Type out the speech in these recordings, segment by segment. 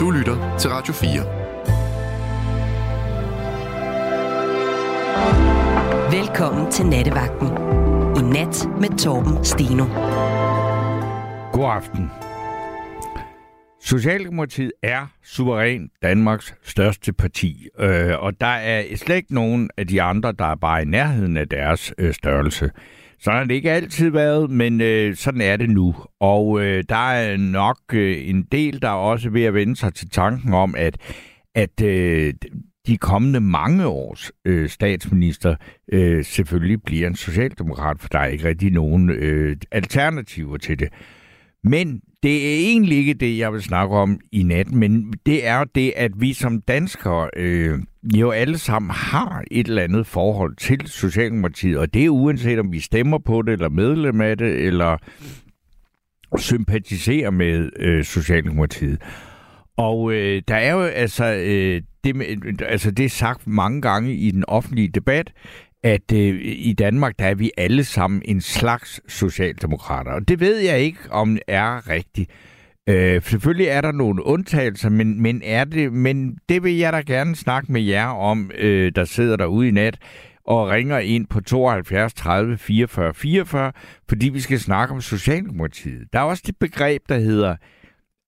Du lytter til Radio 4. Velkommen til Nattevagten. I nat med Torben Steno. God aften. Socialdemokratiet er suveræn Danmarks største parti, øh, og der er slet ikke nogen af de andre, der er bare i nærheden af deres øh, størrelse. Sådan har det ikke altid været, men øh, sådan er det nu. Og øh, der er nok øh, en del, der er også ved at vende sig til tanken om, at, at øh, de kommende mange års øh, statsminister øh, selvfølgelig bliver en socialdemokrat, for der er ikke rigtig nogen øh, alternativer til det. Men det er egentlig ikke det, jeg vil snakke om i nat, men det er det, at vi som danskere øh, jo alle sammen har et eller andet forhold til Socialdemokratiet, og det er uanset om vi stemmer på det, eller medlem af det, eller sympatiserer med øh, Socialdemokratiet. Og øh, der er jo altså, øh, det, altså det er sagt mange gange i den offentlige debat, at øh, i Danmark, der er vi alle sammen en slags socialdemokrater. Og det ved jeg ikke, om er rigtigt. Øh, selvfølgelig er der nogle undtagelser, men, men, er det, men det vil jeg da gerne snakke med jer om, øh, der sidder derude i nat og ringer ind på 72 30 44 44, fordi vi skal snakke om Socialdemokratiet. Der er også det begreb, der hedder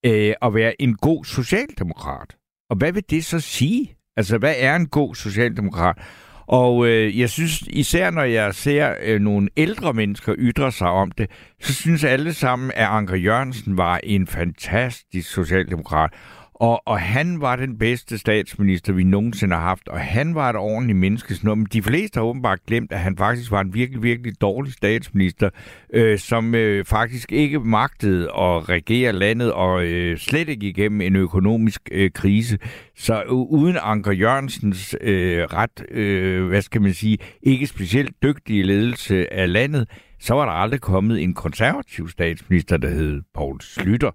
øh, at være en god socialdemokrat. Og hvad vil det så sige? Altså, hvad er en god socialdemokrat? Og øh, jeg synes, især når jeg ser øh, nogle ældre mennesker ytre sig om det, så synes alle sammen, at Anker Jørgensen var en fantastisk socialdemokrat. Og, og han var den bedste statsminister, vi nogensinde har haft, og han var et ordentligt menneske. Men de fleste har åbenbart glemt, at han faktisk var en virkelig, virkelig dårlig statsminister, øh, som øh, faktisk ikke magtede at regere landet og øh, slet ikke igennem en økonomisk øh, krise. Så øh, uden Anker Jørgensens øh, ret, øh, hvad skal man sige, ikke specielt dygtige ledelse af landet, så var der aldrig kommet en konservativ statsminister, der hed Poul Slytter.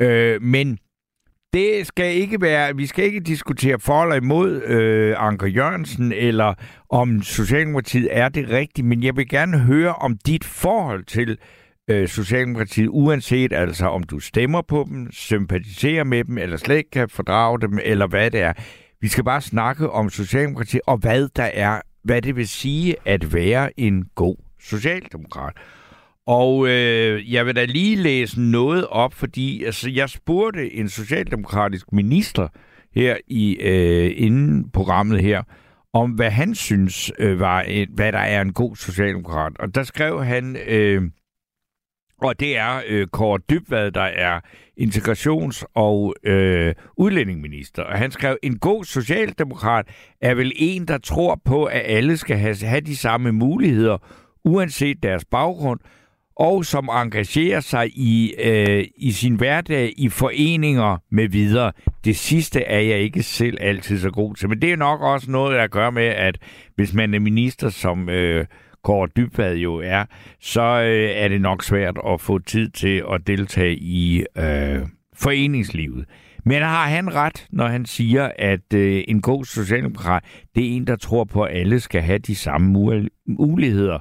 Øh, men det skal ikke være, vi skal ikke diskutere for eller imod øh, Anker Jørgensen, eller om Socialdemokratiet er det rigtige, men jeg vil gerne høre om dit forhold til øh, Socialdemokratiet, uanset altså om du stemmer på dem, sympatiserer med dem, eller slet ikke kan fordrage dem, eller hvad det er. Vi skal bare snakke om Socialdemokratiet, og hvad der er, hvad det vil sige at være en god socialdemokrat. Og øh, jeg vil da lige læse noget op, fordi altså, jeg spurgte en socialdemokratisk minister her i øh, inden programmet her, om hvad han synes øh, var, et, hvad der er en god socialdemokrat. Og der skrev han, øh, og det er øh, Kåre Dybvad, der er integrations- og øh, udlændingeminister. Og han skrev, en god socialdemokrat er vel en, der tror på, at alle skal have, have de samme muligheder, uanset deres baggrund, og som engagerer sig i, øh, i sin hverdag i foreninger med videre. Det sidste er jeg ikke selv altid så god til, men det er nok også noget, der gør med, at hvis man er minister, som øh, Kåre Dybvad jo er, så øh, er det nok svært at få tid til at deltage i øh, foreningslivet. Men har han ret, når han siger, at øh, en god socialdemokrat, det er en, der tror på, at alle skal have de samme muligheder.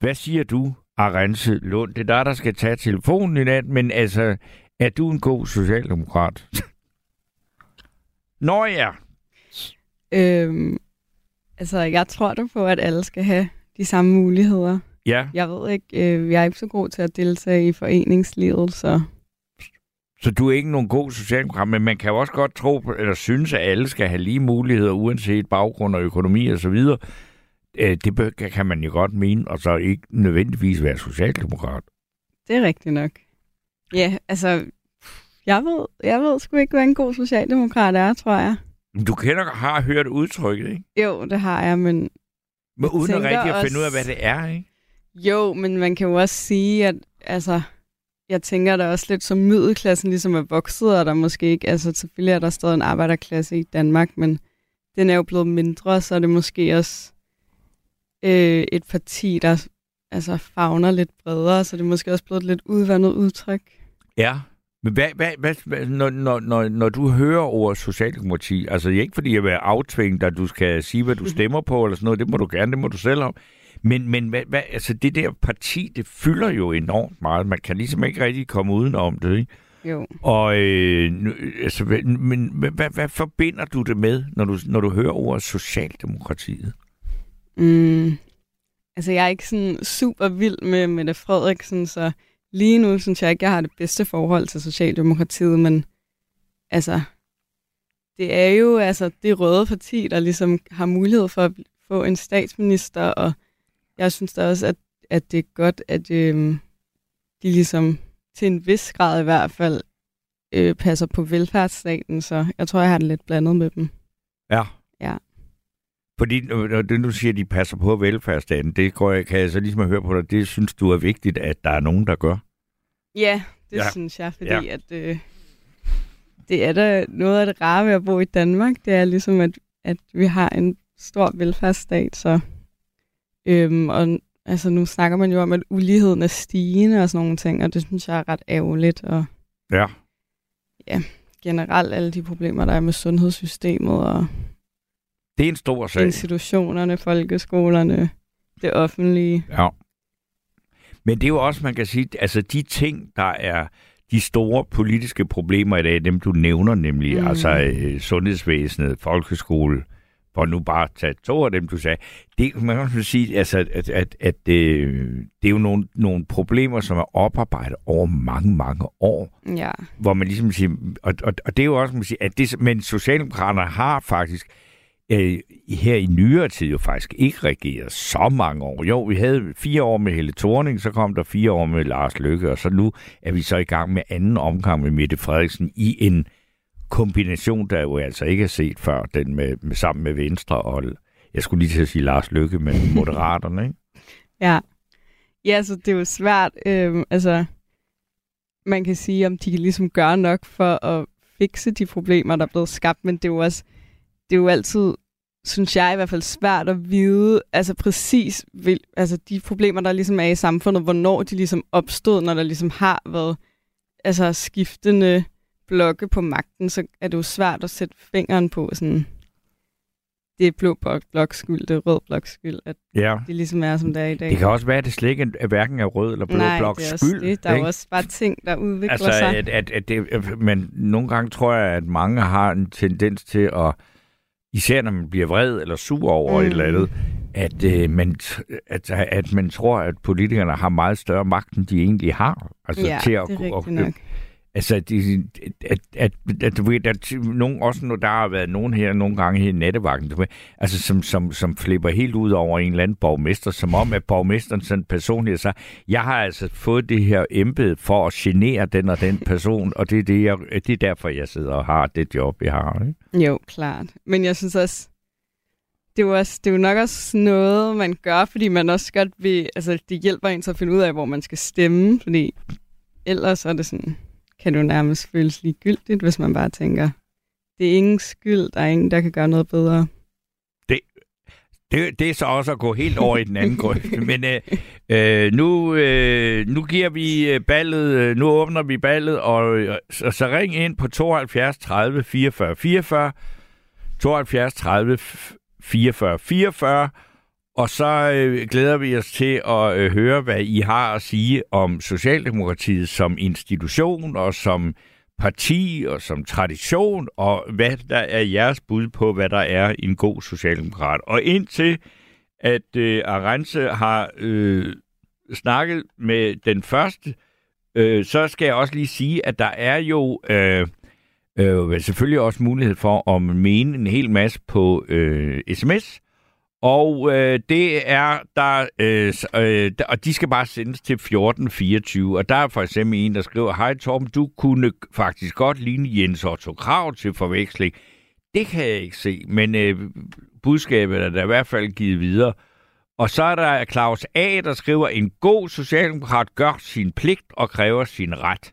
Hvad siger du, Arance Lund. Det er der, der skal tage telefonen i nat, men altså, er du en god socialdemokrat? Nå ja. Øhm, altså, jeg tror du på, at alle skal have de samme muligheder. Ja. Jeg ved ikke, øh, jeg er ikke så god til at deltage i foreningslivet, så... Så du er ikke nogen god socialdemokrat, men man kan jo også godt tro på, eller synes, at alle skal have lige muligheder, uanset baggrund og økonomi og så. Øh, det kan man jo godt mene, og så ikke nødvendigvis være socialdemokrat. Det er rigtigt nok. Ja, altså, jeg ved, jeg ved sgu ikke, hvad en god socialdemokrat er, tror jeg. Du kender, har hørt udtrykket, ikke? Jo, det har jeg, men... Men uden at rigtig at finde ud af, hvad det er, ikke? Jo, men man kan jo også sige, at altså, jeg tænker der også lidt som middelklassen ligesom er vokset, og der måske ikke, altså selvfølgelig er der stadig en arbejderklasse i Danmark, men den er jo blevet mindre, så er det måske også øh, et parti, der altså fagner lidt bredere, så det er måske også blevet et lidt udvandet udtryk. Ja, men hvad, hvad, hvad, hvad når, når, når, når du hører ordet socialdemokrati, altså ikke fordi jeg vil aftvinge dig, at du skal sige, hvad du stemmer på, eller sådan noget, det må du gerne, det må du selv om. Men, men hvad, hvad, altså det der parti, det fylder jo enormt meget. Man kan ligesom ikke rigtig komme udenom det, ikke? Jo. Og øh, altså, men hvad, hvad, hvad forbinder du det med, når du, når du hører ordet Socialdemokratiet? Mm. Altså, jeg er ikke sådan super vild med Mette Frederiksen, så lige nu synes jeg ikke, jeg har det bedste forhold til Socialdemokratiet, men altså, det er jo altså det røde parti, der ligesom har mulighed for at få en statsminister, og jeg synes da også, at, at det er godt, at øhm, de ligesom til en vis grad i hvert fald øh, passer på velfærdsstaten, så jeg tror, jeg har det lidt blandet med dem. Ja. Ja. Fordi når når det nu siger, at de passer på velfærdsstaten, det går jeg, kan jeg så ligesom høre på dig, det synes du er vigtigt, at der er nogen, der gør. Ja, det Ja. ja. synes jeg, fordi Ja. ja. at øh, det er da noget af det rare ved at bo i Danmark, det er ligesom, at, at vi har en stor velfærdsstat, så øhm, og altså nu snakker man jo om, at uligheden er stigende og sådan nogle ting, og det synes jeg er ret ærgerligt, og Ja. generelt alle de problemer, der er med sundhedssystemet og Det er en stor sag. institutionerne, folkeskolerne, det offentlige. Ja. Men det er jo også, man kan sige, altså de ting, der er de store politiske problemer i dag, dem du nævner nemlig, mm. Altså øh, sundhedsvæsenet, folkeskole, for nu bare at tage to af dem, du sagde, det man kan også sige, altså, at, at, at øh, det er jo nogle, nogle problemer, som er oparbejdet over mange, mange år Ja, hvor man ligesom siger, og, og, og det er jo også, man siger, at det, men Socialdemokraterne har faktisk øh, her i nyere tid jo faktisk ikke regeret så mange år. Jo, vi havde fire år med Helle Thorning, så kom der fire år med Lars Løkke, og så nu er vi så i gang med anden omgang med Mette Frederiksen i en kombination, der jo altså ikke er set før, den med, med sammen med Venstre og, jeg skulle lige til at sige Lars Løkke, men Moderaterne, ikke? Ja. Ja, så det er jo svært. Øhm, altså, man kan sige, om de ligesom gøre nok for at fikse de problemer, der er blevet skabt, men det er jo også, det er jo altid, synes jeg i hvert fald, svært at vide, altså præcis, vil, altså de problemer, der ligesom er i samfundet, hvornår de ligesom opstod, når der ligesom har været altså skiftende blokke på magten, så er det jo svært at sætte fingeren på sådan, det er blå blok, bloks skyld, det er rød bloks skyld, at Ja. det ligesom er, som det er i dag. Det kan også være, at det slet ikke er hverken er rød eller blå Nej, bloks det er skyld. det. Der er ikke? jo også bare ting, der udvikler Altså, sig. at, at, at det, men nogle gange tror jeg, at mange har en tendens til at, især når man bliver vred eller sur over mm. et Mm. eller andet, at, øh, man, at, at man tror, at politikerne har meget større magt, end de egentlig har. Altså, ja, til at, det er at- nok. Altså, at, at, at, at, du ved, at nogen, også når der har været nogen her nogle gange her i nattevagten, du ved, altså, som, som, som flipper helt ud over en eller anden borgmester, som om, at borgmesteren sådan personligt så jeg har altså fået det her embede for at genere den og den person, og det er, det, jeg, det er derfor, jeg sidder og har det job, jeg har. Ikke? Jo, klart. Men jeg synes også, det er, jo også, det er jo nok også noget, man gør, fordi man også godt vil, altså det hjælper en til at finde ud af, hvor man skal stemme, fordi ellers er det sådan, kan det jo nærmest føles ligegyldigt, hvis man bare tænker, det er ingen skyld, der er ingen, der kan gøre noget bedre. Det, det er så også at gå helt over i den anden grøft. Men øh, øh, nu, øh, nu giver vi øh, ballet, øh, nu åbner vi ballet, og øh, så, så ring ind på 72 30 44 44, 72 30 44 44, og så øh, glæder vi os til at øh, høre, hvad I har at sige om Socialdemokratiet som institution og som parti og som tradition, og hvad der er jeres bud på, hvad der er en god socialdemokrat. Og indtil at øh, Arance har øh, snakket med den første, øh, så skal jeg også lige sige, at der er jo øh, øh, selvfølgelig også mulighed for at mene en hel masse på øh, sms, og øh, det er der, øh, øh, og de skal bare sendes til 1424. Og der er for eksempel en, der skriver, Hej Torben, du kunne faktisk godt ligne Jens Otto Krav til forveksling. Det kan jeg ikke se, men øh, budskabet er der i hvert fald givet videre. Og så er der Claus A., der skriver, en god socialdemokrat gør sin pligt og kræver sin ret.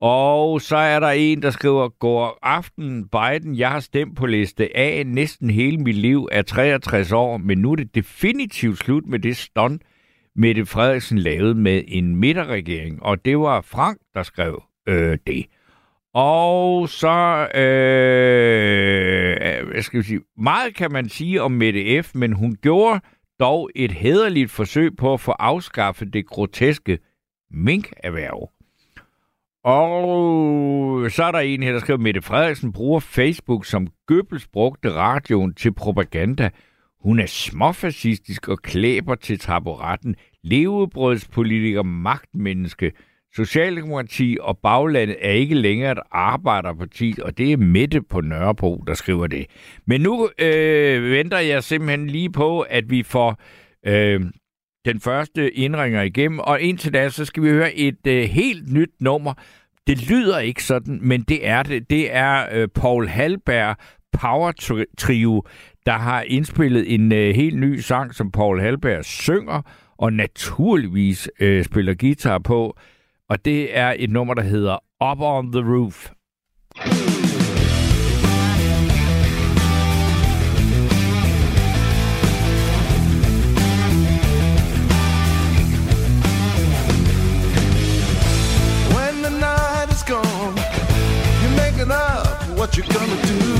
Og så er der en, der skriver, går aften Biden, jeg har stemt på liste A næsten hele mit liv, er 63 år, men nu er det definitivt slut med det stunt, Mette Frederiksen lavede med en midterregering. Og det var Frank, der skrev øh, det. Og så, øh, hvad skal vi sige, meget kan man sige om Mette F., men hun gjorde dog et hederligt forsøg på at få afskaffet det groteske minkerhverv. Og så er der en her, der skriver, Mette Frederiksen bruger Facebook som Goebbels brugte radioen til propaganda. Hun er småfascistisk og klæber til taburetten. Levebrødspolitiker, magtmenneske. Socialdemokrati og baglandet er ikke længere et arbejderparti, og det er Mette på Nørrebro, der skriver det. Men nu øh, venter jeg simpelthen lige på, at vi får øh, den første indringer igennem, og indtil da, så skal vi høre et øh, helt nyt nummer. Det lyder ikke sådan, men det er det. Det er øh, Paul Halberg Power Trio, der har indspillet en øh, helt ny sang, som Paul Halberg synger, og naturligvis øh, spiller guitar på. Og det er et nummer, der hedder Up on the Roof. When you gonna do?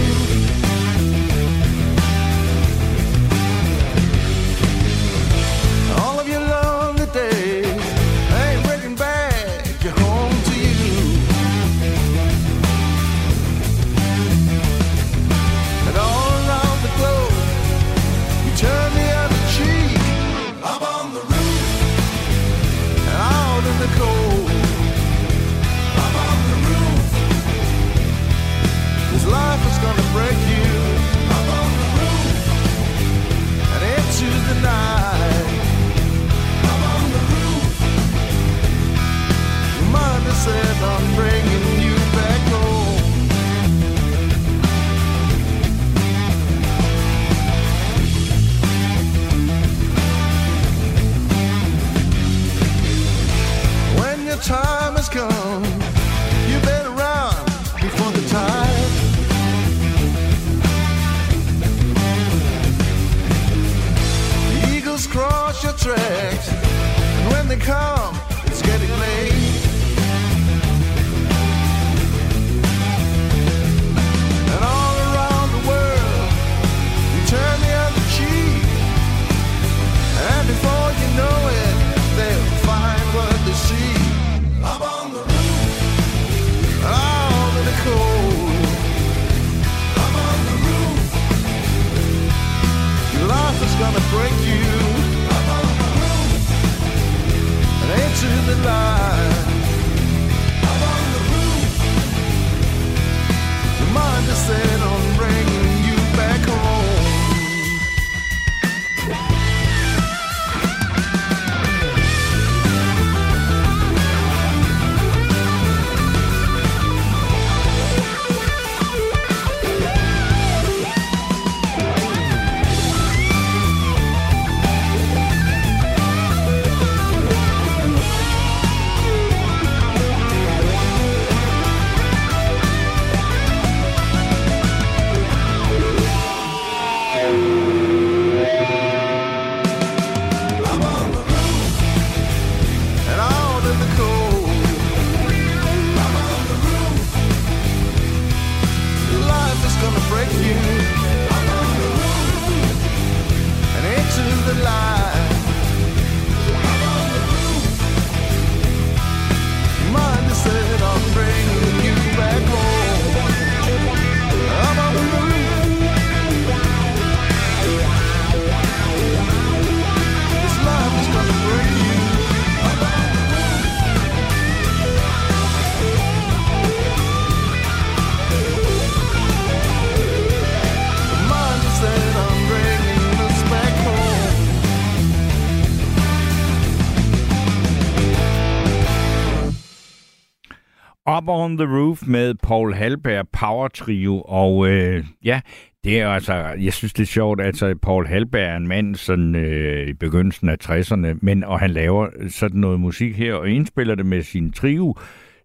Up on the Roof med Paul Halberg Power Trio, og øh, ja, det er altså, jeg synes det er sjovt, altså Paul Halberg er en mand sådan øh, i begyndelsen af 60'erne, men og han laver sådan noget musik her, og indspiller det med sin trio,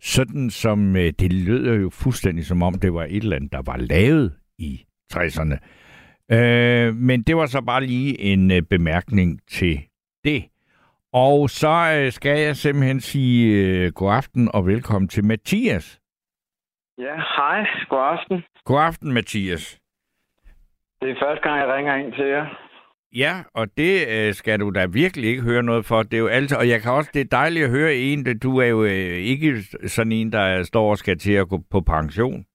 sådan som, øh, det lyder jo fuldstændig som om, det var et eller andet, der var lavet i 60'erne. Øh, men det var så bare lige en øh, bemærkning til det. Og så øh, skal jeg simpelthen sige øh, god aften og velkommen til Mathias. Ja, hej. God aften. God aften, Mathias. Det er første gang, jeg ringer ind til jer. Ja, og det øh, skal du da virkelig ikke høre noget for. Det er jo altid, og jeg kan også, det er dejligt at høre en, at du er jo øh, ikke sådan en, der står og skal til at gå på pension.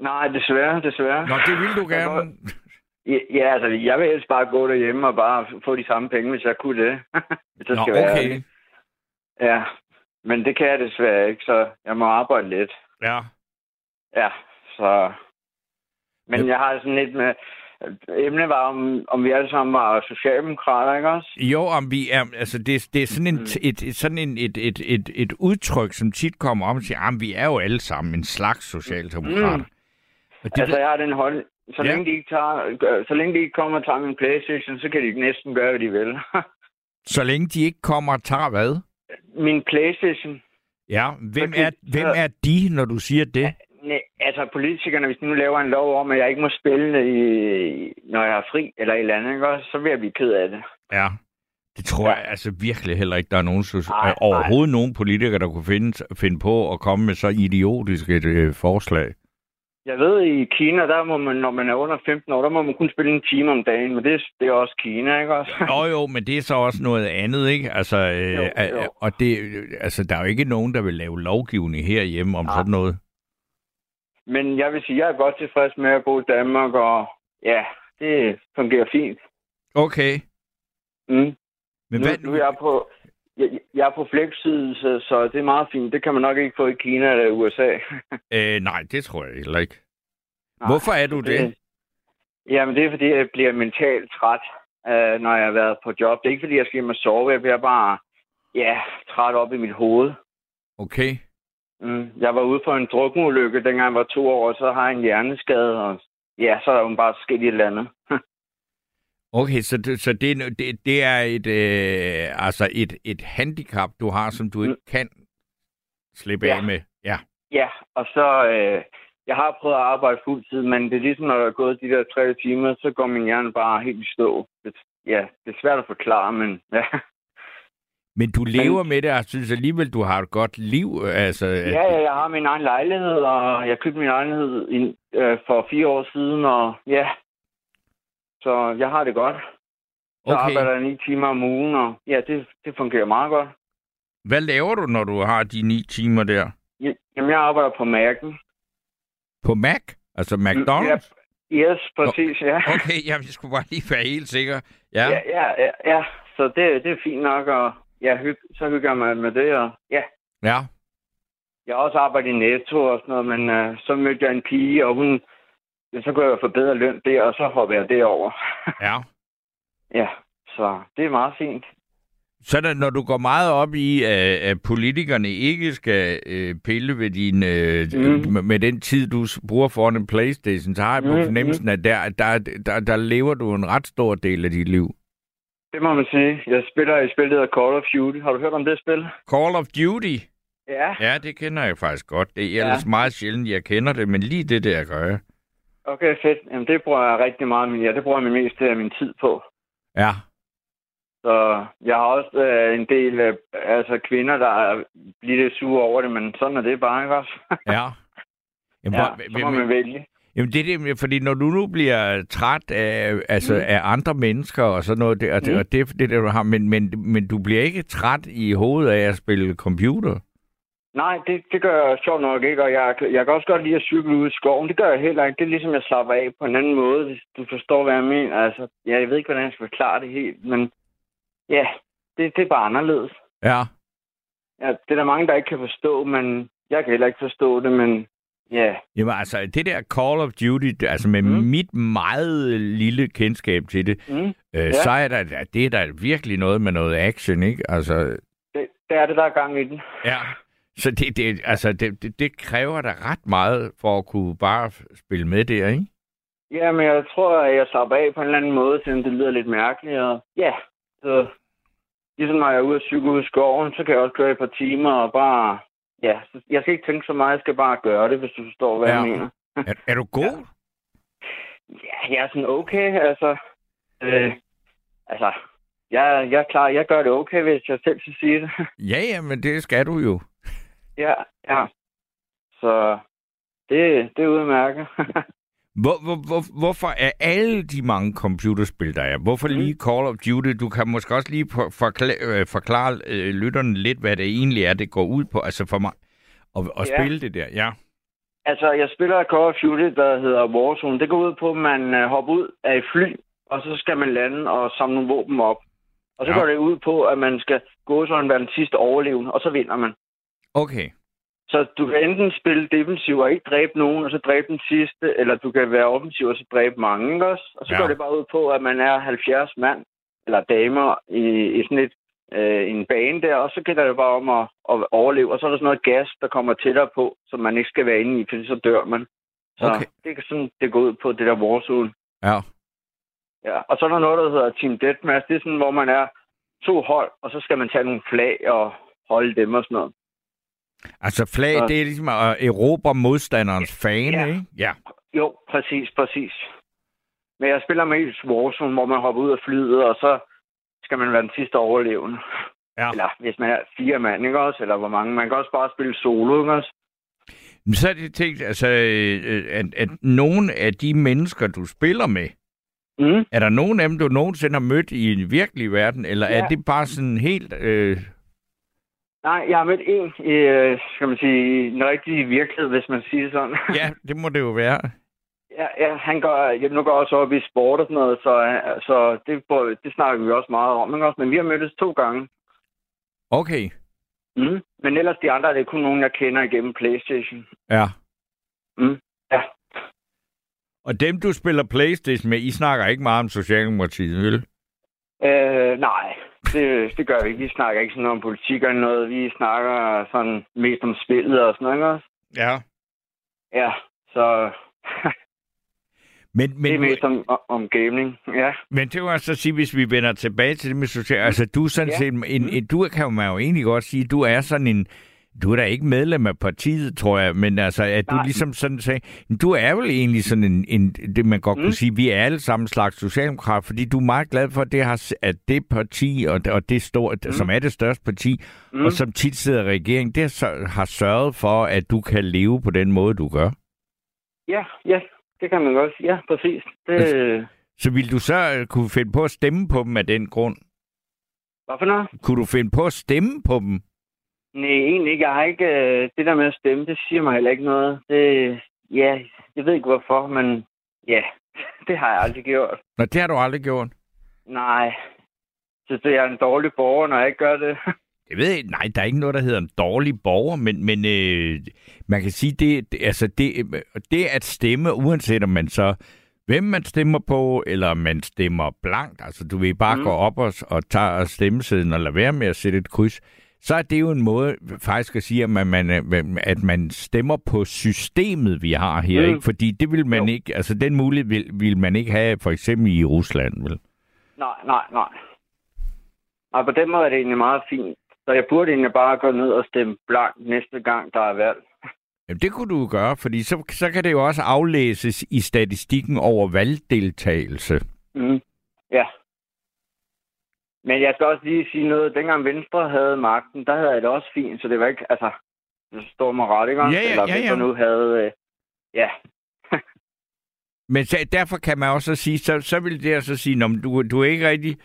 Nej, desværre, desværre. Nå, det vil du gerne. Ja, altså, jeg vil helst bare gå derhjemme og bare få de samme penge, hvis jeg kunne det. Nå, skal være okay. ærlig. Ja, men det kan jeg desværre ikke, så jeg må arbejde lidt. Ja. Ja, så... Men Ja. jeg har sådan lidt med... Emnet var, om, om vi alle sammen var socialdemokrater, ikke også? Jo, om vi er, altså det, det er sådan, en, Mm. et, et, sådan en, et, et, et, et udtryk, som tit kommer om og siger, at vi er jo alle sammen en slags socialdemokrater. Mm. Og det, Altså, jeg har den hold... Så Ja. længe, de ikke tager, så længe de ikke kommer og tager min Playstation, så kan de næsten gøre, hvad de vil. så længe de ikke kommer og tager hvad? min Playstation... Ja, hvem Okay, er, hvem så- er de, når du siger det? Nej, altså politikerne, hvis de nu laver en lov om, at jeg ikke må spille, i, når jeg er fri eller et eller andet, ikke? så vil jeg blive ked af det. Ja. Det tror jeg altså virkelig heller ikke, der er nogen, Nej, øh, overhovedet nogen politikere, der kunne finde, finde på at komme med så idiotisk et øh, forslag. Jeg ved, i Kina, der må man, når man er under 15 år, der må man kun spille en time om dagen, men det, er- det er også Kina, ikke også? Jo jo, men det er så også noget andet, ikke? Altså, øh, Jo, jo. øh, og det, øh, altså, der er jo ikke nogen, der vil lave lovgivning herhjemme om Nej. sådan noget. Men jeg vil sige, jeg er godt tilfreds med at bo i Danmark, og ja, det fungerer fint. Okay. Mm. Men nu, hvad, nu er jeg på, jeg, jeg er på flextid, så, så det er meget fint. Det kan man nok ikke få i Kina eller USA. øh, nej, det tror jeg heller ikke. Nej, Hvorfor er du det? Jamen, det er, fordi jeg bliver mentalt træt, øh, når jeg har været på job. Det er ikke, fordi jeg skal hjem og sove. Jeg bliver bare, ja, træt op i mit hoved. Okay. Mm. Jeg var ude for en drukneulykke, dengang jeg var to år, og så har jeg en hjerneskade, og ja, så er der jo bare sket et eller andet. Okay, så, det, så det, er- det, det er et, øh, altså et, et handicap, du har, som du ikke kan slippe Ja. af med. Ja. ja, og så, øh, jeg har prøvet at arbejde fuldtid, men det er ligesom, når der er gået de der tre timer, så går min hjerne bare helt i stå. Det, ja, det er svært at forklare, men ja. Men du lever med det, og jeg synes alligevel, du har et godt liv. Altså, Ja, ja, jeg har min egen lejlighed, og jeg købte min lejlighed i, øh, for fire år siden, og ja, så jeg har det godt. Så Okay. arbejder jeg ni timer om ugen, og ja, det, det fungerer meget godt. Hvad laver du, når du har de ni timer der? Ja, Jamen, jeg arbejder på Mac'en. På Mac? Altså McDonald's? Yes, præcis, ja. Okay, jeg skulle bare lige være helt sikker. Ja. Ja, ja, ja, ja. Så det, det er fint nok, og ja, hyg, så hygger jeg mig med det, og ja. ja. Jeg har også arbejdet i Netto og sådan noget, men øh, så mødte jeg en pige, og hun, ja, så kunne jeg få bedre løn der, og så hopper jeg derover. Ja. ja, så det er meget fint. Så der, når du går meget op i, at, at politikerne ikke skal øh, pille ved din, øh, Mm. med, den tid, du bruger foran en Playstation, så har jeg på Mm, fornemmelsen, at der, der, der, der lever du en ret stor del af dit liv. Det må man sige. Jeg spiller i spillet af Call of Duty. Har du hørt om det spil? Call of Duty? Ja. Ja, det kender jeg faktisk godt. Det er Ja. ellers meget sjældent, jeg kender det, men lige det der gør jeg. Okay, fedt. Jamen, det bruger jeg rigtig meget. Min, ja, det bruger jeg min meste af min tid på. Ja. Så jeg har også øh, en del øh, altså kvinder, der er- bliver lidt sure over det, men sådan er det bare, ikke også? Ja. Jamen, ja, hvor- så må man vælge. Jamen det er det, fordi når du nu bliver træt af, altså, Mm. af andre mennesker og sådan noget, det, og, det, Mm. og det, det der du har, men, men, men du bliver ikke træt i hovedet af at spille computer? Nej, det, det gør jeg sjovt nok ikke, og jeg, jeg kan også godt lide at cykle ud i skoven. Det gør jeg heller ikke. Det er ligesom, jeg slapper af på en anden måde, hvis du forstår, hvad jeg mener. Altså, ja, jeg ved ikke, hvordan jeg skal forklare det helt, men ja, det, det er bare anderledes. Ja. Ja, det er der mange, der ikke kan forstå, men jeg kan heller ikke forstå det, men ja. Jamen altså, det der Call of Duty, altså med. Mm. mit meget lille kendskab til det, Mm, øh, Ja. så er der, det er der virkelig noget med noget action, ikke? Altså, det, det er det, der er gang i den. ja. Så det, det, altså, det, det, det kræver da ret meget for at kunne bare spille med der, ikke? Ja, men jeg tror, at jeg slapper af på en eller anden måde, selvom det lyder lidt mærkeligt. Og ja, så ligesom når jeg er ude at cykle ud i skoven, så kan jeg også køre et par timer og bare... Ja, så jeg skal ikke tænke så meget, jeg skal bare gøre det, hvis du forstår, hvad Ja. jeg mener. Er, er du god? Ja, jeg er sådan okay, altså... Øh, altså, jeg, jeg er klar, jeg gør det okay, hvis jeg selv skal sige det. Ja, ja, men det skal du jo. Ja, ja. Så det, det er udmærket. Hvor, hvor, hvor, hvorfor er alle de mange computerspil, der er? Hvorfor Mm. lige Call of Duty? Du kan måske også lige for- forklare, øh, forklare øh, lytterne lidt, hvad det egentlig er, det går ud på. Altså for mig at, at Ja. spille det der, ja. Altså, jeg spiller Call of Duty, der hedder Warzone. Det går ud på, at man øh, hopper ud af et fly, og så skal man lande og samle nogle våben op. Og så Ja. går det ud på, at man skal gå så være den sidste overlevende, og så vinder man. Okay. Så du kan enten spille defensiv og ikke dræbe nogen, og så dræbe den sidste, eller du kan være offensiv og så dræbe mange, også? Og så Ja. ja. går det bare ud på, at man er 70 mand, eller damer, i, i sådan et, øh, en bane der, og så gælder det bare om at, at overleve. Og så er der sådan noget gas, der kommer tættere på, som man ikke skal være inde i, for så dør man. Så Okay. det er sådan, det går ud på, det der Warzone. Ja. Ja. Og så er der noget, der hedder Team Deathmatch. Det er sådan, hvor man er to hold, og så skal man tage nogle flag og holde dem og sådan noget. Altså flag, det er ligesom at erobre modstanderens fane, Ja. ikke? Ja. Jo, præcis, præcis. Men jeg spiller mest Warzone, hvor man hopper ud af flyet, og så skal man være den sidste overlevende. Ja. Eller hvis man er fire mand, ikke også? Eller hvor mange. Man kan også bare spille solo, ikke også? Men så er det tænkt, altså, øh, at, at nogle af de mennesker, du spiller med, Mm. er der nogen af dem, du nogensinde har mødt i en virkelig verden, eller ja. er Ja. det bare sådan helt... Øh, Nej, jeg har mødt en i, øh, skal man sige, i den rigtige virkelighed, hvis man siger det sådan. ja, det må det jo være. ja, ja, han går, ja, nu går også op i sport og sådan noget, så, så det, det snakker vi også meget om, ikke også? Men vi har mødtes to gange. Okay, Mm. Men ellers de andre, det er kun nogen, jeg kender igennem Playstation. ja. Mm. Ja. Og dem, du spiller Playstation med, I snakker ikke meget om Socialdemokratiet, vel? Øh, nej, det, det gør vi ikke. Vi snakker ikke sådan om politik eller noget. Vi snakker sådan mest om spillet og sådan noget, også? Ja. Ja, så Men, det er men, mest om, om gaming. Ja, men det var så sige, hvis vi vender tilbage til det med social... Altså, du er sådan Ja. set... En, en, du kan jo man jo egentlig godt sige, du er sådan en... Du er da ikke medlem af partiet, tror jeg, men altså, at du Nej. ligesom sådan sagde, du er vel egentlig sådan en, en det man godt mm. Kunne sige, vi er alle sammen slags socialdemokrat, fordi du er meget glad for, at det, har, at det parti, og, og det store, mm. som er det største parti, mm. og som tit sidder i regeringen, det har, så- har sørget for, at du kan leve på den måde, du gør. ja, ja, det kan man godt sige. Ja, præcis. Det, Så vil du så øh, kunne finde på at stemme på dem af den grund? hvad for noget? Kunne du finde på at stemme på dem? Nej, egentlig ikke. Jeg har ikke... Øh, det der med at stemme, det siger mig heller ikke noget. Det, ja, jeg ved ikke hvorfor, men ja, det har jeg aldrig gjort. Nå, det har du aldrig gjort. Nej, så det er en dårlig borger, når jeg ikke gør det. Jeg ved ikke, nej, der er ikke noget, der hedder en dårlig borger, men, men øh, man kan sige, det, det, altså det, det at stemme, uanset om man så, hvem man stemmer på, eller om man stemmer blankt, altså du vil bare mm. Gå op og, og tage stemmesiden og lade være med at sætte et kryds, så er det jo en måde faktisk at sige, at man, man, at man stemmer på systemet, vi har her, mm. Ikke? Fordi det vil man Jo. ikke, altså den mulighed vil, vil man ikke have for eksempel i Rusland, vel? nej, nej, nej. Nej, på den måde er det egentlig meget fint. Så jeg burde egentlig bare gå ned og stemme blankt næste gang, der er valg. Jamen, det kunne du gøre, fordi så, så kan det jo også aflæses i statistikken over valgdeltagelse. Mm. Ja. Men jeg skal også lige sige noget. Dengang Venstre havde magten, der havde jeg det også fint, så det var ikke, altså, står mig ret, ikke? Ja, ja, Eller ja, ja. nu havde, øh, ja. Men så, derfor kan man også sige, så, så vil det altså sige, om du, du er ikke rigtig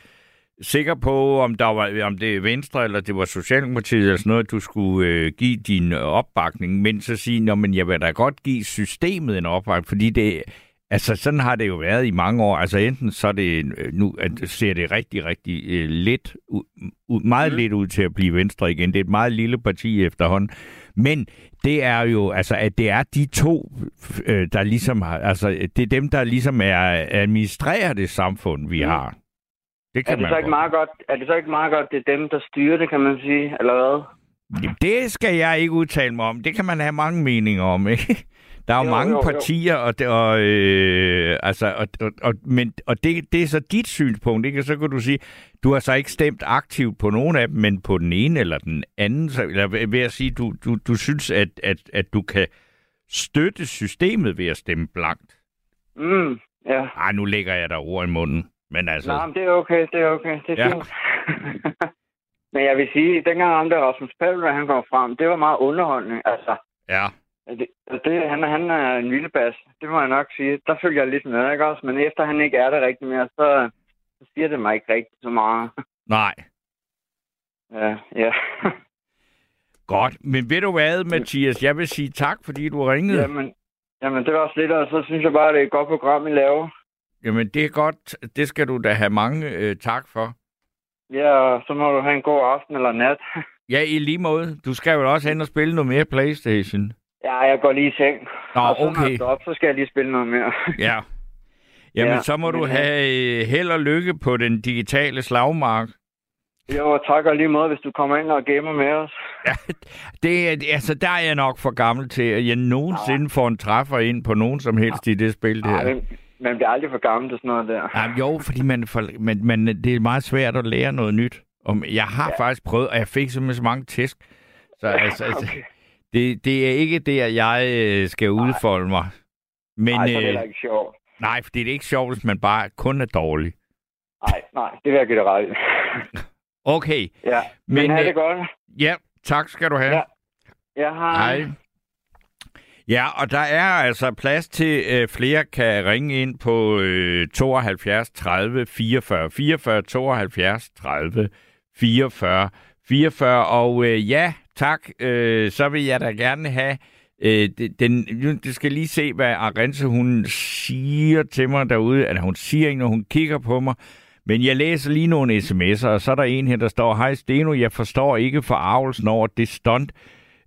sikker på, om, der var, om det er Venstre eller det var Socialdemokratiet eller sådan noget, du skulle øh, give din opbakning, men så sige, Nå, men jeg vil da godt give systemet en opbakning, fordi det, altså sådan har det jo været i mange år. Altså enten så er det, øh, nu at ser det rigtig, rigtig øh, lidt, u- u- meget mm. Lidt ud til at blive Venstre igen. Det er et meget lille parti efterhånden. Men det er jo, altså, at det er de to, øh, der ligesom har, altså, det er dem, der ligesom er administrerer det samfund, vi Mm. har. Det Er kan det, man så ikke meget godt, er det så ikke meget godt, det er dem, der styrer det, kan man sige, eller hvad? Det skal jeg ikke udtale mig om. Det kan man have mange meninger om, ikke? Der er jo, Jo, mange jo, jo. partier, og, det, og, øh, altså, og, og, og, men, og det, det er så dit synspunkt, ikke? Og så kan du sige, du har så ikke stemt aktivt på nogen af dem, men på den ene eller den anden. Så, eller vil jeg sige, du, du, du synes, at, at, at du kan støtte systemet ved at stemme blankt. Mm, ja. Ej, nu lægger jeg dig ord i munden. Men altså, Nej, men det er okay, det er okay, det er Ja. fint. men jeg vil sige, dengang om der Rasmus Paludan, han kom frem, det var meget underholdende. Altså, ja. Det, det, han, han er en lille bas, det må jeg nok sige. Der følger jeg lidt med, ikke også? Men efter han ikke er der rigtig mere, så, så siger det mig ikke rigtig så meget. Nej. Ja, ja. Godt. Men ved du hvad, Mathias? Jeg vil sige tak, fordi du. Jamen, jamen, jamen, det var også lidt, og så synes jeg bare, det er et godt program, I laver. Jamen det er godt. Det skal du da have mange øh, tak for. Ja, og så må du have en god aften eller nat. Ja, i lige måde. Du skal jo også hen og spille noget mere Playstation. Ja, jeg går lige i seng. Nå, og så, når okay. jeg står op, så skal jeg lige spille noget mere. Ja. Jamen, Ja, så må du øh, have øh, held og lykke på den digitale slagmark. jo, og tak og lige måde, hvis du kommer ind og gamer med os. Ja, det, er- altså, der er jeg nok for gammel til, at jeg nogensinde får en træffer ind på nogen som helst i det spil der. men, man bliver aldrig for gammel til sådan noget der. Jamen, jo, fordi man, for, man, man, det er meget svært at lære noget nyt. Om, jeg har ja. faktisk prøvet, og jeg fik simpelthen så mange tæsk. Så altså, altså Okay. Det, det er ikke der, jeg øh, skal udfolde mig. Men Nej, er det øh, heller ikke sjovt. nej, for det er ikke sjovt, hvis man bare kun er dårlig. Nej, nej, det vil jeg give dig ret i. Okay, Ja, men, Men, er øh, det godt? ja, tak skal du have. Ja. Jeg har... Hej. Ja, og der er altså plads til, øh, flere kan ringe ind på øh, 72 30 44 44 72 30 44 44. Og øh, ja, tak, øh, så vil jeg da gerne have øh, den, det skal lige se, hvad Arense, hun siger til mig derude. Eller hun siger ikke, når hun kigger på mig. Men jeg læser lige nogle sms'er, og så er der en her, der står, Hej Steno, jeg forstår ikke forarvelsen over det stunt,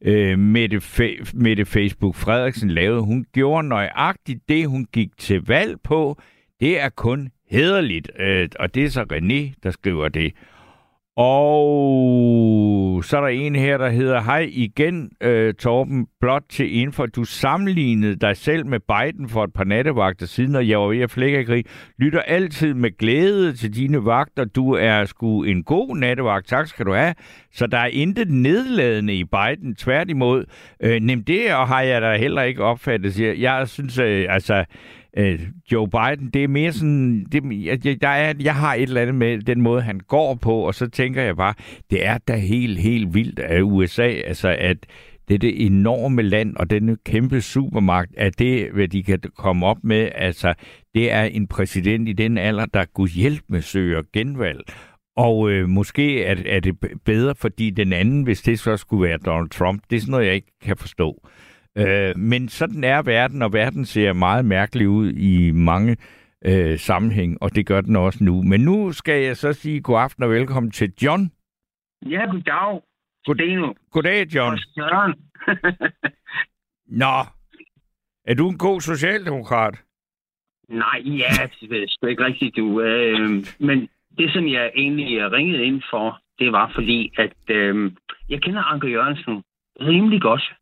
øh, Mette, Fe- Mette Facebook Frederiksen lavede. Hun gjorde nøjagtigt det, hun gik til valg på. Det er kun hederligt. Øh, og det er så René, der skriver det. Og så er der en her, der hedder, hej igen, øh, Torben, blot til info. Du sammenlignede dig selv med Biden for et par nattevagter siden, og jeg var ved at flække af. Lytter altid med glæde til dine vagter. Du er sgu en god nattevagt. Tak skal du have. Så der er intet nedladende i Biden. Tværtimod. Øh, nem det, og har jeg da heller ikke opfattet. Jeg, jeg synes, øh, altså, øh, Joe Biden, det er mere sådan, det, jeg, jeg- der er, jeg har et eller andet med den måde, han går på, og så tænker jeg bare, det er da helt, helt vildt af USA, altså at det er det enorme land og denne kæmpe supermagt, at det, hvad de kan komme op med, altså det er en præsident i den alder, der kunne hjælpe med søger genvalg. Og øh, måske er, er det bedre, fordi den anden, hvis det så skulle være Donald Trump, det er sådan noget, jeg ikke kan forstå. Øh, men sådan er verden, og verden ser meget mærkelig ud i mange øh, sammenhæng, og det gør den også nu. Men nu skal jeg så sige god aften og velkommen til John. Ja, goddag. God- Steno. Goddag, John. Og. Nå, er du en god socialdemokrat? Nej, ja, det er sgu ikke rigtigt, du. Øh, men det, som jeg egentlig ringede ind for, det var fordi, at øh, jeg kender Anker Jørgensen rimelig godt.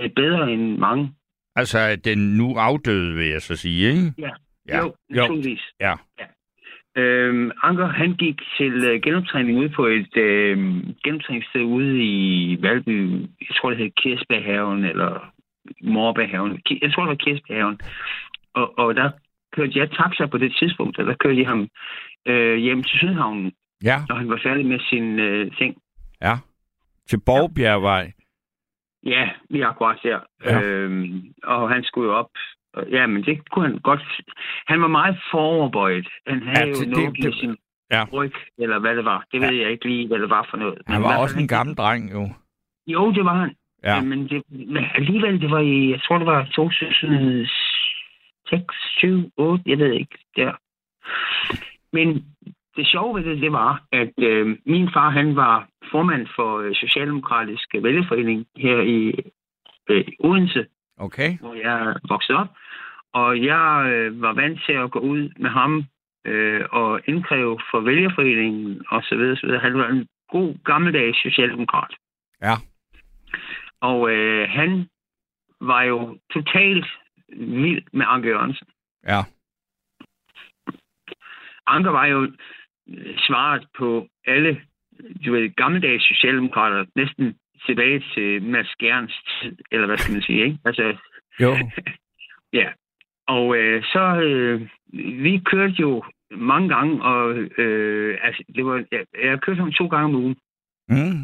Øh, bedre end mange. Altså, den nu afdøde, vil jeg så sige, ikke? Ja. Ja. Jo, naturligvis. Ja. ja. Øhm, Anker, han gik til øh, genoptræning ude på et øh, genoptræningssted ude i Valby. Jeg tror, det hed Kirsberghaven, eller Morbærhaven. Jeg tror, det var Kirsberghaven. Og, og der kørte jeg taxa på det tidspunkt, og der kørte jeg ham øh, hjem til Sydhavnen, Ja, når han var færdig med sin øh, ting. ja. Til Borgbjergvej. Ja, lige akkurat der. Ja. Ja. Øhm, og han skulle jo op. Ja, men det kunne han godt. Han var meget foroverbøjet. Han havde Ja, ja, det- jo noget det- det- sin ja. ja. ryg, eller hvad det var. Det ved jeg ikke lige, hvad det var for noget. Men Han i var også en gammel dreng, jo. Jo, det var han. Ja. Ja. Men, det, men alligevel, det var i, jeg tror, det var 2006, 7, 8, jeg ved ikke, der. Men det sjove ved det, det var, at øh, min far, han var formand for øh, Socialdemokratisk Vælgerforening her i øh, Odense, Okay. hvor jeg voksede op. Og jeg øh, var vant til at gå ud med ham øh, og indkræve for vælgerforeningen og så videre, så videre. Han var en god gammeldags socialdemokrat. Ja. Og øh, han var jo totalt vild med Anker Jørgensen. Ja. Anker var jo øh, svaret på alle du ved, gammeldags socialdemokrater, næsten tilbage til Mads Gerns tid, eller hvad skal man sige, ikke? Altså, Jo. Ja, og øh, så øh, vi kørte jo mange gange, og øh, altså, det var, jeg, jeg kørte ham to gange om ugen, Mm.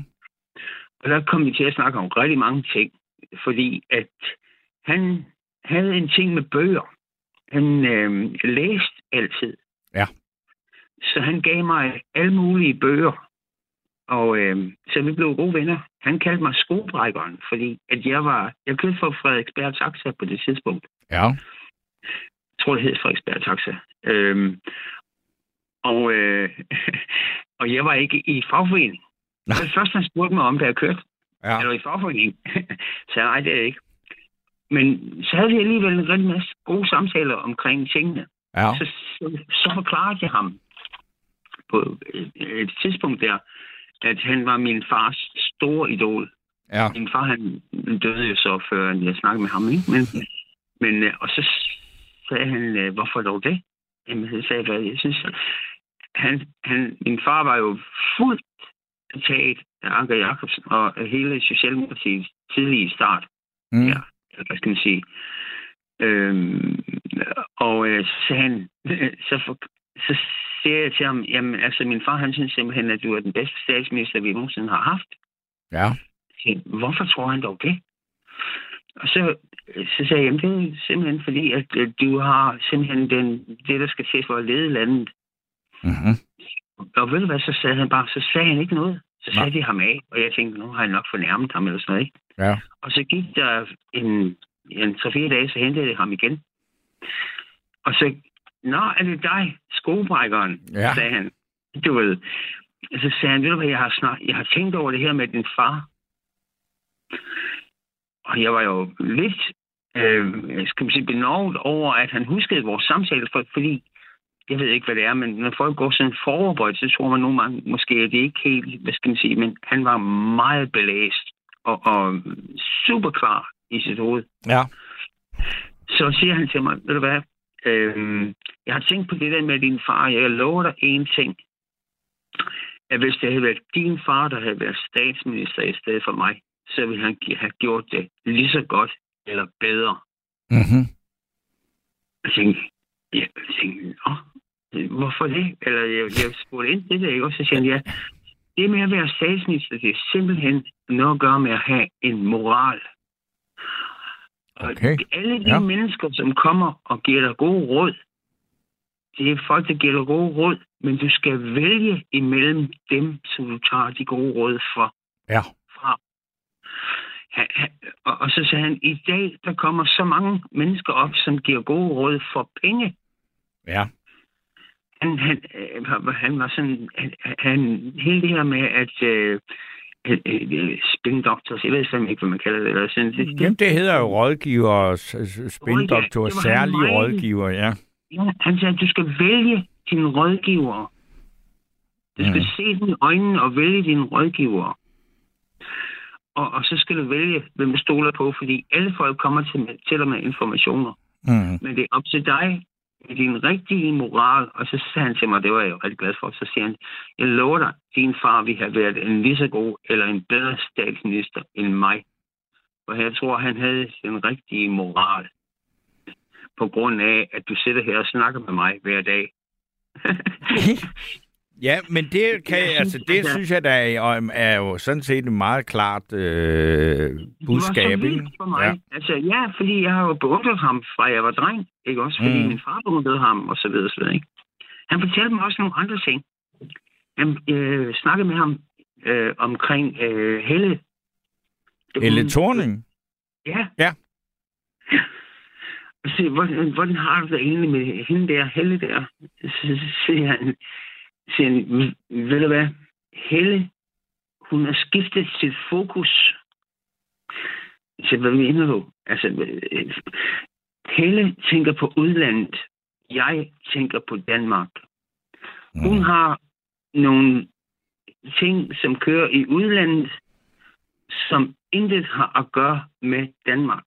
og der kom vi til at snakke om rigtig mange ting, fordi at han havde en ting med bøger. Han øh, læste altid. Ja. Så han gav mig alle mulige bøger. Og øh, så vi blev gode venner. Han kaldte mig skobrækkeren, fordi at jeg var, jeg kørte for Frederiksberg Taxa på det tidspunkt. Ja. Jeg tror, det hed Frederiksberg Taxa. Øhm, og, øh, og jeg var ikke i fagforening. Nå. Det første, han spurgte mig om, da jeg kørte. Ja. Er du i fagforening? så nej, det er jeg ikke. Men så havde vi alligevel en rigtig masse gode samtaler omkring tingene. Ja. Så, så, så forklarede jeg ham på et, et tidspunkt der, at han var min fars store idol. Ja. Min far, han døde jo så, før jeg snakkede med ham, ikke? Men, men øh, og så sagde han, øh, hvorfor dog det? Jamen, så sagde jeg, jeg synes, han, han, min far var jo fuldt taget af Anker Jacobsen og hele Socialdemokratiets tidlige start. Mm. Ja, hvad skal man sige. Øhm, og øh, så han, så, for, så siger jeg til ham, jamen altså min far han synes simpelthen, at du er den bedste statsminister, vi nogensinde har haft. Ja. Så, hvorfor tror han dog det? Og så, så sagde jeg, jamen det er simpelthen fordi, at du har simpelthen den, det, der skal til for at lede landet. Mm-hmm. Og ved du hvad, så sagde han bare, så sagde han ikke noget. Så satte de ham af, og jeg tænkte, nu har jeg nok fornærmet ham eller sådan noget, ikke? Ja. Og så gik der en, en 3-4 dage, så hentede jeg ham igen. Og så, nå, er det dig, skobrækkeren, Ja. sagde han. Du ved. Så sagde han, ved du hvad, jeg har, snak, jeg har tænkt over det her med din far. Og jeg var jo lidt, øh, skal man sige, benovet over, at han huskede vores samtale, for, fordi jeg ved ikke, hvad det er, men når folk går sådan forberedt, så tror man nogle gange, måske er det ikke helt, hvad skal man sige, men han var meget belæst og, og super klar i sit hoved. Ja. Så siger han til mig, ved du hvad, øhm, jeg har tænkt på det der med din far, jeg lover dig en ting, at hvis det havde været din far, der havde været statsminister i stedet for mig, så ville han have gjort det lige så godt eller bedre. Mm-hmm. Jeg tænkte, jeg tænkte, Nå, hvorfor det? Eller jeg, jeg spurgte ind til det, ikke? Og så han, ja, det med at være statsminister, det er simpelthen noget at gøre med at have en moral. Og Okay. alle de Ja. mennesker, som kommer og giver dig gode råd, det er folk, der giver dig gode råd, men du skal vælge imellem dem, som du tager de gode råd fra. Ja. fra. Han, han, og, og så sagde han, i dag, der kommer så mange mennesker op, som giver gode råd for penge. Ja. Han, han, øh, han var sådan, han, han, hele det her med, at øh, øh, øh, spindoctors, jeg ved fandme ikke, hvad man kalder det, eller sådan, det, Jamen, det hedder jo rådgiver, spindoktor, særlige meget- rådgiver, ja. Ja, han sagde, at du skal vælge dine rådgiver. Du skal Mhm. mm. se dem i øjnene og vælge dine rådgiver. Og, og så skal du vælge, hvem du stoler på, fordi alle folk kommer til, til dig med informationer. Mm. Men det er op til dig din rigtige moral. Og så sagde han til mig, det var jeg jo rigtig glad for, så siger han, jeg lover dig, din far vil have været en lige så god eller en bedre statsminister end mig. Og jeg tror, han havde den rigtige moral. På grund af, at du sidder her og snakker med mig hver dag. Ja, men det kan Jeg altså det altså- synes jeg da er, er jo sådan set et meget klart øh, budskab, det var for mig. Ja. Altså, ja, fordi jeg har jo beundret ham fra jeg var dreng, ikke også? Fordi Mm. min far beundrede ham, og så videre, så videre, ikke? Han fortalte mig også nogle andre ting. Han øh, snakkede med ham øh, omkring øh, Helle. Helle Thorning? Ja. Ja. Se, hvordan, hvordan har du det egentlig med hende der, Helle der? Så siger han, siger han, ved du hvad, Helle, hun har skiftet sit fokus. Så hvad mener du? Altså, Helle tænker på udlandet. Jeg tænker på Danmark. Hun Mm. har nogle ting, som kører i udlandet, som intet har at gøre med Danmark.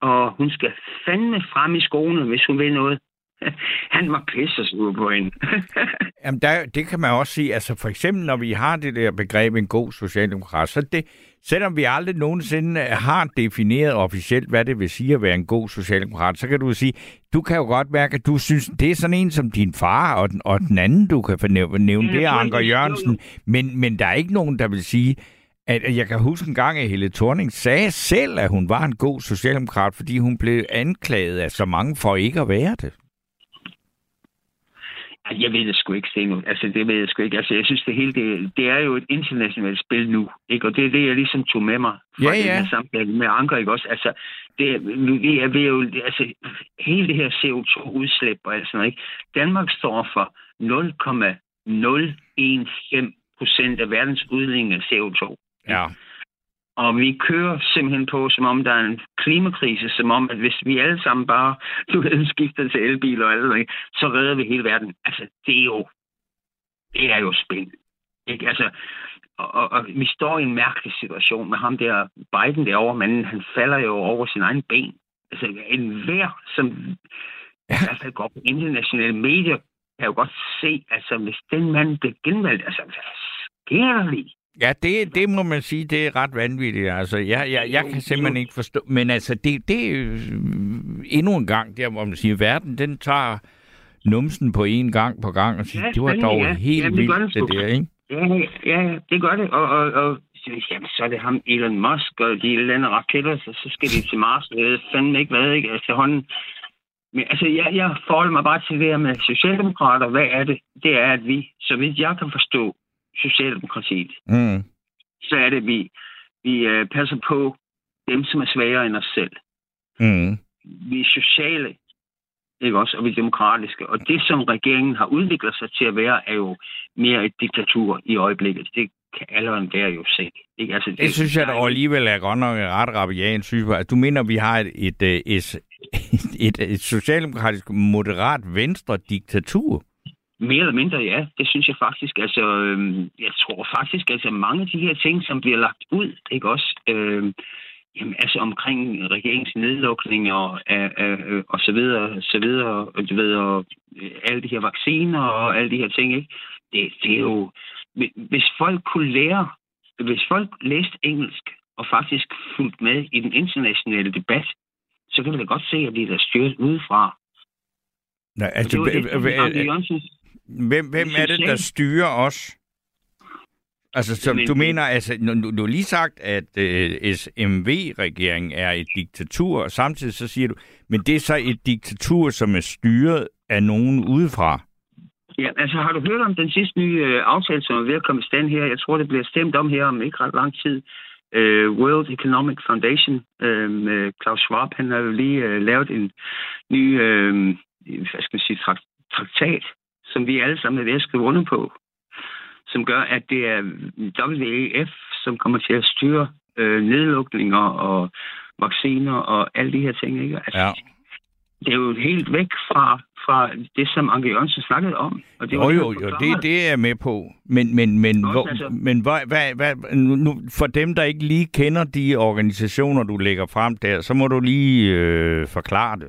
Og hun skal fandme frem i skoene, hvis hun vil noget. Han var pisse sur på hende. Jamen, der, det kan man også sige. Altså, for eksempel, når vi har det der begreb en god socialdemokrat, så det, selvom vi aldrig nogensinde har defineret officielt, hvad det vil sige at være en god socialdemokrat, så kan du sige, du kan jo godt mærke, at du synes, det er sådan en som din far, og den, og den anden, du kan fornævne, nævne, det er Anker Jørgensen. Men, men der er ikke nogen, der vil sige, at at jeg kan huske en gang, at Helle Thorning sagde selv, at hun var en god socialdemokrat, fordi hun blev anklaget af så mange for ikke at være det. Jeg ved det sgu ikke, Steno. Altså, det ved jeg sgu ikke. Altså, jeg synes, det hele, det, det er jo et internationalt spil nu, ikke? Og det er det, jeg ligesom tog med mig fra Ja, den ja. her samtale med Anker, ikke også? Altså, det, nu, vi er ved jo, altså, hele det her CO2-udslip og alt sådan noget, ikke? Danmark står for 0,015 procent af verdens udledning af CO2. Ja. Og vi kører simpelthen på, som om der er en klimakrise, som om, at hvis vi alle sammen bare du ved, skifter til elbiler og alt så redder vi hele verden. Altså, det er jo, det er jo spil. Ikke? Altså, og, og, og, vi står i en mærkelig situation med ham der, Biden derovre, men han falder jo over sin egen ben. Altså, en hver, som i hvert fald går på internationale medier, kan jo godt se, altså, hvis den mand bliver genvalgt, altså, hvad sker der lige? Ja, det, det må man sige, det er ret vanvittigt. Altså, jeg, jeg, jeg kan simpelthen ikke forstå... Men altså, det, det er øh, endnu en gang, der hvor man siger, verden, den tager numsen på en gang på gang og siger, Ja, det var dog ja. helt Jamen, det vildt, det det der, ikke? Ja, ja, ja, det gør det. Og, og, og så- jamen, så er det ham, Elon Musk, og de lander raketter, så, så skal de til Mars. Jeg ved fandme ikke hvad, ikke? Altså, hånden... Men altså, jeg, jeg forholder mig bare til det her med Socialdemokrater. Hvad er det? Det er, at vi, så vidt jeg kan forstå Socialdemokratiet, Mm. så er det, at vi, vi uh, passer på dem, som er svagere end os selv. Mm. Vi er sociale, ikke også? Og vi er demokratiske. Og det, som regeringen har udviklet sig til at være, er jo mere et diktatur i øjeblikket. Det kan alle der jo se. Ikke? Altså, Det synes jeg er dog alligevel er godt nok ret rabiat synes på. Altså, Du mener, vi har et, et, øh, et, et, et socialdemokratisk moderat venstre diktatur? Mere eller mindre, ja. Det synes jeg faktisk. Altså, øhm, jeg tror faktisk, altså mange af de her ting, som bliver lagt ud, ikke også? Øhm, jamen, altså omkring regeringens nedlukning og, øh, øh, og så videre, så videre, og du ved, og øh, alle de her vacciner og alle de her ting, ikke? Det, det er jo... Hvis folk kunne lære, hvis folk læste engelsk og faktisk fulgte med i den internationale debat, så kan vi da godt se, at de er der styret udefra. Nej, altså, det det, som hvem, hvem, er det, der styrer os? Altså, som du mener, altså, nu, du har lige sagt, at øh, SMV-regeringen er et diktatur, og samtidig så siger du, men det er så et diktatur, som er styret af nogen udefra. Ja, altså har du hørt om den sidste nye øh, aftale, som er ved at komme i stand her? Jeg tror, det bliver stemt om her om ikke ret lang tid. Øh, World Economic Foundation øh, Klaus Schwab, han har jo lige øh, lavet en ny øh, hvad skal man sige, trak- traktat, som vi alle sammen er ved at skrive under på, som gør, at det er WEF, som kommer til at styre øh, nedlukninger og vacciner og alle de her ting. Ikke? Altså, Ja. Det er jo helt væk fra, fra det, som Anke Jørgensen snakkede om. Og det Jo, jo, jo, det, det er jeg med på. Men, men, men, Også, hvor, altså- men hvad, hvad, hvad, nu, for dem, der ikke lige kender de organisationer, du lægger frem der, så må du lige øh, forklare det.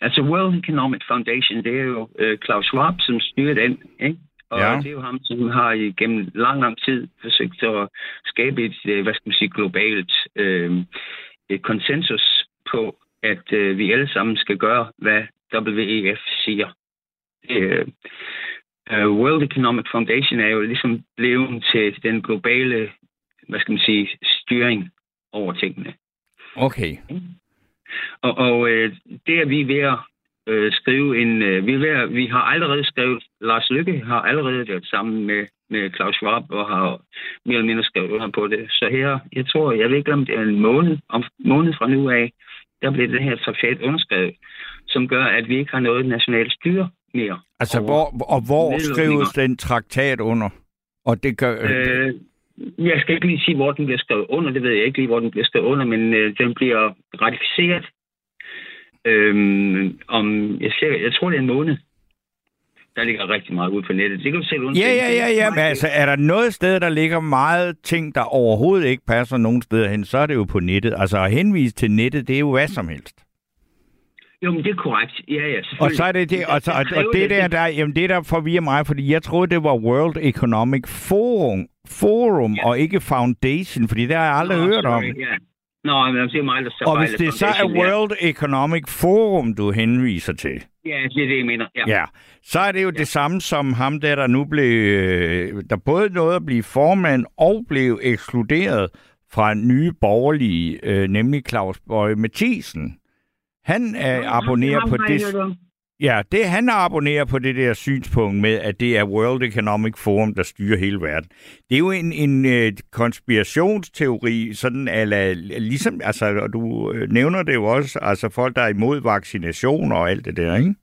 Altså World Economic Foundation, det er jo øh, Klaus Schwab, som styrer den, ikke? Og Ja. det er jo ham, som har igennem lang, lang tid forsøgt at skabe et, øh, hvad skal man sige, globalt øh, et konsensus på, at øh, vi alle sammen skal gøre, hvad WEF siger. Øh, øh, World Economic Foundation er jo ligesom blevet til den globale, hvad skal man sige, styring over tingene. Okay. Og, og øh, det er vi ved at øh, skrive en... Øh, vi, er ved at, vi har allerede skrevet... Lars Lykke har allerede været sammen med, med Claus Schwab og har mere eller mindre skrevet under på det. Så her, jeg tror, jeg ved ikke om det er en måned, om måned fra nu af, der bliver den her traktat underskrevet, som gør, at vi ikke har noget nationalt styre mere. Altså, hvor, og hvor skrives den traktat under? Og det gør... Øh, jeg skal ikke lige sige, hvor den bliver skrevet under. Det ved jeg ikke lige, hvor den bliver skrevet under, men øh, den bliver ratificeret øhm, om, jeg, siger, jeg tror, det er en måned. Der ligger rigtig meget ud på nettet. Det kan du selv ja, undersøge. ja, ja, ja. Men altså, er der noget sted, der ligger meget ting, der overhovedet ikke passer nogen steder hen, så er det jo på nettet. Altså, at henvise til nettet, det er jo hvad som helst. Jo, men det er korrekt. Ja, ja. Og så er det det, og, så, og, og det der, der, jamen det der forvirrer mig, fordi jeg troede, det var World Economic Forum, Forum Ja. og ikke Foundation, fordi det har jeg aldrig Nå, hørt om. sorry, Ja. Nå, men det er mig, der tager Og hvis det så er Foundation, ja. World Economic Forum, du henviser til, Ja, det er det, jeg mener. Ja. ja, så er det jo det samme som ham der, der nu blev, øh, der både nåede at blive formand og blev ekskluderet fra nye borgerlige, øh, nemlig Claus Bøje Mathisen. Han øh, abonnerer på det. Ja, det han abonnerer på det der synspunkt med, at det er World Economic Forum, der styrer hele verden. Det er jo en, en øh, konspirationsteori, sådan ala, ligesom, altså, og du øh, nævner det jo også, altså folk, der er imod vaccination og alt det der, ikke?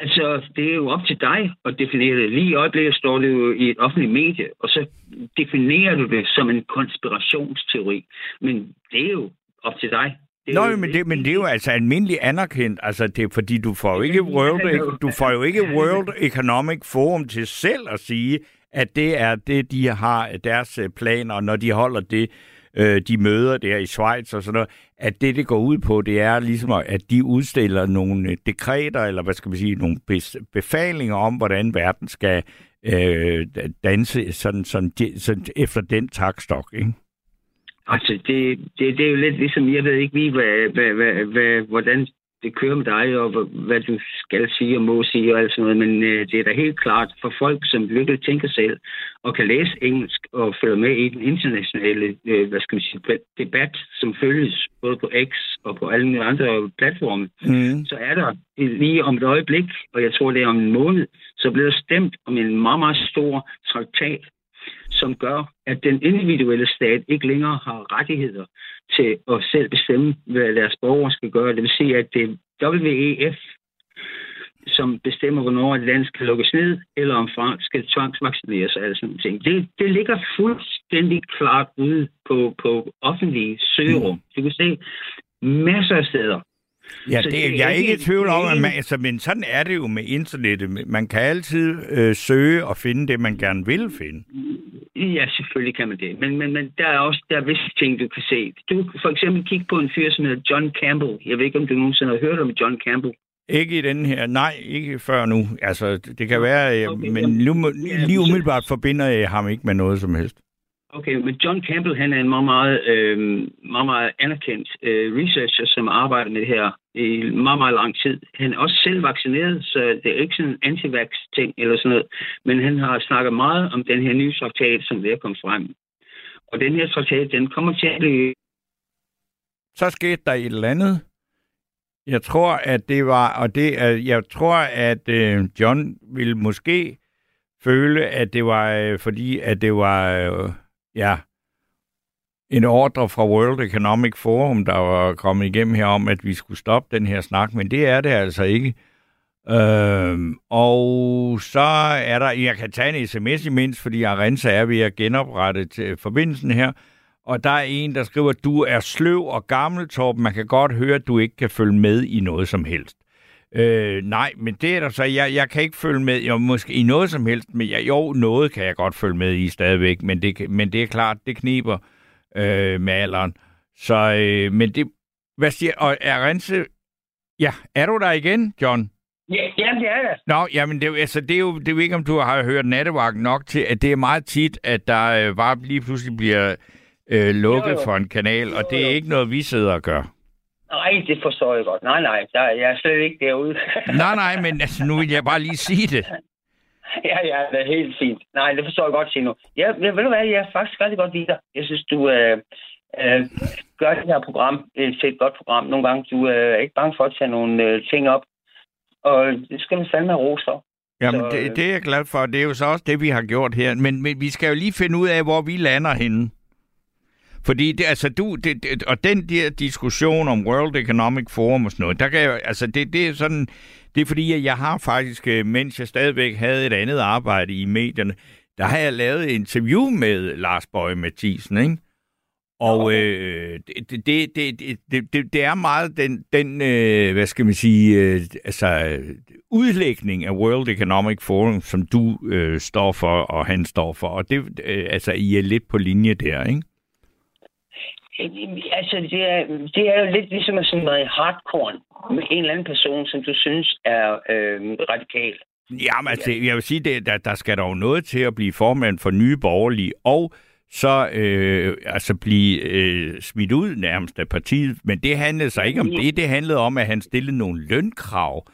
Altså, det er jo op til dig at definere det. Lige i øjeblikket står det jo i et offentligt medie, og så definerer du det som en konspirationsteori. Men det er jo op til dig. Det Nå, men det, men det er jo altså almindeligt anerkendt, altså det fordi, du får jo ikke World, du får jo ikke World Economic Forum til selv at sige, at det er det, de har deres øh, planer, når de holder det, øh, de møder der i Schweiz og sådan noget, at det, det går ud på, det er ligesom, at de udstiller nogle øh, dekreter, eller hvad skal man sige, nogle befalinger om, hvordan verden skal øh, danse sådan, sådan, sådan, efter den takstok, ikke? Altså, det, det, det er jo lidt ligesom, jeg ved ikke lige, hvad, hvad, hvad, hvad, hvordan det kører med dig, og hvad, du skal sige og må sige og alt sådan noget, men øh, det er da helt klart for folk, som virkelig tænker selv og kan læse engelsk og følge med i den internationale, øh, hvad skal man sige, debat, som følges både på X og på alle mulige andre platforme, Mm. så er der lige om et øjeblik, og jeg tror, det er om en måned, så bliver der stemt om en meget, meget stor traktat, som gør, at den individuelle stat ikke længere har rettigheder til at selv bestemme, hvad deres borgere skal gøre. Det vil sige, at det er WEF, som bestemmer, hvornår et land skal lukkes ned, eller om folk skal tvangsvaccineres og alle sådan ting. Det, det ligger fuldstændig klart ude på, på offentlige søgerum. Du kan se masser af steder. Ja, Så det, det er jeg er ikke i tvivl om, at man, altså, men sådan er det jo med internettet. Man kan altid øh, søge og finde det, man gerne vil finde. Ja, selvfølgelig kan man det. Men, men, men der er også der er visse ting, du kan se. Du kan for eksempel kigge på en fyr, som hedder John Campbell. Jeg ved ikke, om du nogensinde har hørt om John Campbell. Ikke i den her, nej, ikke før nu. Altså, det kan være, øh, Okay, men jamen, lige, umiddelbart forbinder jeg ham ikke med noget som helst. Okay, men John Campbell, han er en meget, meget, øh, meget, meget anerkendt øh, researcher, som arbejder med det her i meget, meget lang tid. Han er også selv vaccineret, så det er ikke sådan en anti ting eller sådan noget. Men han har snakket meget om den her nye traktat, som er kommet frem. Og den her traktat, den kommer til at blive Så skete der et eller andet. Jeg tror, at det var, og det at jeg tror, at øh, John ville måske føle, at det var, øh, fordi at det var, øh, ja, en ordre fra World Economic Forum, der var kommet igennem her om, at vi skulle stoppe den her snak, men det er det altså ikke. Øhm, og så er der, jeg kan tage en sms imens, fordi Arenza er ved at genoprette til forbindelsen her, og der er en, der skriver, du er sløv og gammel, Torben. Man kan godt høre, at du ikke kan følge med i noget som helst. Øh, nej, men det er der så. Jeg, jeg kan ikke følge med jo, måske i noget som helst, men jeg, jo, noget kan jeg godt følge med i stadigvæk, men det, men det er klart, det kniber øh, med alderen. Så, øh, men det, hvad siger, og er Rense, ja, er du der igen, John? Ja, ja det er det. Nå, jamen, det, er jo- altså, det, er jo, det er jo ikke, om du har hørt nattevagten nok til, at det er meget tit, at der øh, bare lige pludselig bliver øh, lukket Jo, jo. for en kanal, og det er jo. ikke noget, vi sidder og gør. Nej, det forstår jeg godt. Nej, nej, der, jeg er slet ikke derude. Nej, nej, men altså, nu vil jeg bare lige sige det. ja, ja, det er helt fint. Nej, det forstår jeg godt, Tino. Ja, jeg, ved du hvad, jeg er faktisk rigtig godt lide dig. Jeg synes, du øh, øh, gør det her program øh, til et godt program. Nogle gange, du øh, er ikke bange for at tage nogle øh, ting op. Og det skal man fandme have ros for. Jamen, Så, det, øh, det er jeg glad for, det er jo så også det, vi har gjort her. Men, men vi skal jo lige finde ud af, hvor vi lander henne. Fordi det, altså du, det, det, og den der diskussion om World Economic Forum og sådan noget, der kan jeg, altså det, det er sådan, det er fordi, at jeg har faktisk, øh, mens jeg stadigvæk havde et andet arbejde i medierne, der har jeg lavet et interview med Lars Bøje Mathisen, ikke? Og øh, det, det, det, det, det, er meget den, den øh, hvad skal man sige, øh, altså udlægning af World Economic Forum, som du øh, står for, og han står for. Og det, øh, altså, I er lidt på linje der, ikke? Altså, det er, det er jo lidt ligesom at sådan noget hardcore med en eller anden person, som du synes er øh, radikal. Jamen, altså, jeg vil sige, det, der, der skal der jo noget til at blive formand for nye borgerlige, og så øh, altså blive øh, smidt ud nærmest af partiet. Men det handlede så ikke om det. Det handlede om, at han stillede nogle lønkrav.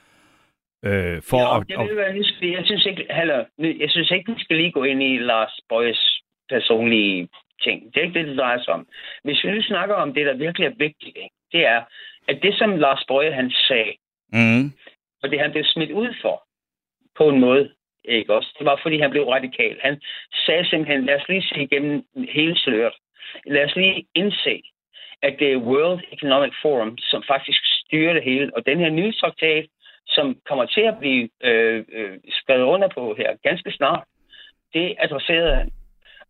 Øh, for ja, at, jeg, ved, hvad, nu skal, jeg synes ikke, heller, jeg synes ikke, vi skal lige gå ind i Lars Bøjes personlige ting. Det er ikke det, det drejer sig om. Hvis vi nu snakker om det, der virkelig er vigtigt, ikke, det er, at det, som Lars Bøje han sagde, mm, og det han blev smidt ud for, på en måde, ikke også? Det var, fordi han blev radikal. Han sagde simpelthen, lad os lige se igennem hele sløret. Lad os lige indse, at det er World Economic Forum, som faktisk styrer det hele. Og den her nye traktat, som kommer til at blive øh, øh, skrevet under på her ganske snart, det adresserede han.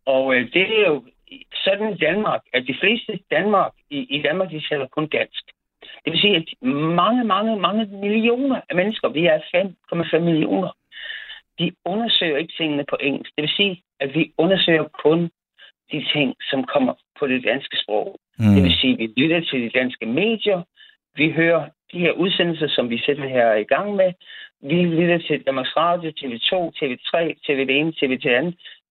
Og øh, det er jo sådan i Danmark, at de fleste Danmark, i, i Danmark, de taler kun dansk. Det vil sige, at mange, mange, mange millioner af mennesker, vi er 5,5 millioner, de undersøger ikke tingene på engelsk. Det vil sige, at vi undersøger kun de ting, som kommer på det danske sprog. mm. Det vil sige, at vi lytter til de danske medier, vi hører de her udsendelser, som vi sætter her i gang med. Vi lytter til Danmarks Radio, TV2, TV3, TV1, TV2,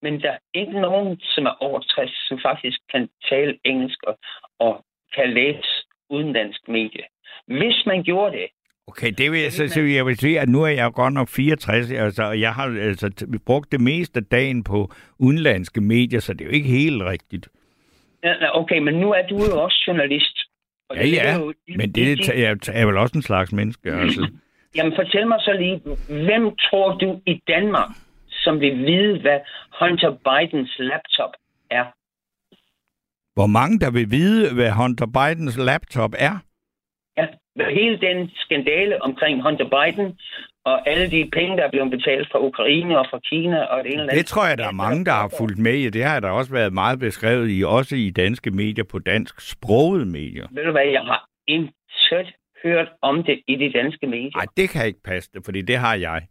men der er ikke nogen, som er over 60, som faktisk kan tale engelsk og, og kan læse udenlandsk medie. Hvis man gjorde det, Okay, det vil jeg så, så vil jeg vil sige, at nu er jeg godt nok 64, altså, og jeg har altså, brugt det meste af dagen på udenlandske medier, så det er jo ikke helt rigtigt. Ja, okay, men nu er du jo også journalist. Og Ja, det ja, er jo- men det er, er, er vel også en slags menneske, altså. Jamen fortæl mig så lige, hvem tror du i Danmark, som vil vide, hvad Hunter Bidens laptop er? Hvor mange der vil vide, hvad Hunter Bidens laptop er? Ja, hele den skandale omkring Hunter Biden, og alle de penge, der er blevet betalt fra Ukraine og fra Kina og det ene eller Det andet. tror jeg, der er mange, der har fulgt med i. Det har der også været meget beskrevet i, også i danske medier på dansk sproget medier. Ved du hvad, jeg har intet hørt om det i de danske medier. Nej, det kan ikke passe fordi det har jeg.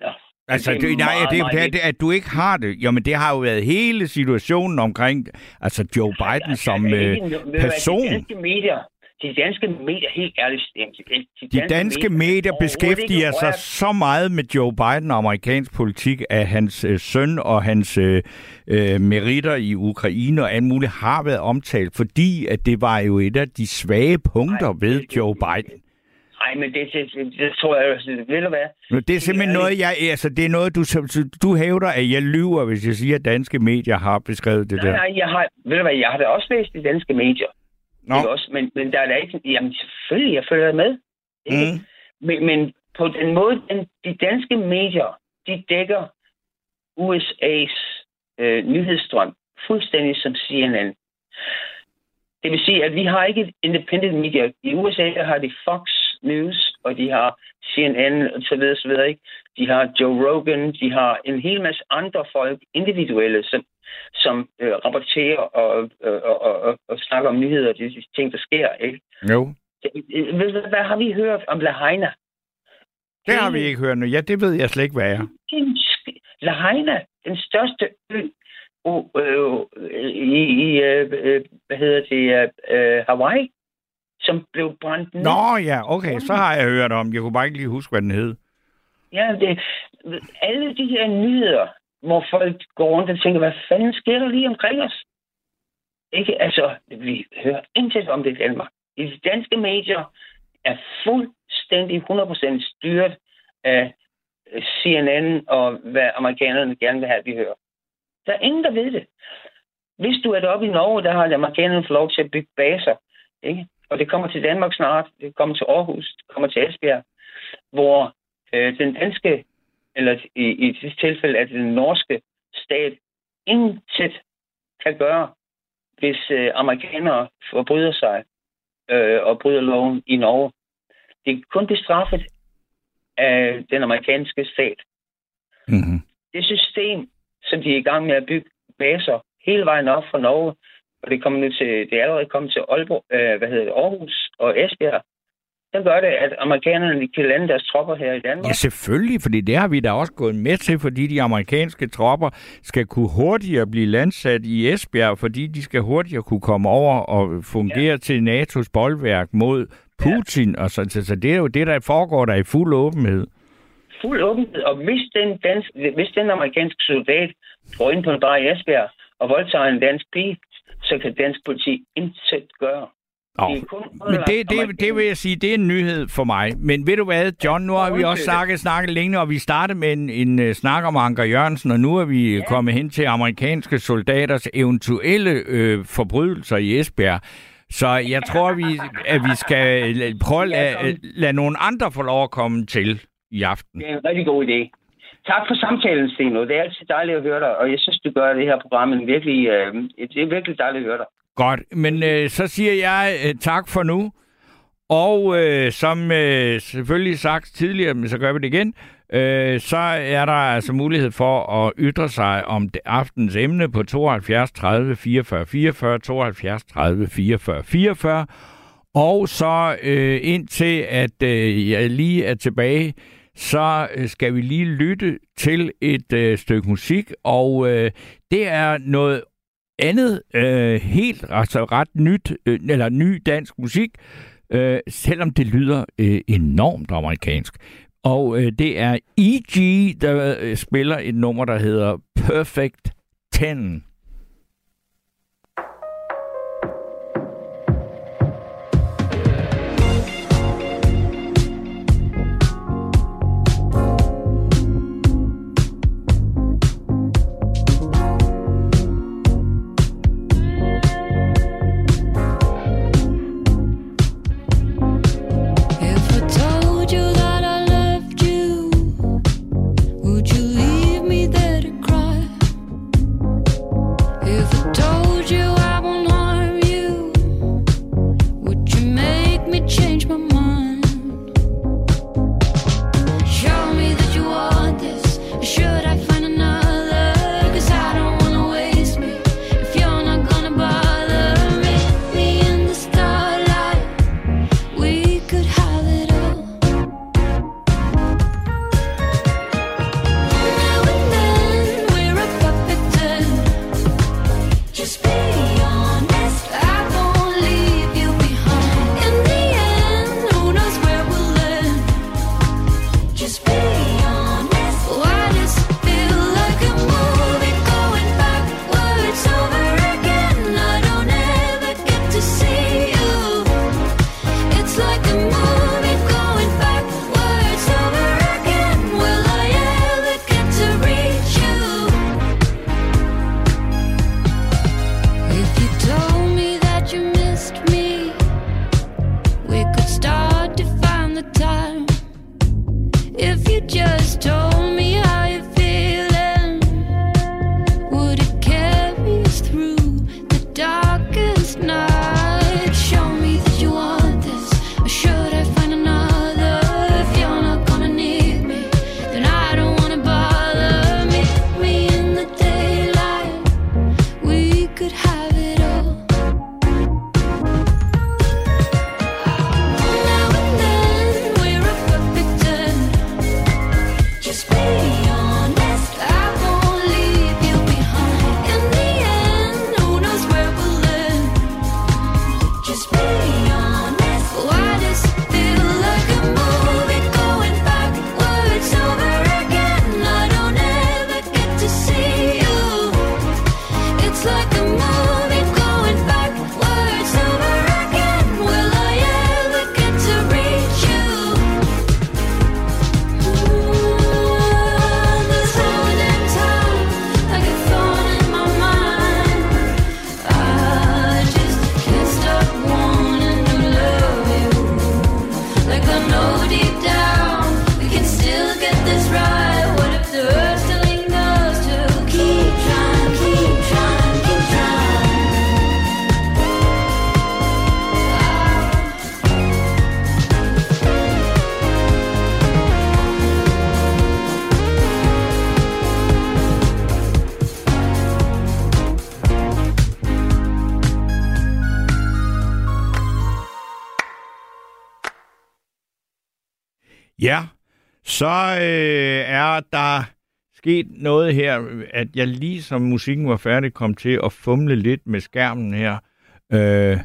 Ja. Altså, Det det, nej, meget, det, meget det, at du ikke har det. Jamen, det har jo været hele situationen omkring, altså Joe Biden som øh, ikke- ved du hvad, person. De danske medier, de danske medier, helt ærligt, de, De danske medier overhovedet beskæftiger sig så meget med Joe Biden og amerikansk politik, at hans øh, søn og hans øh, øh, meritter i Ukraine og alt muligt har været omtalt, fordi at det var jo et af de svage punkter Nej, ved det- Joe Biden. Nej, men det, det, det, det tror jeg, ved du hvad? Men det er simpelthen noget, jeg, altså, det er noget, du, du hævder, at jeg lyver, hvis jeg siger, at danske medier har beskrevet det Nej, der. nej, jeg har, ved du hvad, jeg har da også læst de danske medier. Nå. Ikke Også, men, men der er da ikke... Jamen selvfølgelig, jeg følger med. Ikke? Mm. Men, men på den måde, den, de danske medier, de dækker USA's øh, nyhedsstrøm fuldstændig som CNN. Det vil sige, at vi har ikke et independent media. I USA der har de Fox News, og de har CNN og så videre, så videre, ikke? De har Joe Rogan, de har en hel masse andre folk, individuelle, som, som øh, rapporterer og, øh, og, og, og, snakker om nyheder og de ting, der sker, ikke? Jo, Øh, du, hvad har vi hørt om Lahaina? det har vi ikke hørt nu. Ja, det ved jeg slet ikke, hvad er. Lahaina, den største ø uh, uh, i, i uh, hvad hedder det, uh, Hawaii, som blev brændt ned. Nå ja, okay, så har jeg hørt om. Jeg kunne bare ikke lige huske, hvad den hed. Ja, det, alle de her nyheder, hvor folk går rundt og tænker, hvad fanden sker der lige omkring os? Ikke? Altså, vi hører intet om det i Danmark. De danske medier er fuldstændig 100% styret af CNN og hvad amerikanerne gerne vil have, at vi hører. Der er ingen, der ved det. Hvis du er deroppe i Norge, der har amerikanerne fået lov til at bygge baser. Ikke? Og det kommer til Danmark snart. Det kommer til Aarhus. Det kommer til Esbjerg. Hvor øh, den danske, eller i, i det tilfælde, at den norske stat intet kan gøre, hvis øh, amerikanere forbryder sig øh, og bryder loven i Norge. Det kan kun blive straffet af den amerikanske stat. Mm-hmm. Det system, som de er i gang med at bygge baser hele vejen op fra Norge, og det, kommer nu til, det er allerede kommet til Aalborg, øh, hvad hedder det, Aarhus og Esbjerg, så gør det, at amerikanerne kan lande deres tropper her i Danmark. Ja, selvfølgelig, fordi det har vi da også gået med til, fordi de amerikanske tropper skal kunne hurtigere blive landsat i Esbjerg, fordi de skal hurtigere kunne komme over og fungere ja. til NATO's boldværk mod Putin. Ja. Og så, så, så det er jo det, der foregår der i fuld åbenhed. Fuld åbenhed, og hvis den, dansk, hvis den amerikanske soldat går ind på en bar i Esbjerg og voldtager en dansk pige, så kan dansk politi intet gøre. Oh. Det kun Men det, det, det vil jeg sige, det er en nyhed for mig. Men ved du hvad, John, nu har vi også snakket, snakket længe, og vi startede med en, en uh, snak om Anker Jørgensen, og nu er vi ja. kommet hen til amerikanske soldaters eventuelle øh, forbrydelser i Esbjerg. Så jeg tror, vi, at vi skal la- prøve at lade, lade nogle andre få lov at komme til i aften. Det er en rigtig god idé. Tak for samtalen, Steno. Det er altid dejligt at høre dig, og jeg synes, du gør det her program en virkelig, øh, det er virkelig dejligt at høre dig. Godt, men øh, så siger jeg øh, tak for nu. Og øh, som øh, selvfølgelig sagt tidligere, men så gør vi det igen, øh, så er der altså mulighed for at ytre sig om det aftens emne på 72 30 44 44, 72 30 44 44. Og så øh, indtil at øh, jeg lige er tilbage, så øh, skal vi lige lytte til et øh, stykke musik, og øh, det er noget andet øh, helt altså ret nyt, øh, eller ny dansk musik, øh, selvom det lyder øh, enormt amerikansk. Og øh, det er E.G., der øh, spiller et nummer, der hedder Perfect 10. så øh, er der sket noget her, at jeg lige som musikken var færdig, kom til at fumle lidt med skærmen her. Øh,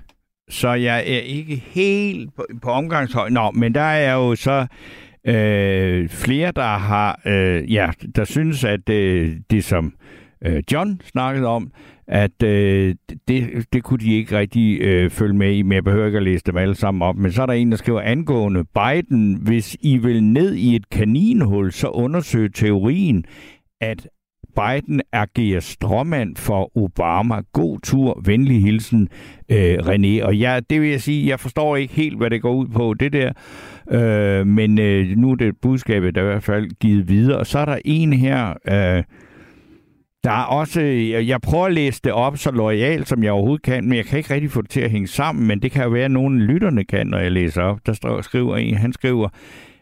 så jeg er ikke helt på, på omgangshøj. Nå, men der er jo så øh, flere, der har, øh, ja, der synes, at øh, det som øh, John snakkede om, at øh, det, det kunne de ikke rigtig øh, følge med i, men jeg behøver ikke at læse dem alle sammen op. Men så er der en, der skriver angående Biden, hvis I vil ned i et kaninhul, så undersøg teorien, at Biden agerer stråmand for Obama. God tur, venlig hilsen, øh, René. Og jeg, det vil jeg sige, jeg forstår ikke helt, hvad det går ud på, det der. Øh, men øh, nu er det budskabet, der er i hvert fald givet videre. Og så er der en her, øh, der er også, øh, jeg, prøver at læse det op så lojalt, som jeg overhovedet kan, men jeg kan ikke rigtig få det til at hænge sammen, men det kan jo være, at nogle lytterne kan, når jeg læser op. Der står, skriver en, han skriver,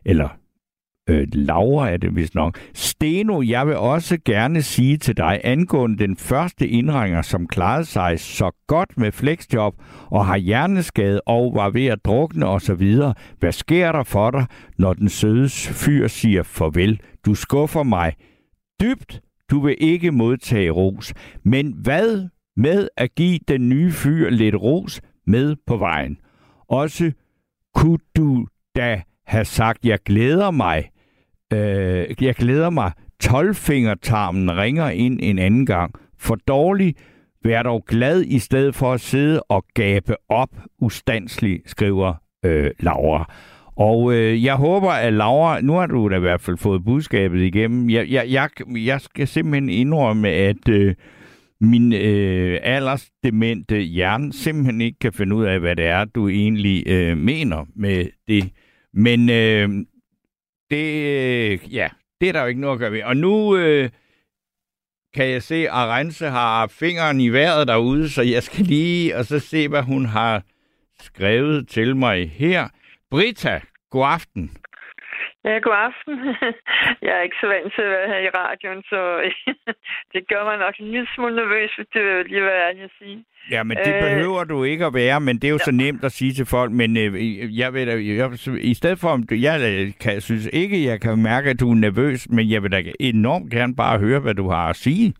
eller øh, Laura er det vist nok. Steno, jeg vil også gerne sige til dig angående den første indringer, som klarede sig så godt med flexjob og har hjerneskade og var ved at drukne osv. Hvad sker der for dig, når den søde fyr siger farvel? Du skuffer mig dybt. Du vil ikke modtage ros. Men hvad med at give den nye fyr lidt ros med på vejen? Også kunne du da have sagt, jeg glæder mig, Øh, jeg glæder mig. 12-fingertarmen ringer ind en anden gang. For dårlig, vær dog glad i stedet for at sidde og gabe op ustandsligt, skriver øh, Laura. Og øh, jeg håber, at Laura, nu har du da i hvert fald fået budskabet igennem. Jeg, jeg, jeg, jeg skal simpelthen indrømme, at øh, min øh, aldersdemente hjerne simpelthen ikke kan finde ud af, hvad det er, du egentlig øh, mener med det. Men øh, det, øh, ja, det er der jo ikke noget at gøre ved. Og nu øh, kan jeg se, at Rense har fingeren i vejret derude, så jeg skal lige og så se, hvad hun har skrevet til mig her. Brita, god aften. Ja, god aften. Jeg er ikke så vant til at være her i radioen, så det gør mig nok en lille smule nervøs, hvis det vil lige være ærlig at sige. Ja, men det Øh, behøver du ikke at være, men det er jo så nemt at sige til folk. Men øh, jeg vil da, jeg, i stedet for, om du, jeg øh, kan, synes ikke, jeg kan mærke, at du er nervøs, men jeg vil da enormt gerne bare høre, hvad du har at sige.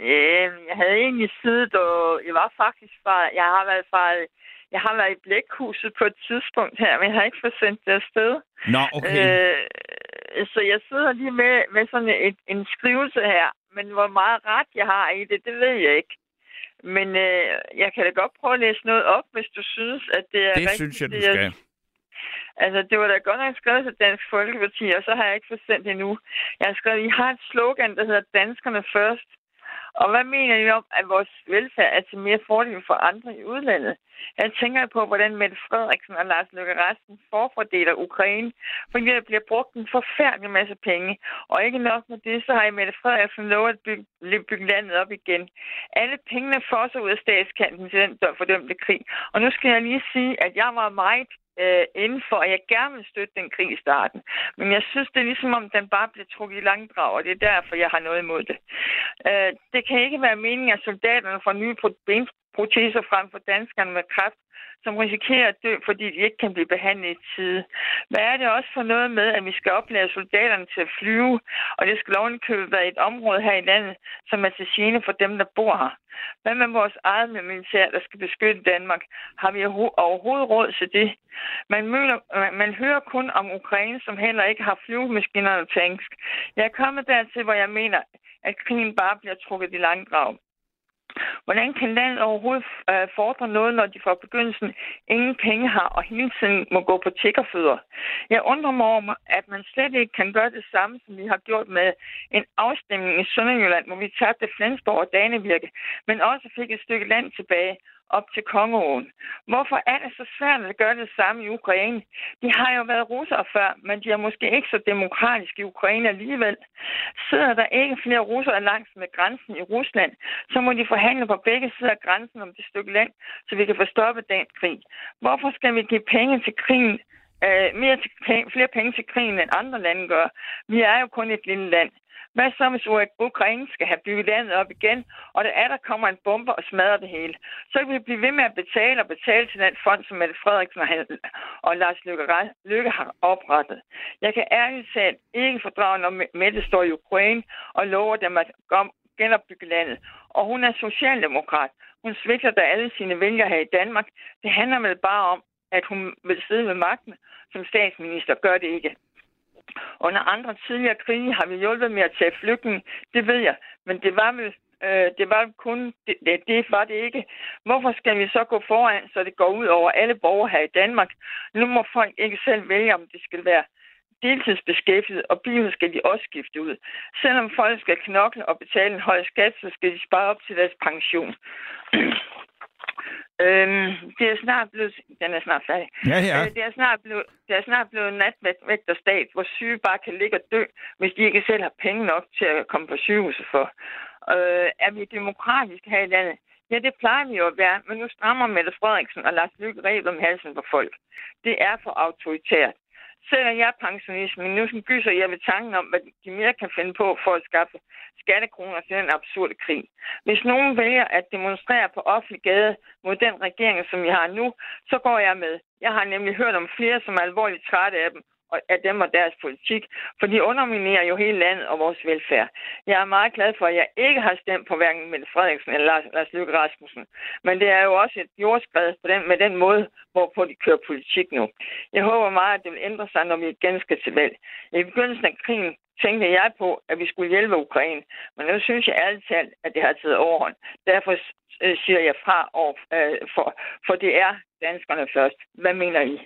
Ja, jeg havde egentlig siddet, og jeg var faktisk fra, jeg har været fra, jeg har været i Blækhuset på et tidspunkt her, men jeg har ikke fået sendt det afsted. Nå, okay. Øh, så jeg sidder lige med, med sådan et, en skrivelse her, men hvor meget ret jeg har i det, det ved jeg ikke. Men øh, jeg kan da godt prøve at læse noget op, hvis du synes, at det er det rigtigt. synes jeg, du det, skal. Altså, det var da godt nok skrevet til Dansk Folkeparti, og så har jeg ikke fået sendt det endnu. Jeg har skrevet, I har et slogan, der hedder Danskerne først. Og hvad mener I om, at vores velfærd er til mere fordel for andre i udlandet? Jeg tænker på, hvordan Mette Frederiksen og Lars Løkke Rasmussen forfordeler Ukraine, fordi der bliver brugt en forfærdelig masse penge. Og ikke nok med det, så har I Mette Frederiksen lovet at bygge, bygge landet op igen. Alle pengene fosser ud af statskanten til den fordømte krig. Og nu skal jeg lige sige, at jeg var meget øh, inden for, at jeg gerne vil støtte den krig i starten. Men jeg synes, det er ligesom om, den bare bliver trukket i langdrag, og det er derfor, jeg har noget imod det. Øh, det kan ikke være meningen, at soldaterne får nye proteser frem for danskerne med kræft, som risikerer at dø, fordi de ikke kan blive behandlet i tide. Hvad er det også for noget med, at vi skal oplære soldaterne til at flyve, og det skal ovenikøbet være et område her i landet, som er til gene for dem, der bor her? Hvad med vores eget militær, der skal beskytte Danmark? Har vi overhovedet råd til det? Man, møder, man hører kun om Ukraine, som heller ikke har flyvemaskiner og tanks. Jeg er kommet dertil, hvor jeg mener, at krigen bare bliver trukket i langdrag. Hvordan kan landet overhovedet øh, fordre noget, når de fra begyndelsen ingen penge har og hele tiden må gå på tiggerfødder? Jeg undrer mig over, at man slet ikke kan gøre det samme, som vi har gjort med en afstemning i Sønderjylland, hvor vi tabte Flensborg og Danevirke, men også fik et stykke land tilbage op til Kongeåen. Hvorfor er det så svært at gøre det samme i Ukraine? De har jo været russere før, men de er måske ikke så demokratiske i Ukraine alligevel. Sidder der ikke flere russere langs med grænsen i Rusland, så må de forhandle på begge sider af grænsen om det stykke land, så vi kan få stoppet den krig. Hvorfor skal vi give penge til krigen, øh, mere til, flere penge til krigen, end andre lande gør? Vi er jo kun et lille land. Hvad så, hvis Ukraine skal have bygget landet op igen, og der er, der kommer en bombe og smadrer det hele? Så kan vi blive ved med at betale og betale til den fond, som Mette Frederiksen og, og Lars Løkke, Løkke har oprettet. Jeg kan ærligt talt ikke fordrage, når Mette står i Ukraine og lover dem at genopbygge landet. Og hun er socialdemokrat. Hun svigter da alle sine vælgere her i Danmark. Det handler vel bare om, at hun vil sidde ved magten som statsminister. Gør det ikke. Under andre tidligere krige har vi hjulpet med at tage flygtninge, det ved jeg. Men det var vel Øh, det var kun, det, det, det var det ikke. Hvorfor skal vi så gå foran, så det går ud over alle borgere her i Danmark? Nu må folk ikke selv vælge, om det skal være deltidsbeskæftiget, og bilen skal de også skifte ud. Selvom folk skal knokle og betale en høj skat, så skal de spare op til deres pension. øhm, det er snart blevet... Den er snart færdig. Ja, ja. Øh, det, er snart blevet, det er snart blevet natvægterstat, hvor syge bare kan ligge og dø, hvis de ikke selv har penge nok til at komme på sygehuset for. Øh, er vi demokratiske her i landet? Ja, det plejer vi jo at være, men nu strammer Mette Frederiksen og Lars Lykke rebet om halsen på folk. Det er for autoritært. Selv er pensionist, men nu gyser jeg ved tanken om, hvad de mere kan finde på for at skaffe skattekroner til den absurde krig. Hvis nogen vælger at demonstrere på offentlig gade mod den regering, som vi har nu, så går jeg med. Jeg har nemlig hørt om flere, som er alvorligt trætte af dem, af dem og deres politik, for de underminerer jo hele landet og vores velfærd. Jeg er meget glad for, at jeg ikke har stemt på hverken Mette Frederiksen eller Lars, Lars Løkke Rasmussen. Men det er jo også et jordskred på den, med den måde, hvorpå de kører politik nu. Jeg håber meget, at det vil ændre sig, når vi igen skal til valg. I begyndelsen af krigen tænkte jeg på, at vi skulle hjælpe Ukraine. Men nu synes jeg ærligt talt, at det har taget overhånd. Derfor øh, siger jeg fra, over, øh, for, for det er danskerne først. Hvad mener I?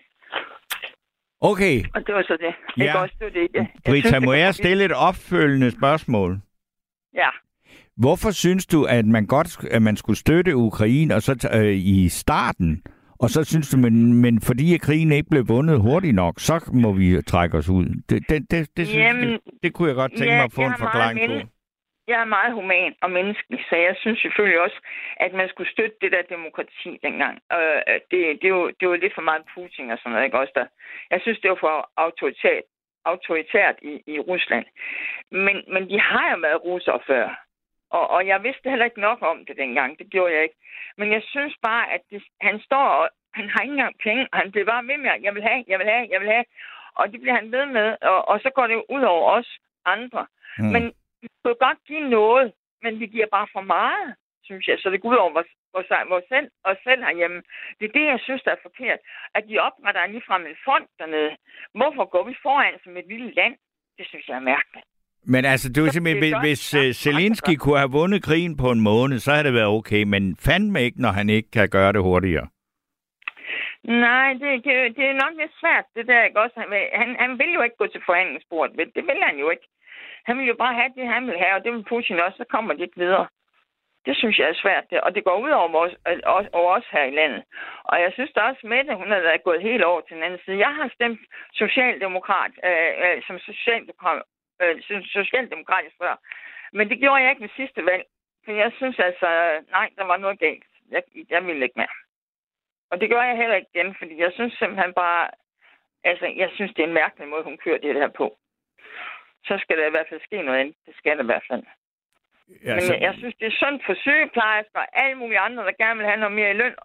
Okay, Og det var så det. Ja. Ikke også, det det. Jeg, jeg Brita, synes, må det jeg stille et opfølgende spørgsmål? Ja. Hvorfor synes du, at man godt at man skulle støtte Ukraine og så øh, i starten, og så synes du, men, men fordi krigen ikke blev vundet hurtigt nok, så må vi trække os ud. Det, det, det, det, synes, Jamen, det, det kunne jeg godt tænke ja, mig at få jeg en forklaring på. Jeg er meget human og menneskelig, så jeg synes selvfølgelig også, at man skulle støtte det der demokrati dengang. Øh, det, det, er jo, det jo lidt for meget Putin og sådan noget, ikke også der? Jeg synes, det var for autoritært, autoritært i, i Rusland. Men, men de har jo været russere før. Og, og jeg vidste heller ikke nok om det dengang. Det gjorde jeg ikke. Men jeg synes bare, at det, han står og han har ikke engang penge, og han bliver bare ved med, at jeg vil have, jeg vil have, jeg vil have. Og det bliver han ved med, og, og så går det jo ud over os andre. Mm. Men vi kan godt give noget, men vi giver bare for meget, synes jeg. Så det går ud over vores, vores, vores selv, os selv herhjemme. Det er det, jeg synes, der er forkert. At de opretter ligefrem en fond dernede. Hvorfor går vi foran som et lille land? Det synes jeg er mærkeligt. Men altså, Så simpelthen, hvis, Ja, uh, Zelensky kunne have vundet krigen på en måned, så havde det været okay, men fandme ikke, når han ikke kan gøre det hurtigere. Nej, det, det, det er nok lidt svært, det der, ikke også? Han, han, vil jo ikke gå til forhandlingsbordet? Det vil han jo ikke. Han vil jo bare have det, han vil have, og det vil Putin også, så kommer det ikke videre. Det synes jeg er svært, det. og det går ud over os, over, øh, over os her i landet. Og jeg synes da også, Mette, hun er da gået helt over til den anden side. Jeg har stemt socialdemokrat, øh, øh, som socialdemokrat, øh, som socialdemokratisk før. Men det gjorde jeg ikke ved sidste valg. For jeg synes altså, nej, der var noget galt. Jeg, jeg ville ikke mere. Og det gør jeg heller ikke igen, fordi jeg synes simpelthen bare, altså, jeg synes, det er en mærkelig måde, hun kører det her på. Så skal der i hvert fald ske noget andet. Det skal der i hvert fald. Ja, Men jeg, jeg synes, det er synd for sygeplejersker og alle mulige andre, der gerne vil have noget mere i løn,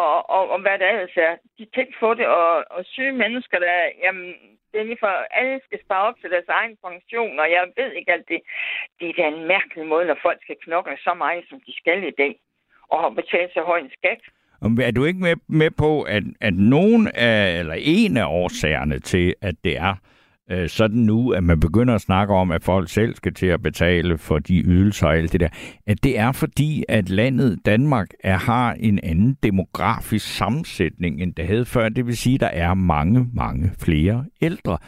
og, og, og hvad der ellers er. De kan ikke få det, og, og syge mennesker, der, jamen, det er lige for, alle skal spare op til deres egen pension, og jeg ved ikke alt det. Det er da en mærkelig måde, når folk skal knokle så meget, som de skal i dag, og har betalt så høj en skat. Er du ikke med, med på, at, at nogen af, eller en af årsagerne til, at det er øh, sådan nu, at man begynder at snakke om, at folk selv skal til at betale for de ydelser og alt det der, at det er fordi, at landet Danmark er, har en anden demografisk sammensætning, end det havde før. Det vil sige, at der er mange, mange flere ældre.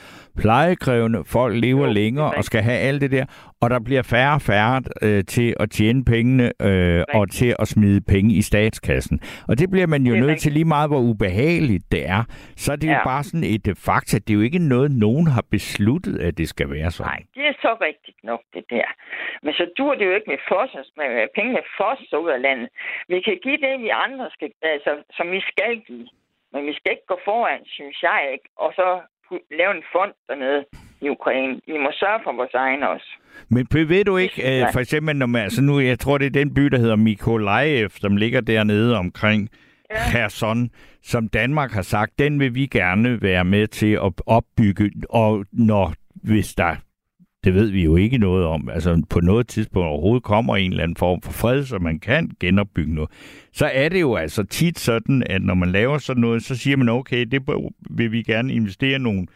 Plejekrævende folk lever Jo, længere er og skal have alt det der, og der bliver færre og færre øh, til at tjene pengene øh, og til at smide penge i statskassen. Og det bliver man jo nødt rigtigt. til lige meget, hvor ubehageligt det er. Så er det ja. jo bare sådan et øh, fakta. Det er jo ikke noget, nogen har besluttet, at det skal være sådan. Nej, det er så rigtigt nok, det der. Men så dur det jo ikke med forsvars, med pengene fosser ud af landet. Vi kan give det, vi andre skal, altså, som vi skal give. Men vi skal ikke gå foran, synes jeg ikke, og så lave en fond dernede i Ukraine. Vi må sørge for vores egne også. Men ved du ikke, øh, for eksempel, når man, altså nu, jeg tror, det er den by, der hedder Mykolaiv, som ligger dernede omkring Ja. Kherson, som Danmark har sagt, den vil vi gerne være med til at opbygge, og når, hvis der, det ved vi jo ikke noget om, altså på noget tidspunkt overhovedet kommer en eller anden form for fred, så man kan genopbygge noget, så er det jo altså tit sådan, at når man laver sådan noget, så siger man, okay, det vil vi gerne investere nogle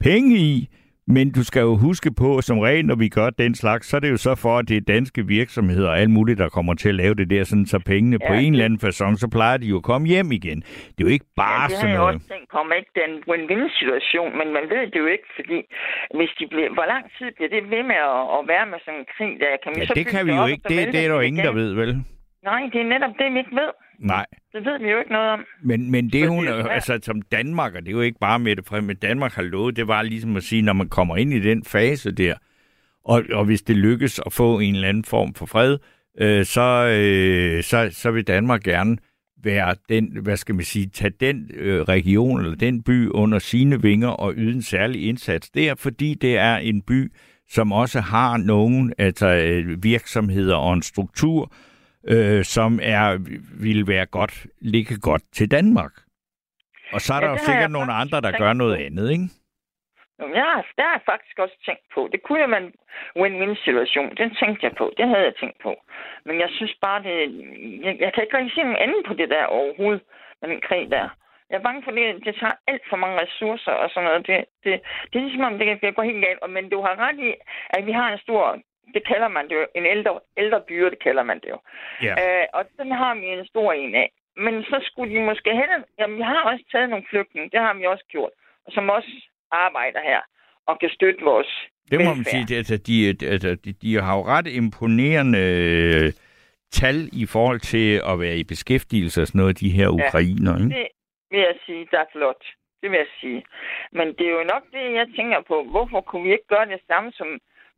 penge i, men du skal jo huske på, som regel, når vi gør den slags, så er det jo så for, at det er danske virksomheder og alt muligt, der kommer til at lave det der, sådan så pengene ja, på en det- eller anden façon, så plejer de jo at komme hjem igen. Det er jo ikke bare Ja, det sådan jeg noget. også tænkt på, om ikke det er en win-win-situation, men man ved det jo ikke, fordi hvis de bliver, hvor lang tid bliver det ved med at, at være med sådan en krig der? Kan vi Ja, så det kan vi jo op, ikke. Det, det er der jo det ingen, der ved, vel? Nej, det er netop det, vi ikke ved. Nej. Det ved vi jo ikke noget om. Men, men det hun, det er altså som Danmark, og det er jo ikke bare med det frem, men Danmark har lovet, det var ligesom at sige, når man kommer ind i den fase der, og, og hvis det lykkes at få en eller anden form for fred, øh, så, øh, så, så vil Danmark gerne være den, hvad skal man sige, tage den øh, region eller den by under sine vinger og yde en særlig indsats der, fordi det er en by, som også har nogle altså, øh, virksomheder og en struktur, øh, som er vil være godt, ligge godt til Danmark. Og så er Ja, der jo sikkert nogle andre, der gør noget på. andet, ikke? Har, der har jeg faktisk også tænkt på. Det kunne jo være en win-win-situation. Den tænkte jeg på. Det havde jeg tænkt på. Men jeg synes bare, det... Jeg, jeg kan ikke rigtig se nogen anden på det der overhovedet, med den krig der. Jeg er bange for, det, det tager alt for mange ressourcer og sådan noget. Det, det, det er ligesom om, det kan gå helt galt. Men du har ret i, at vi har en stor... Det kalder man det jo. En ældre, ældre byer, det kalder man det jo. Ja. Øh, og den har vi en stor en af. Men så skulle de måske heller... Jamen, vi har også taget nogle flygtninge. Det har vi også gjort. Og som også arbejder her og kan støtte vores Det må man velfærd. sige, det, altså, de, altså, de, de har jo ret imponerende øh, tal i forhold til at være i beskæftigelse og sådan noget, de her ukrainer, ikke? Det vil jeg sige, der er flot. Det vil jeg sige. Men det er jo nok det, jeg tænker på. Hvorfor kunne vi ikke gøre det samme, som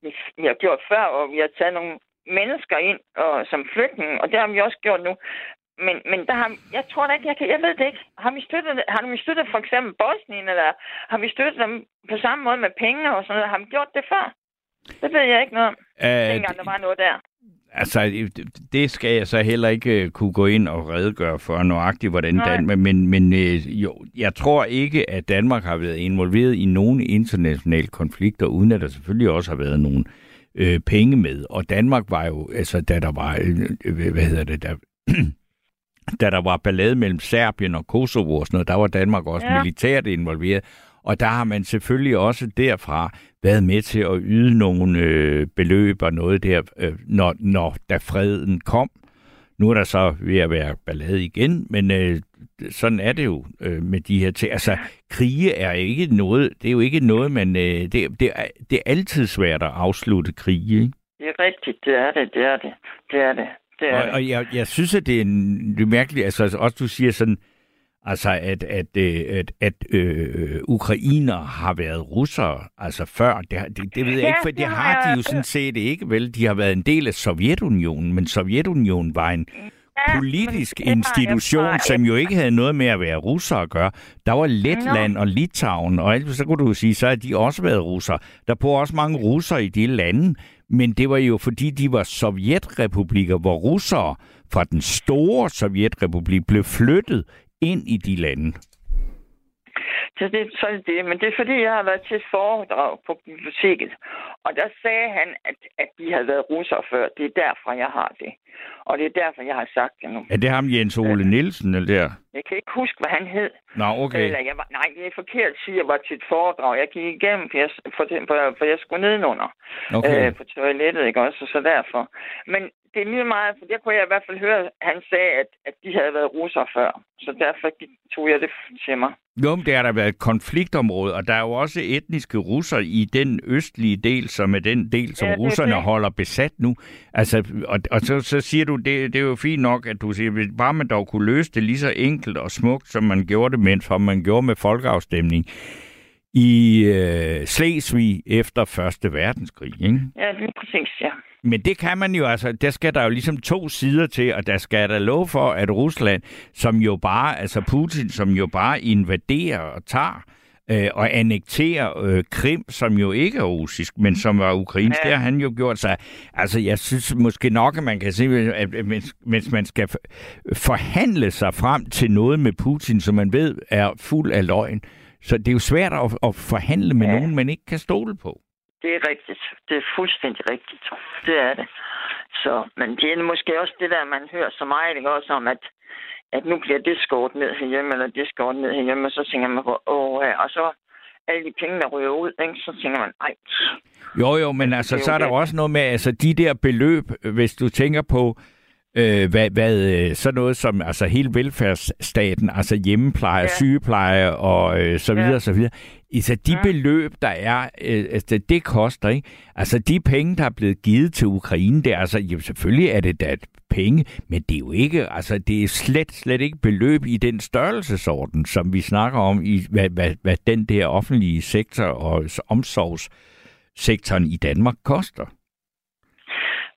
vi, vi har gjort før, og vi har taget nogle mennesker ind og, som flygtninge, og det har vi også gjort nu. Men, men der har, jeg tror da ikke, jeg, kan, jeg ved det ikke. Har vi, støttet, har vi støttet for eksempel Bosnien, eller har vi støttet dem på samme måde med penge og sådan noget? Har vi gjort det før? Det ved jeg ikke noget om. Øh, Dengang der var noget der. Altså, det skal jeg så heller ikke øh, kunne gå ind og redegøre for nøjagtigt, hvordan Nej. Danmark... Men, men øh, jo, jeg tror ikke, at Danmark har været involveret i nogen internationale konflikter, uden at der selvfølgelig også har været nogle øh, penge med. Og Danmark var jo, altså da der var, øh, hvad hedder det, der, da der var ballade mellem Serbien og Kosovo og sådan noget, der var Danmark også. Ja. militært involveret. Og der har man selvfølgelig også derfra været med til at yde nogle øh, beløb og noget der, øh, når, når da freden kom. Nu er der så ved at være ballade igen, men øh, sådan er det jo øh, med de her ting. Altså, krige er ikke noget, det er jo ikke noget, man, øh, det, det, er, det er altid svært at afslutte krige, ikke? Det er rigtigt, det er det, det er det. Det er det. Det er Og, det. og jeg, jeg synes, at det er, mærkeligt, altså også du siger sådan, altså at, at, øh, at, at øh, ukrainer har været russere, altså før, det, det, det ved jeg Ja, ikke, for det, det har har de jeg jo sådan set ikke, vel? De har været en del af Sovjetunionen, men Sovjetunionen var en Ja, politisk det jeg institution, som jo ikke havde noget med at være russer at gøre. Der var Letland og Litauen, og alt, så kunne du sige, så har de også været russere. Der bor også mange russere i de lande, men det var jo fordi, de var sovjetrepublikker, hvor russere fra den store sovjetrepublik blev flyttet ind i de lande. Så det, så er det det. Men det er fordi, jeg har været til foredrag på biblioteket. Og der sagde han, at, at de havde været russere før. Det er derfor, jeg har det. Og det er derfor, jeg har sagt det nu. Er det ham Jens Ole Nielsen, eller der? Jeg kan ikke huske, hvad han hed. Nå, okay. Eller jeg var, nej, det er forkert at sige, at jeg var til et foredrag. Jeg gik igennem, for jeg, for, for, for jeg skulle nedenunder Okay. øh, på toilettet, ikke også? Så derfor. Men det er lige meget, for der kunne jeg i hvert fald høre, at han sagde, at, at de havde været russere før. Så derfor tog jeg det til mig. Jo, men det har der været et konfliktområde, og der er jo også etniske russer i den østlige del, som er den del, som Ja, er russerne det. holder besat nu. Altså, og, og så, så siger du, det, det er jo fint nok, at du siger, hvis bare man dog kunne løse det lige så enkelt og smukt, som man gjorde det med, som man gjorde med folkeafstemning i øh, Slesvig efter Første Verdenskrig, ikke? Ja, lige præcis, ja. Men det kan man jo, altså, der skal der jo ligesom to sider til, og der skal der lov for, at Rusland, som jo bare, altså Putin, som jo bare invaderer og tager øh, og annekterer øh, Krim, som jo ikke er russisk, men som var ukrainsk, Ja. det har han jo gjort sig. Altså, jeg synes måske nok, at man kan se, at mens, mens man skal forhandle sig frem til noget med Putin, som man ved er fuld af løgn, så det er jo svært at, at forhandle med ja. nogen, man ikke kan stole på. Det er rigtigt. Det er fuldstændig rigtigt. Det er det. Så, men det er måske også det der, man hører så meget, ikke? også om, at, at nu bliver det skåret ned herhjemme, eller det skåret ned herhjemme, og så tænker man på, åh, og så alle de penge, der ryger ud, ikke? så tænker man, nej, Jo, jo, men altså, er så er der også noget med, altså de der beløb, hvis du tænker på, øh, hvad, hvad øh, sådan noget som altså hele velfærdsstaten, altså hjemmepleje, ja. Sygepleje og øh, så videre, Ja. ja. så videre. Altså de Ja. beløb, der er, øh, altså, det koster, ikke? Altså de penge, der er blevet givet til Ukraine, det er altså, jo, selvfølgelig er det da penge, men det er jo ikke, altså det er slet, slet ikke beløb i den størrelsesorden, som vi snakker om i, hvad, hvad, hvad den der offentlige sektor og omsorgssektoren i Danmark koster.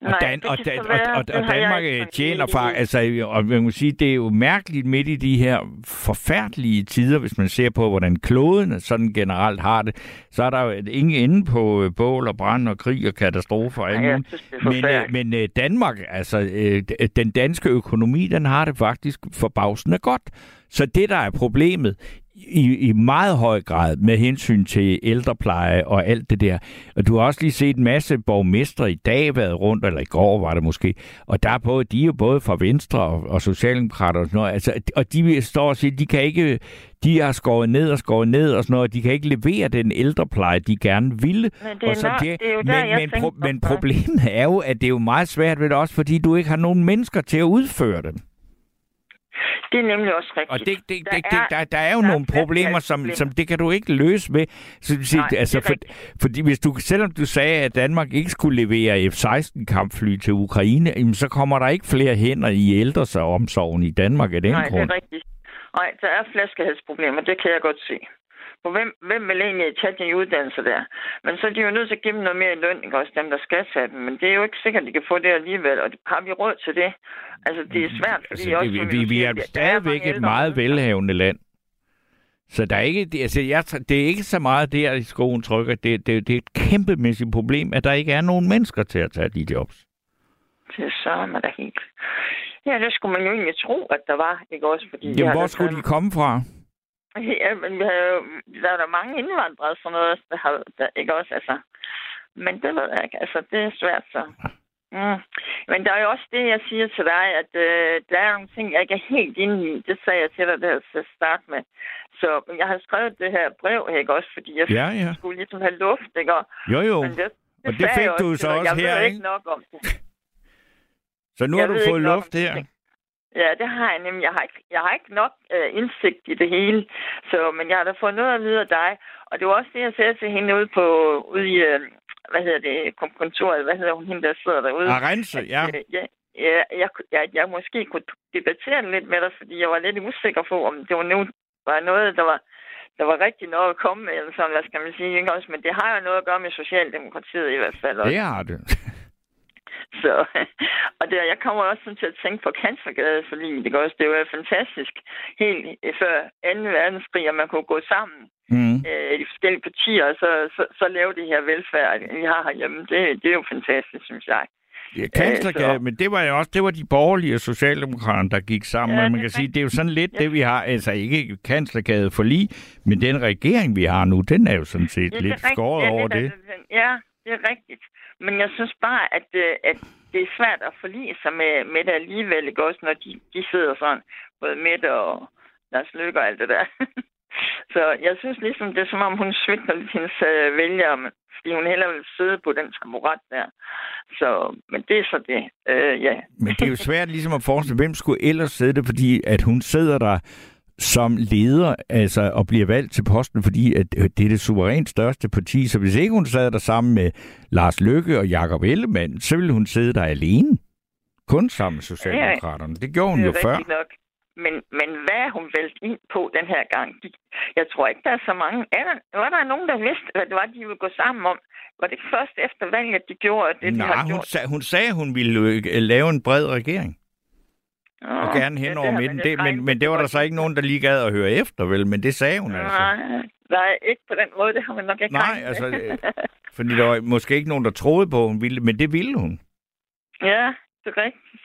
Og, nej, Dan, og, kan Dan, og, være, og, og jeg Danmark tjener fra, altså, og man må sige, det er jo mærkeligt midt i de her forfærdelige tider, hvis man ser på, hvordan kloden sådan generelt har det, så er der jo ingen ende på øh, bål og brand og krig og katastrofer. og alt Men, øh, men øh, Danmark, altså den danske økonomi, den har det faktisk forbavsende godt. Så det, der er problemet i, i meget høj grad med hensyn til ældrepleje og alt det der. Og du har også lige set en masse borgmestre i dag været rundt, eller i går var det måske, og der er både, de er jo både fra Venstre og, og Socialdemokrater og sådan noget, altså, og de står og siger, de kan ikke, de har skåret ned og skåret ned og sådan noget, og de kan ikke levere den ældrepleje, de gerne ville. Men det er, Og så det, er jo men, der, men, pro- problemet er jo, at det er jo meget svært ved det også, fordi du ikke har nogen mennesker til at udføre det. Det er nemlig også rigtigt. Og det, det, Der det, det, er- der, der er jo der er nogle problemer, som, som det kan du ikke løse med. Så, Nej, det er altså, for, fordi hvis du, selvom du sagde, at Danmark ikke skulle levere F-16-kampfly til Ukraine, jamen, så kommer der ikke flere hænder i ældresomsorgen i Danmark af den Nej, det grund. er rigtigt. Nej, der er flaskehalsproblemer, det kan jeg godt se. For hvem, hvem vil egentlig tage de uddannelser der? Men så er de jo nødt til at give dem noget mere i løn, ikke også dem, der skal tage dem. Men det er jo ikke sikkert, at de kan få det alligevel, og har vi råd til det? Altså, det er svært, fordi Altså, også... det, vi, vi, vi er stadigvæk et meget velhavende land. Så der er ikke, det, altså, jeg, det er ikke så meget der, i skoen trykker. Det, det, det er et kæmpemæssigt problem, at der ikke er nogen mennesker til at tage de jobs. Det er sørme da helt... Ja, det skulle man jo egentlig tro, at der var, ikke også? Fordi Jamen, hvor skulle de komme fra? Ja, men vi har jo, der er der mange indvandrere og sådan noget, der har, der, ikke også, altså. Men det ved jeg ikke, altså, det er svært så. Mm. Men der er jo også det, jeg siger til dig, at øh, der er nogle ting, jeg ikke er helt inde i. Det sagde jeg til dig der til at starte med. Så men jeg har skrevet det her brev, ikke også, fordi jeg Ja, ja. skulle ligesom have luft, ikke? Og, Jo, jo. men det, Og det fik jeg du til så også jeg her, ved ikke? nok om det. Så nu Jeg har du fået luft her. det. Ja, det har jeg nemlig. Jeg har ikke, jeg har ikke nok øh, indsigt i det hele. Så, men jeg har da fået noget at vide af dig. Og det var også det, jeg sagde til hende ude på, ude i, øh, hvad hedder det, kontoret, hvad hedder hun, hende, der sidder derude. Arense, ja. Øh, ja, ja jeg, jeg, jeg måske kunne debattere lidt med dig, fordi jeg var lidt usikker på, om det var, nu, var noget, der var, der var rigtig noget at komme med, eller sådan, hvad skal man sige, ikke også? Men det har jo noget at gøre med Socialdemokratiet i hvert fald. Også. Det har det. Så, og der, jeg kommer også sådan til at tænke på cancergade, fordi det, også, det var fantastisk helt før 2. verdenskrig, at man kunne gå sammen Mm. øh, i de forskellige partier, og så, så, så lave det her velfærd, vi har herhjemme. Det, det er jo fantastisk, synes jeg. Ja, kanslergade, så- men det var jo også det var de borgerlige og socialdemokraterne, der gik sammen. Ja, Ja, man det kan sige, det er jo sådan lidt Ja. det, vi har. Altså ikke kanslergade for lige, men den regering, vi har nu, den er jo sådan set Ja, lidt rigtigt. skåret Ja, over det. det. Ja, det er rigtigt. Men jeg synes bare, at, øh, at det er svært at forlige sig med, med det alligevel, ikke også, når de, de sidder sådan, både Mette og Lars Løkke og alt det der. Så jeg synes ligesom, det er som om, hun svigter lidt hendes øh, vælgere, men- fordi hun hellere vil sidde på den taburet der. Så, men det er så det. Øh, ja. Men det er jo svært ligesom at forestille, hvem skulle ellers sidde det, fordi at hun sidder der som leder altså, og bliver valgt til posten, fordi at øh, det er det suverænt største parti. Så hvis ikke hun sad der sammen med Lars Løkke og Jakob Ellemann, så ville hun sidde der alene. Kun sammen med Socialdemokraterne. Det gjorde hun det jo før. nok. Men, men hvad er hun valgt ind på den her gang? De, jeg tror ikke, der er så mange. Er der, var der nogen, der vidste, hvad det var, de ville gå sammen om? Var det først efter valget, de gjorde det, de Nej, har hun, gjort? sag, hun sagde, hun ville øh, lave en bred regering. Og gerne hen ja, over midten. Det, men, men det var der så ikke nogen, der lige gad at høre efter, vel? Men det sagde hun altså. Nej, nej, ikke på den måde. Det har man nok ikke Nej, altså, øh, fordi der var måske ikke nogen, der troede på, hun ville, men det ville hun. Ja, det er rigtigt.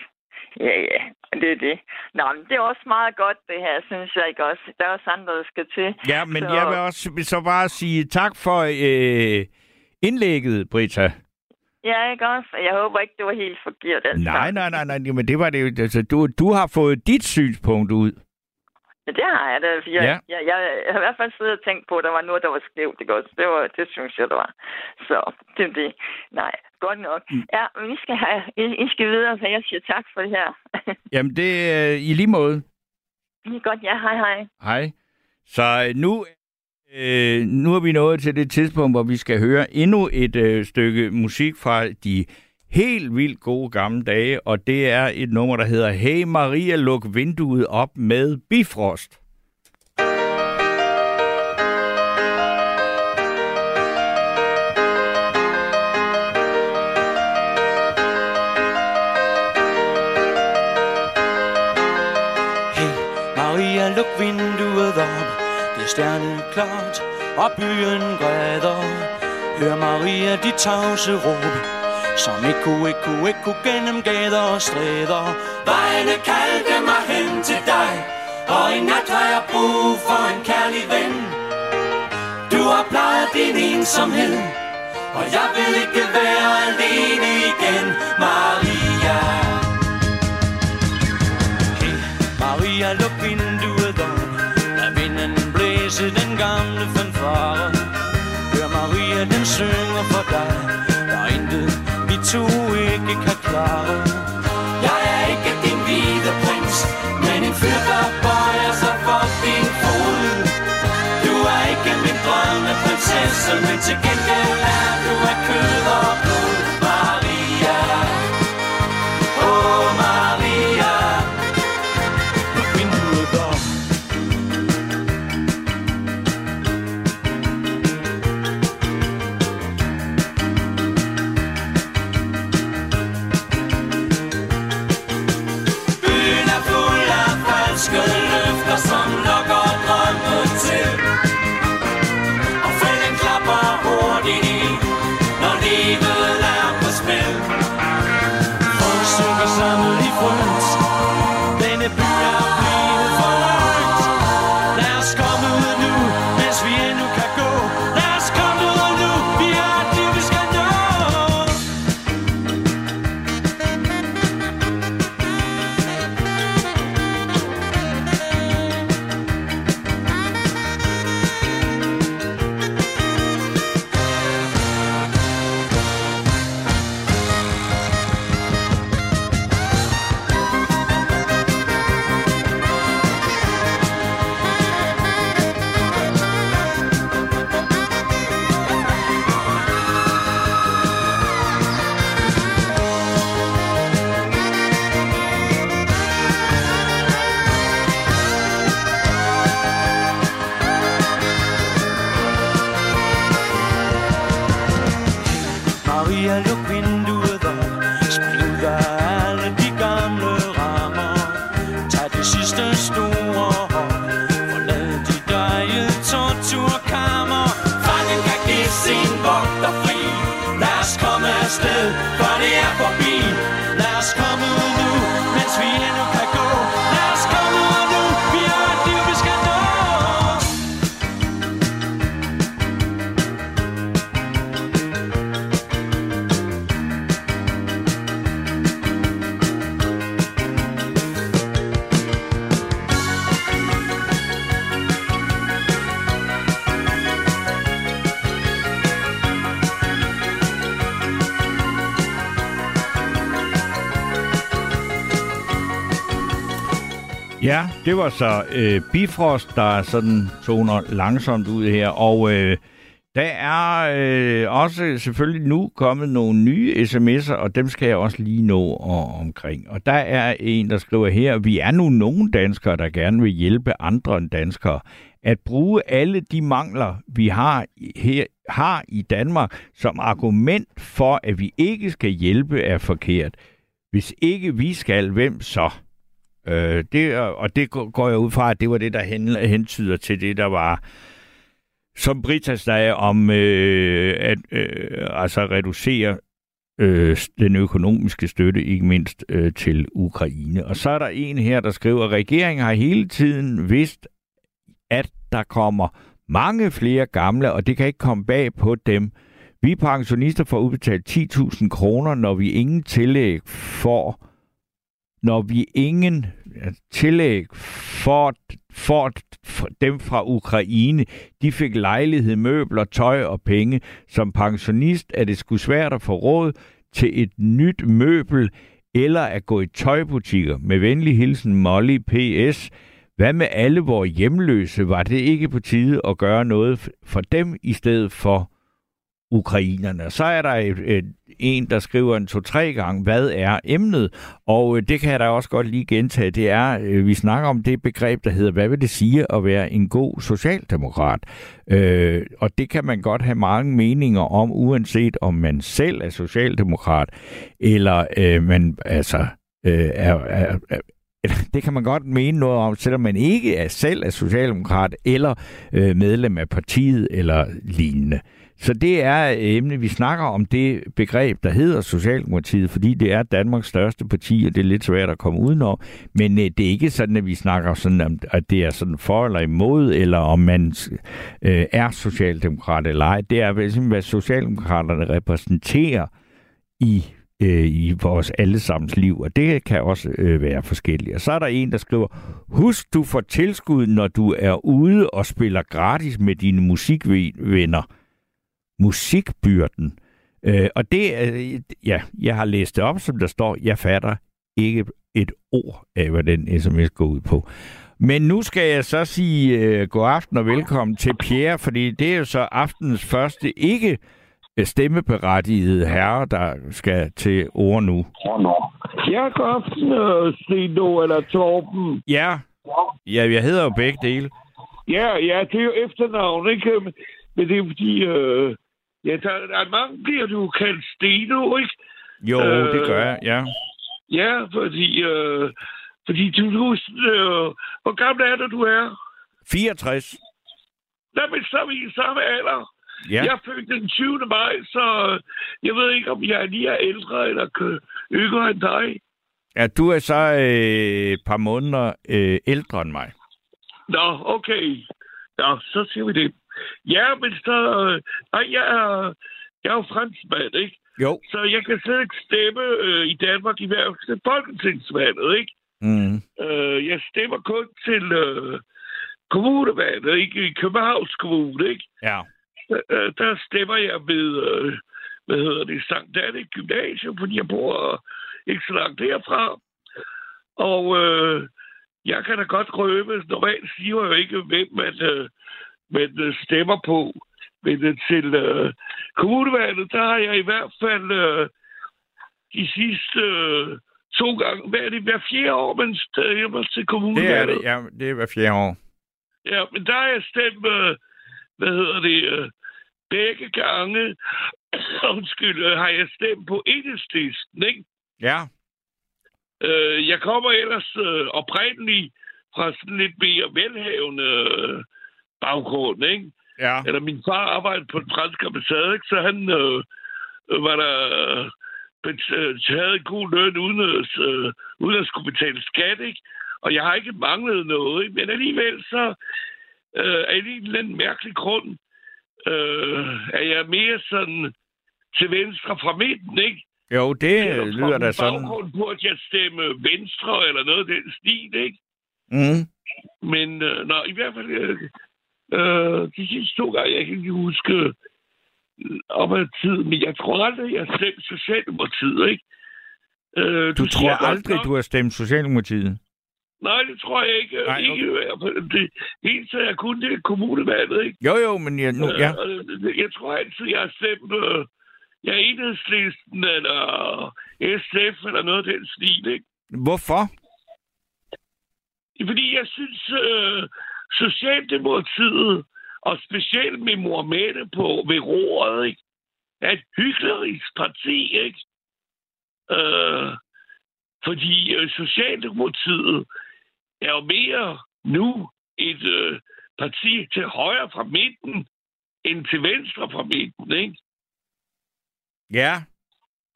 Ja, ja, det er det. Nå, men det er også meget godt, det her, synes jeg ikke også. Der er også andre, der skal til. Ja, men Så- jeg vil også så bare sige tak for øh, indlægget, Britta. Ja, ikke også? Jeg håber ikke, det var helt forkert. Altså. Nej, nej, nej, nej, men det var det jo. Altså, du, du har fået dit synspunkt ud. Ja, det har jeg da. Jeg, Ja. jeg, jeg, jeg har i hvert fald siddet og tænkt på, at der var noget, der var skævt. Det, godt. det, var, det synes jeg, der var. Så det er det. Nej, godt nok. Mm. Ja, men I skal, have, I, I skal videre, så jeg siger tak for det her. Jamen, det er i lige måde. I er godt, ja. Hej, hej. Hej. Så øh, nu, øh, nu er vi nået til det tidspunkt, hvor vi skal høre endnu et øh, stykke musik fra de helt vildt gode gamle dage, og det er et nummer, der hedder Hey Maria, luk vinduet op med Bifrost. Stjerneklart, og byen græder. Hør Maria, de tavse råb, som ekko, ekko, ekko gennem gader og stræder. Vejene kaldte mig hen til dig, og i nat har jeg brug for en kærlig ven. Du har plejet din ensomhed, og jeg vil ikke være alene igen, Maria. Blæse den gamle fanfare. Hør Maria, den synger for dig. Der er intet, vi to ikke kan klare. Jeg er ikke din hvide prins Men en fyr, der bøjer sig for din fod. Du er ikke min drømme prinsesse Men til gengæld er du det var så øh, Bifrost, der sådan toner langsomt ud her. Og øh, der er øh, også selvfølgelig nu kommet nogle nye sms'er, og dem skal jeg også lige nå og, omkring. Og der er en, der skriver her, vi er nu nogle danskere, der gerne vil hjælpe andre end danskere. At bruge alle de mangler, vi har her har i Danmark som argument for, at vi ikke skal hjælpe, er forkert. Hvis ikke vi skal, hvem så? Øh, det, og det går går jeg ud fra, at det var det, der hen, hentyder til det, der var, som Brita sagde, om øh, at øh, altså reducere øh, den økonomiske støtte, ikke mindst øh, til Ukraine. Og så er der en her, der skriver, at regeringen har hele tiden vidst, at der kommer mange flere gamle, og det kan ikke komme bag på dem. Vi pensionister får udbetalt 10.000 kroner, når vi ingen tillæg får når vi ingen tillæg for, for, for dem fra Ukraine, de fik lejlighed, møbler, tøj og penge. Som pensionist er det sgu svært at få råd til et nyt møbel eller at gå i tøjbutikker. Med venlig hilsen Molly P.S. Hvad med alle vores hjemløse? Var det ikke på tide at gøre noget for dem i stedet for ukrainerne? Så er der et, et, en, der skriver en to-tre gange, hvad er emnet? Og øh, det kan jeg da også godt lige gentage. Det er, øh, vi snakker om det begreb, der hedder, hvad vil det sige at være en god socialdemokrat? Øh, og det kan man godt have mange meninger om, uanset om man selv er socialdemokrat, eller øh, man altså øh, er, er, er det kan man godt mene noget om, selvom man ikke er selv er socialdemokrat eller øh, medlem af partiet eller lignende. Så det er emne, vi snakker om det begreb, der hedder Socialdemokratiet, fordi det er Danmarks største parti, og det er lidt svært at komme udenom. Men øh, det er ikke sådan, at vi snakker sådan om, at det er sådan for eller imod, eller om man øh, er socialdemokrat eller ej. Det er simpelthen, hvad Socialdemokraterne repræsenterer i øh, i vores allesammens liv, og det kan også øh, være forskelligt. Og så er der en, der skriver, husk du får tilskud, når du er ude og spiller gratis med dine musikvenner. Musikbyrden. Øh, og det, øh, ja, jeg har læst det op, som der står, jeg fatter ikke et ord af, hvad den sms går ud på. Men nu skal jeg så sige øh, god aften og velkommen til Pierre, fordi det er jo så aftens første ikke stemmeberettigede herre, der skal til ord nu. Ja, god aften, øh, Steno eller Torben. Ja. Ja, jeg hedder jo begge dele. Ja, ja, det er jo efternavn, ikke? Men det er fordi, øh, ja, der, der er mange, bliver du kaldt Steno, ikke? Jo, øh, det gør jeg, ja. Ja, fordi, øh, fordi du, du øh, hvor gammel er du, du er? 64. Nej, men så er vi i samme alder. Ja. Jeg er født den 20. maj, så jeg ved ikke, om jeg lige er ældre eller yngre end dig. Ja, du er så øh, et par måneder øh, ældre end mig. Nå, okay. Ja, så siger vi det. Ja, men så... Øh, nej, jeg er, jeg er jo franskmand, ikke? Jo. Så jeg kan slet ikke stemme øh, i Danmark i hvert fald folketingsvalget, ikke? Mm. Øh, jeg stemmer kun til øh, kommunevalget, ikke? I Københavns Kommune, ikke? Ja. øh, der stemmer jeg ved, øh, hvad hedder det, Sankt Anne Gymnasium, fordi jeg bor øh, ikke så langt derfra. Og øh, jeg kan da godt røbe, normalt siger jeg jo ikke, hvem man, øh, man øh, stemmer på. Men øh, til øh, kommunevalget, der har jeg i hvert fald øh, de sidste øh, to gange, hvad er det, hver fjerde år, man stemmer til Det kommunevalget. er det, ja. Det er hver fjerde år. Ja, men der har jeg stemt, øh, hvad hedder det, øh, begge gange, undskyld, øh, har jeg stemt på enhedslisten, ikke? Ja. Øh, jeg kommer ellers øh, oprindeligt fra sådan lidt mere velhavende øh, baggrund, ikke? Ja. Eller min far arbejdede på den franske ambassade, ikke? Så han øh, øh, var der... Øh, øh, havde en god løn uden at, øh, uden at skulle betale skat, ikke? Og jeg har ikke manglet noget, ikke? Men alligevel så øh, af en eller anden mærkelig grund øh, er jeg mere sådan til venstre fra midten, ikke? Jo, det Eller lyder da sådan. Baggrund på, at jeg stemme venstre eller noget af den stil, ikke? Mm. Men øh, nå, i hvert fald øh, øh, de sidste to gange, jeg kan ikke huske øh, om af tid, men jeg tror aldrig, jeg har stemt Socialdemokratiet, ikke? Øh, Du tror aldrig, nok- du har stemt Socialdemokratiet? Nej, det tror jeg ikke. Nej, Nej, ikke fald. det eneste, jeg kunne, det er kommunevalget, ikke? Jo, jo, men jeg, nu, ja. Øh, jeg tror altid, jeg har stemt... Øh, jeg er enhedslisten eller SF eller noget af den stil, ikke? Hvorfor? Fordi jeg synes, øh, Socialdemokratiet, og specielt med Mohammed på ved roret, ikke? er et hyklerisk parti, ikke? Øh, fordi øh, Socialdemokratiet er jo mere nu et øh, parti til højre fra midten, end til venstre fra midten, ikke? Ja.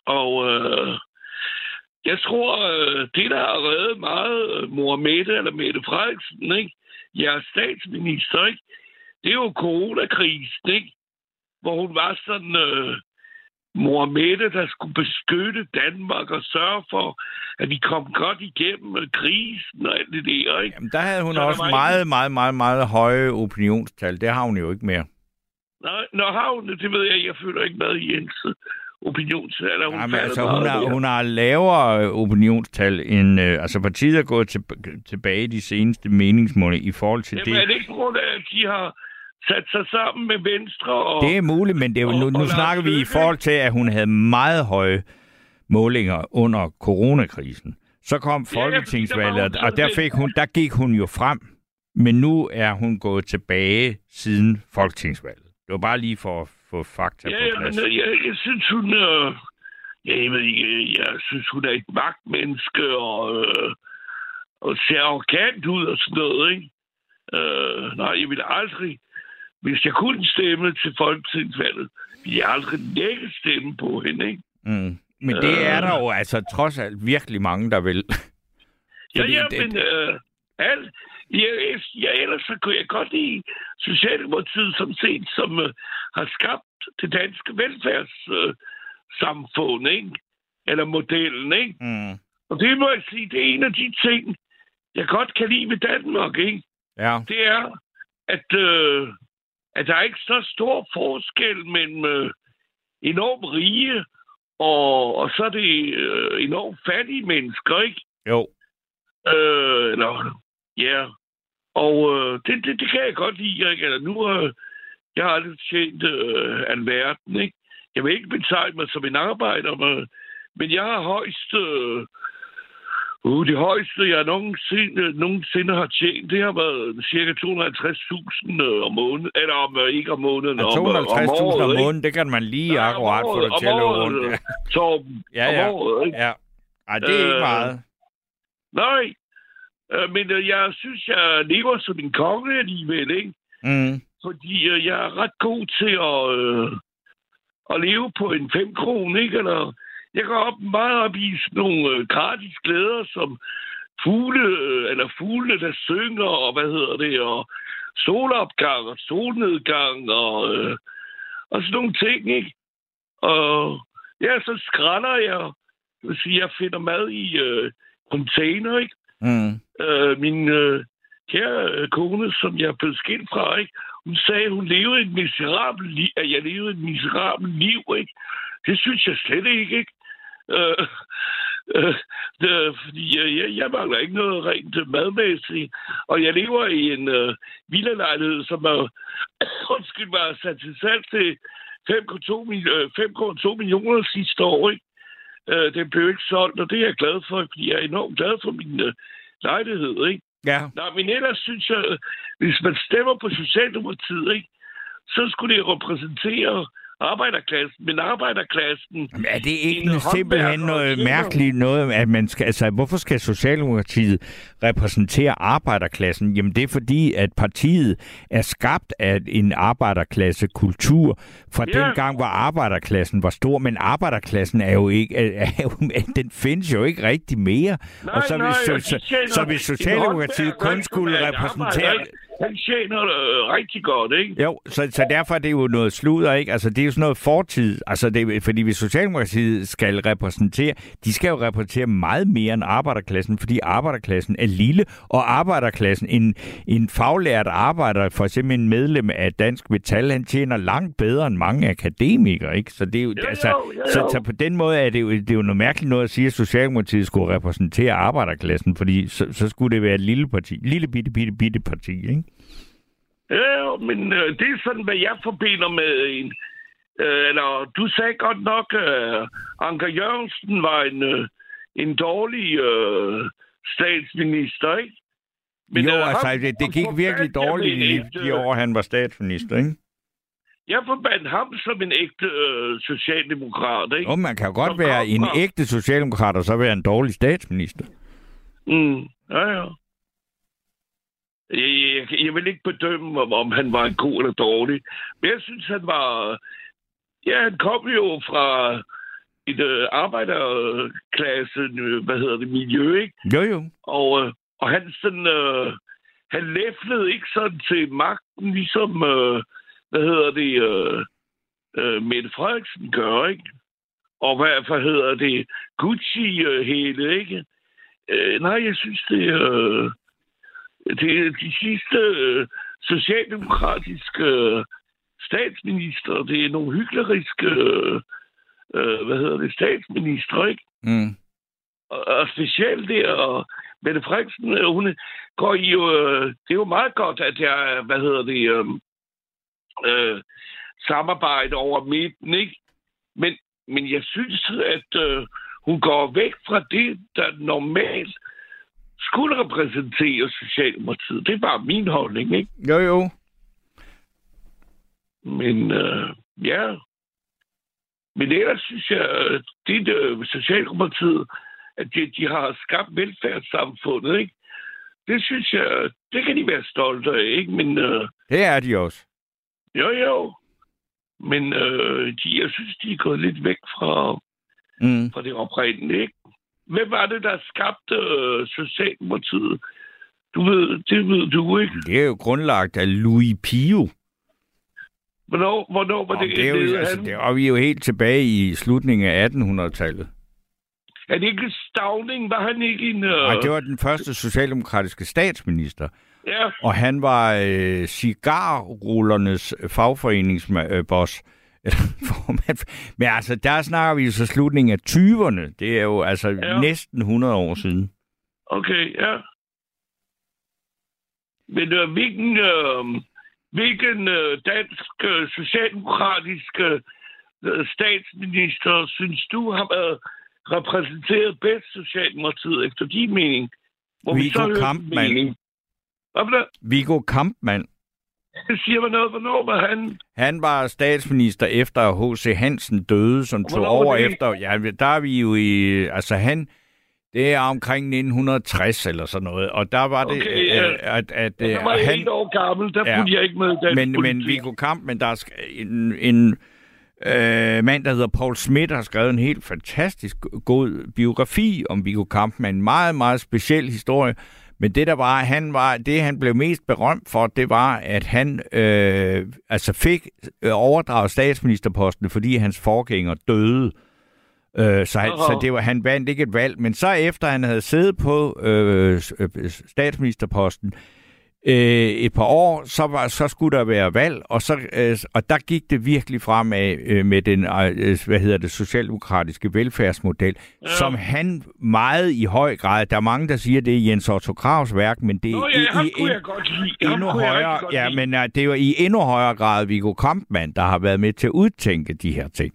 Og øh, jeg tror, øh, det, der har reddet meget øh, Mohammed eller Mette Frederiksen, ikke? Jeres statsminister, ikke? det er jo coronakrisen, ikke? hvor hun var sådan øh, Mohammed, der skulle beskytte Danmark og sørge for, at vi kom godt igennem krisen og alt det der, ikke? Jamen, der havde hun Så også var meget, meget, meget, meget høje opinionstal. Det har hun jo ikke mere. Nej, når havne, det ved jeg, jeg føler ikke med i Jens opinionsalder. Hun, Nej, men falder altså, hun, har, hun har lavere øh, opinionstal end... Øh, altså, partiet er gået til, tilbage i de seneste meningsmålinger i forhold til Jamen, er det. det ikke grund af, at de har sat sig sammen med Venstre og... Det er muligt, men det er jo, og- nu, og nu Lars snakker vi i forhold til, at hun havde meget høje målinger under coronakrisen. Så kom Ja, der folketingsvalget, og der, fik hun, der gik hun jo frem. Men nu er hun gået tilbage siden folketingsvalget. Det var bare lige for at få fakta Ja, på ja, men plads. øh, jeg, jeg synes, hun... Øh, jeg ved ikke, jeg synes, hun er et magtmenneske og, øh, og ser arrogant ud og sådan noget, ikke? Øh, nej, jeg vil aldrig... Hvis jeg kunne stemme til folketingsvalget, ville jeg aldrig lægge stemme på hende, ikke? Mm. Men det er Øh. der jo altså trods alt virkelig mange, der vil. Ja, Fordi ja, det- men øh, alt, jeg, jeg, ellers så kunne jeg godt lide Socialdemokratiet som set, som øh, har skabt det danske velfærdssamfund, øh, ikke? Eller modellen, ikke? Mm. Og det må jeg sige, det er en af de ting, jeg godt kan lide ved Danmark, ikke? Ja. Det er, at, øh, at der er ikke så stor forskel mellem øh, enormt rige og, og så er det øh, enormt fattige mennesker, ikke? Jo. Øh, eller, ja. Og øh, det, det, det kan jeg godt lide, ikke? Eller nu øh, jeg har aldrig tjent øh, alverden, ikke? Jeg vil ikke betegne mig som en arbejder, men, men jeg har højst... Øh, uh, det højeste, jeg nogensinde, nogensinde har tjent, det har været cirka 250.000 øh, om måneden. Eller om, øh, ikke om måneden, Ja, om, øh, 250.000 om ikke? måneden, det kan man lige Nej, om akkurat få dig om til at løbe rundt. Ja. Ja, om ja. året, ikke? ja. Ej, det er ikke Øh, meget. Nej, men øh, jeg synes, jeg lever som en konge alligevel, ikke? Mm. Fordi øh, jeg er ret god til at, øh, at leve på en 5 kroner, ikke? Eller, jeg går op meget op i sådan nogle øh, gratis glæder, som fugle, øh, eller fuglene, der synger, og hvad hedder det, og solopgang og solnedgang, og, øh, og sådan nogle ting, ikke? Og ja, så skræller jeg, det vil sige, jeg finder mad i øh, container, ikke? Mm. øh, min øh, kære øh, kone, som jeg blev skilt fra, ikke? Hun sagde, at hun levede et miserabelt liv, at jeg levede et miserabelt liv, ikke? Det synes jeg slet ikke, ikke? Øh, øh, øh, fordi jeg, jeg, jeg mangler ikke noget rent madmæssigt, og jeg lever i en øh, villalejlighed, som er, undskyld mig, sat til salg til 5,2 mil- øh, 5,2 millioner sidste år, ikke? Øh, den blev ikke solgt, og det er jeg glad for, fordi jeg er enormt glad for min øh, lejlighed, ikke? Ja. Nå, men ellers synes jeg, hvis man stemmer på Socialdemokratiet, ikke, så skulle det repræsentere arbejderklassen, men arbejderklassen... Jamen, er det ikke en en simpelthen noget mærkeligt noget, at man skal, altså, hvorfor skal Socialdemokratiet repræsentere arbejderklassen? Jamen, det er fordi, at partiet er skabt af en arbejderklassekultur fra Ja. den gang, hvor arbejderklassen var stor, men arbejderklassen er jo ikke, er, er jo, den findes jo ikke rigtig mere. Nej, og så nej, hvis, så, tjener- så hvis Socialdemokratiet kun skulle er repræsentere... arbejder? Han tjener øh, rigtig godt, ikke? Jo, så, så derfor er det jo noget sludder, ikke? Altså, det er jo sådan noget fortid. Altså, det, er- fordi hvis Socialdemokratiet skal repræsentere, de skal jo repræsentere meget mere end arbejderklassen, fordi arbejderklassen er lille, og arbejderklassen, en, en faglært arbejder, for eksempel en medlem af Dansk Metal, han tjener langt bedre end mange akademikere, ikke? Så det er jo, Jo, altså, jo, jo, Så, jo. så på den måde er det, jo, det er jo noget mærkeligt noget at sige, at Socialdemokratiet skulle repræsentere arbejderklassen, fordi så, så skulle det være et lille parti, lille bitte, bitte, bitte parti, ikke? Ja, jo, men øh, det er sådan, hvad jeg forbinder med en... Øh, eller, du sagde godt nok, øh, Anker Jørgensen var en, øh, en dårlig øh, statsminister, ikke? Men, jo, øh, altså, det, det gik virkelig dårligt i ægte- de år, han var statsminister, ikke? Jeg forbandt ham som en ægte øh, socialdemokrat, ikke? Og man kan jo godt Som være en ægte socialdemokrat, og så være en dårlig statsminister. Mm, ja, ja. Jeg, jeg, jeg vil ikke bedømme, om, om han var en god eller dårlig. Men jeg synes, han var... Ja, han kom jo fra et øh, arbejderklasse, øh, hvad hedder det, miljø, ikke? Jo, jo. Og, øh, og han sådan... Øh, han læflede ikke sådan til magten, ligesom... Øh, hvad hedder det... Øh, øh, Mette Frederiksen gør, ikke? og hvad, hvad hedder det, Gucci-hele, ikke? Øh, nej, jeg synes, det øh, det er de sidste øh, socialdemokratiske øh, statsminister. Det er nogle hykleriske, øh, øh, hvad hedder det, statsminister, ikke? Mm. Og, og specielt der, og Mette Frederiksen, hun går i jo, øh, det er jo meget godt, at jeg, hvad hedder det, øh, øh, samarbejde over midten, ikke? Men, men jeg synes, at øh, hun går væk fra det, der normalt skulle repræsentere Socialdemokratiet. Det er bare min holdning, ikke? Jo, jo. Men øh, ja. Men ellers synes jeg, at det øh, Socialdemokratiet, at de, de har skabt velfærdssamfundet, ikke? Det synes jeg, det kan de være stolte af, ikke? Men øh, Det er de også. jo, jo. Men øh, de, jeg synes, de er gået lidt væk fra, Mm. fra det oprindelige, ikke? Hvem var det, der skabte øh, Socialdemokratiet? Du ved, det ved du ikke. Det er jo grundlagt af Louis Pio. Hvornår, hvornår var Og det? det er jo, det, altså, det er vi jo helt tilbage i slutningen af 1800-tallet. Er det ikke Stavning? Var han ikke en... Øh... Nej, det var den første socialdemokratiske statsminister. Ja, Og han var øh, cigarrullernes fagforeningsboss. Men altså, der snakker vi jo så slutningen af 20'erne. Det er jo altså Ja. næsten 100 år siden. okay, ja. Men øh, hvilken, øh, hvilken øh, dansk øh, socialdemokratisk øh, statsminister synes du har været repræsenteret bedst Socialdemokratiet efter din mening? Vi Viggo så høre din Kampmann. mening? Viggo Kampmann, siger mig noget. Hvornår var han? han var statsminister efter H.C. Hansen døde, som tog Hvornår var over det? efter... Ja, der er vi jo i... Altså han... Det er omkring 1960 eller sådan noget. Og der var det, Okay, ja. øh, at, at øh, Jeg var jeg han, et år gammel, der Ja. jeg ikke med dansk men, men politik. Viggo Kamp, men der er en, en øh, mand, der hedder Paul Schmidt, har skrevet en helt fantastisk god biografi om Viggo Kamp med en meget, meget speciel historie. Men det der var, han var, det han blev mest berømt for, det var, at han øh, altså fik øh, overdraget statsministerposten, fordi hans forgænger døde. Øh, så han, så det var, han vandt ikke et valg. Men så efter han havde siddet på øh, øh, statsministerposten, øh, et par år, så, var, så skulle der være valg, og, så, øh, og der gik det virkelig fremad øh, med den øh, hvad hedder det, socialdemokratiske velfærdsmodel, ja. som han meget i høj grad, der er mange, der siger, det er Jens Otto Kravs værk, men det er Nå ja, i, i, jeg godt lide. Endnu højere, ja, men uh, det var i endnu højere grad Viggo Kampmann, der har været med til at udtænke de her ting.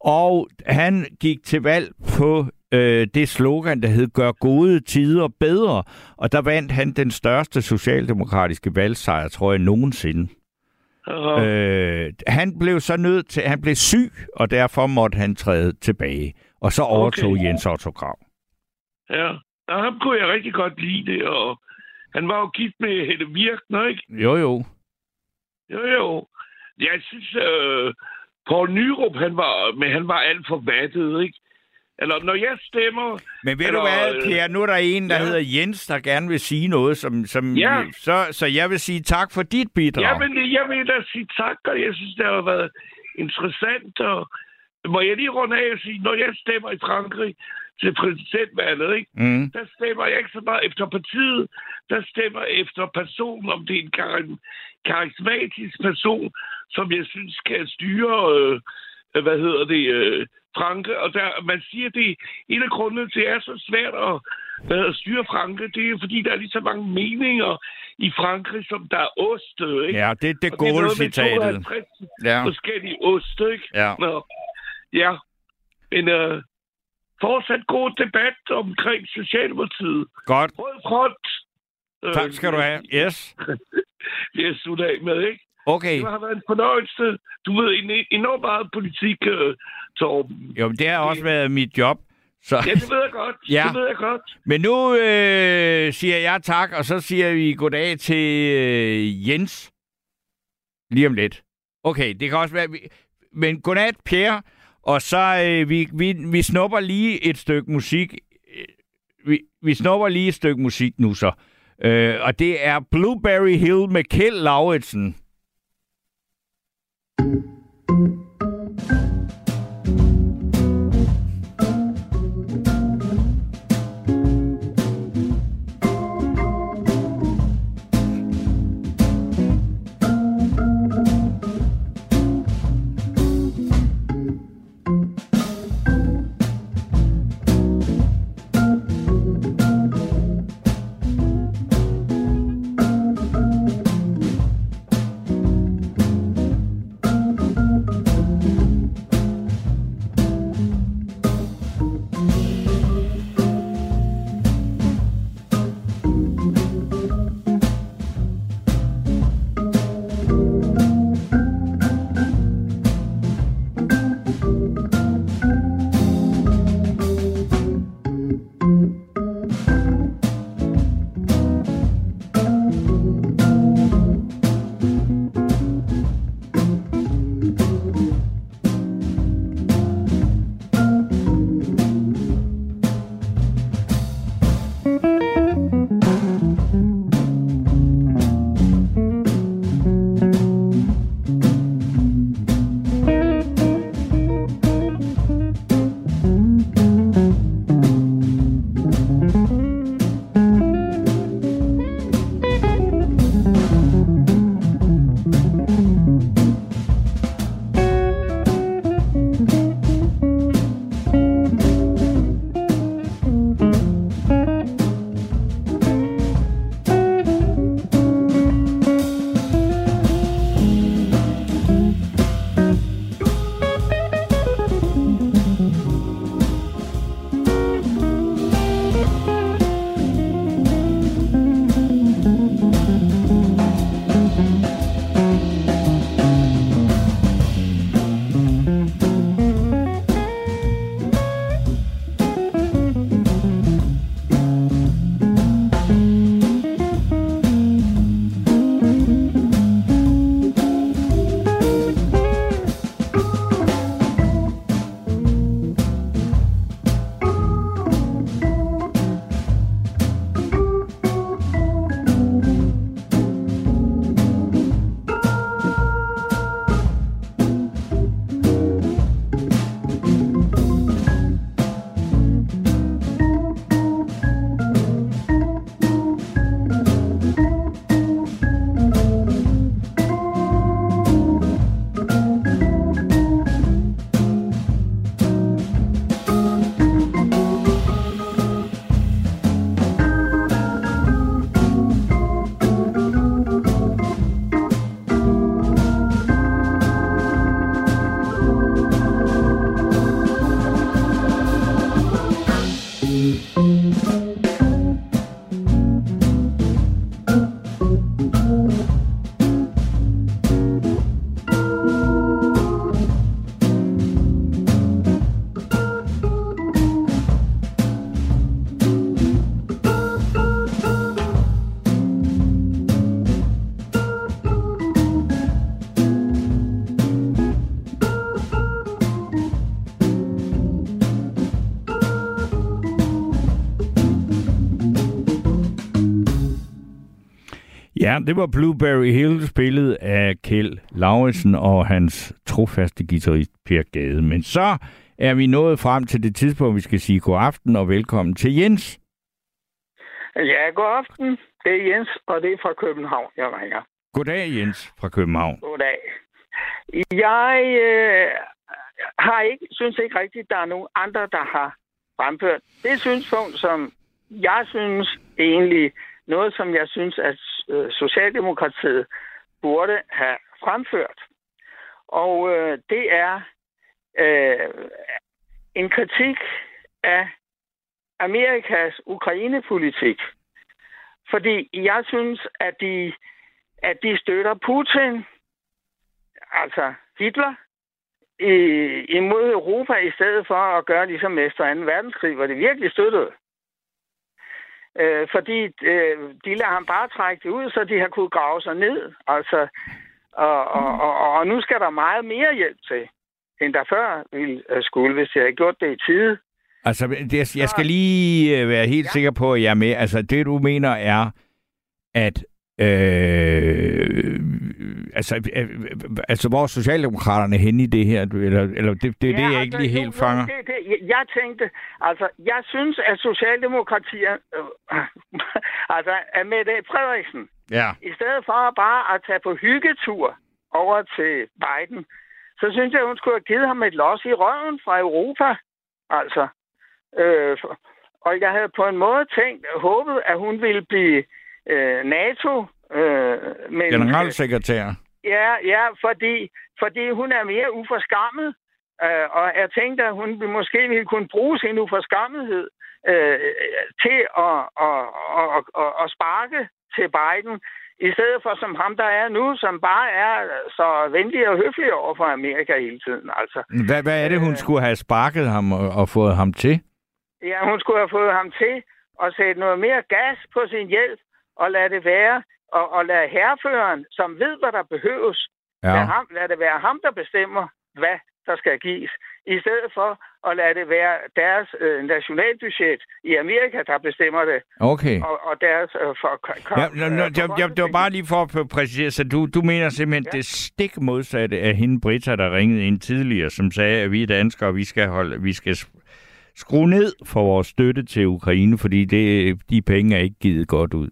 Og han gik til valg på øh, det slogan, der hed Gør gode tider bedre. Og der vandt han den største socialdemokratiske valgsejr, tror jeg, nogensinde. Aha. Øh, han blev så nødt til, han blev syg, og derfor måtte han træde tilbage. Og så overtog Okay. Jens Otto Krav. Ja, og ham kunne jeg rigtig godt lide det, og han var jo gift med Hette Virkner, ikke? Jo, jo. Jo, jo. Jeg synes, øh, Poul Nyrup, han var, men han var alt for vattet, ikke? Eller når jeg stemmer... Men ved eller, du hvad, øh, Per, nu er der en, der ja. hedder Jens, der gerne vil sige noget, som, som Ja. så, så jeg vil sige tak for dit bidrag. Ja, men jeg vil da sige tak, og jeg synes, det har været interessant, og må jeg lige runde af og sige, når jeg stemmer i Frankrig til præsidentvalget, ikke? Mm. der stemmer jeg ikke så meget efter partiet, der stemmer jeg efter personen, om det er en kar- karismatisk person, som jeg synes kan styre, øh, hvad hedder det, øh, Franke. Og der, man siger, det en af grundene til, at det er så svært at, hvad, at styre Franke, det er fordi, der er lige så mange meninger i Frankrig, som der er ost. øh, Ikke? Ja, det er det Og det er. 52 Ja. forskellige oste, ikke? Ja. Nå, ja. Men øh, fortsat god debat omkring Socialdemokratiet. Godt. Rød front. Øh, Tak skal du have. Yes. Det er slut af med, ikke? Okay. Det har været en fornøjelse. Du ved, en, enormt meget politik, øh, Torben. Jo, men det har også været mit job. Så. Ja, det ved jeg godt. Ja. Det ved jeg godt. Men nu øh, siger jeg tak, og så siger vi goddag til øh, Jens. Lige om lidt. Okay, det kan også være... vi- Men godnat, Pierre. Og så øh, vi, vi, vi snupper lige et stykke musik. Øh, Vi, vi snupper lige et stykke musik nu så. Øh, og det er Blueberry Hill med Kjeld Lauritsen. thank you Ja, det var Blueberry Hill, spillet af Kjeld Lauritsen og hans trofaste guitarist Per Gade. Men så er vi nået frem til det tidspunkt, vi skal sige god aften og velkommen til Jens. Ja, god aften. Det er Jens, og det er fra København, jeg ringer. Goddag, Jens fra København. Goddag. Jeg øh, har ikke, synes ikke rigtigt, der er nogen andre, der har fremført det synspunkt, som jeg synes egentlig, noget som jeg synes, at øh, Øh, Socialdemokratiet burde have fremført. Og øh, det er øh, en kritik af Amerikas Ukraine-politik. Fordi jeg synes, at de, at de støtter Putin, altså Hitler, i, imod Europa, i stedet for at gøre ligesom efter 2. verdenskrig, hvor det virkelig støttede. Øh, fordi øh, de lader ham bare trække det ud, så de har kunne grave sig ned. Altså, og, og, og, og nu skal der meget mere hjælp til, end der før ville øh, skulle, hvis jeg havde gjort det i tide. Altså, det, jeg skal lige øh, være helt ja. sikker på, at jeg er med. Altså, det du mener er, at Øh, altså, øh, altså, hvor er Socialdemokraterne henne i det her? Eller, eller det, det er ja, det, jeg ikke lige helt jo, fanger. Det, det, jeg tænkte, altså, jeg synes, at Socialdemokratiet, øh, altså, at Mette Frederiksen, ja. i stedet for bare at tage på hyggetur over til Biden, så synes jeg, hun skulle have givet ham et los i røven fra Europa. Altså, øh, og jeg havde på en måde tænkt, håbet, at hun ville blive øh, NATO. Øh, men, Generalsekretær. Ja, ja, fordi, fordi hun er mere uforskammet. Øh, og jeg tænkte, at hun måske ville kunne bruge sin uforskammethed øh, til at, at, at, at, at sparke til Biden, i stedet for som ham, der er nu, som bare er så venlig og høflig over for Amerika hele tiden. Altså, hvad, hvad er det, hun øh, skulle have sparket ham og, og fået ham til? Ja, hun skulle have fået ham til at sætte noget mere gas på sin hjælp, og lade det være, og, og lade herreføreren, som ved, hvad der behøves, ja. lad, ham, lad det være ham, der bestemmer, hvad der skal gives, i stedet for at lade det være deres øh, nationalbudget i Amerika, der bestemmer det. Okay. Og, og deres... Øh, for, kom, ja, nå, nå, øh, jeg, jeg, det var bare lige for at præcisere, så du, du mener simpelthen ja. det stik modsatte af hende Britta, der ringede ind tidligere, som sagde, at vi danskere, vi skal, holde, vi skal skrue ned for vores støtte til Ukraine, fordi det, de penge er ikke givet godt ud.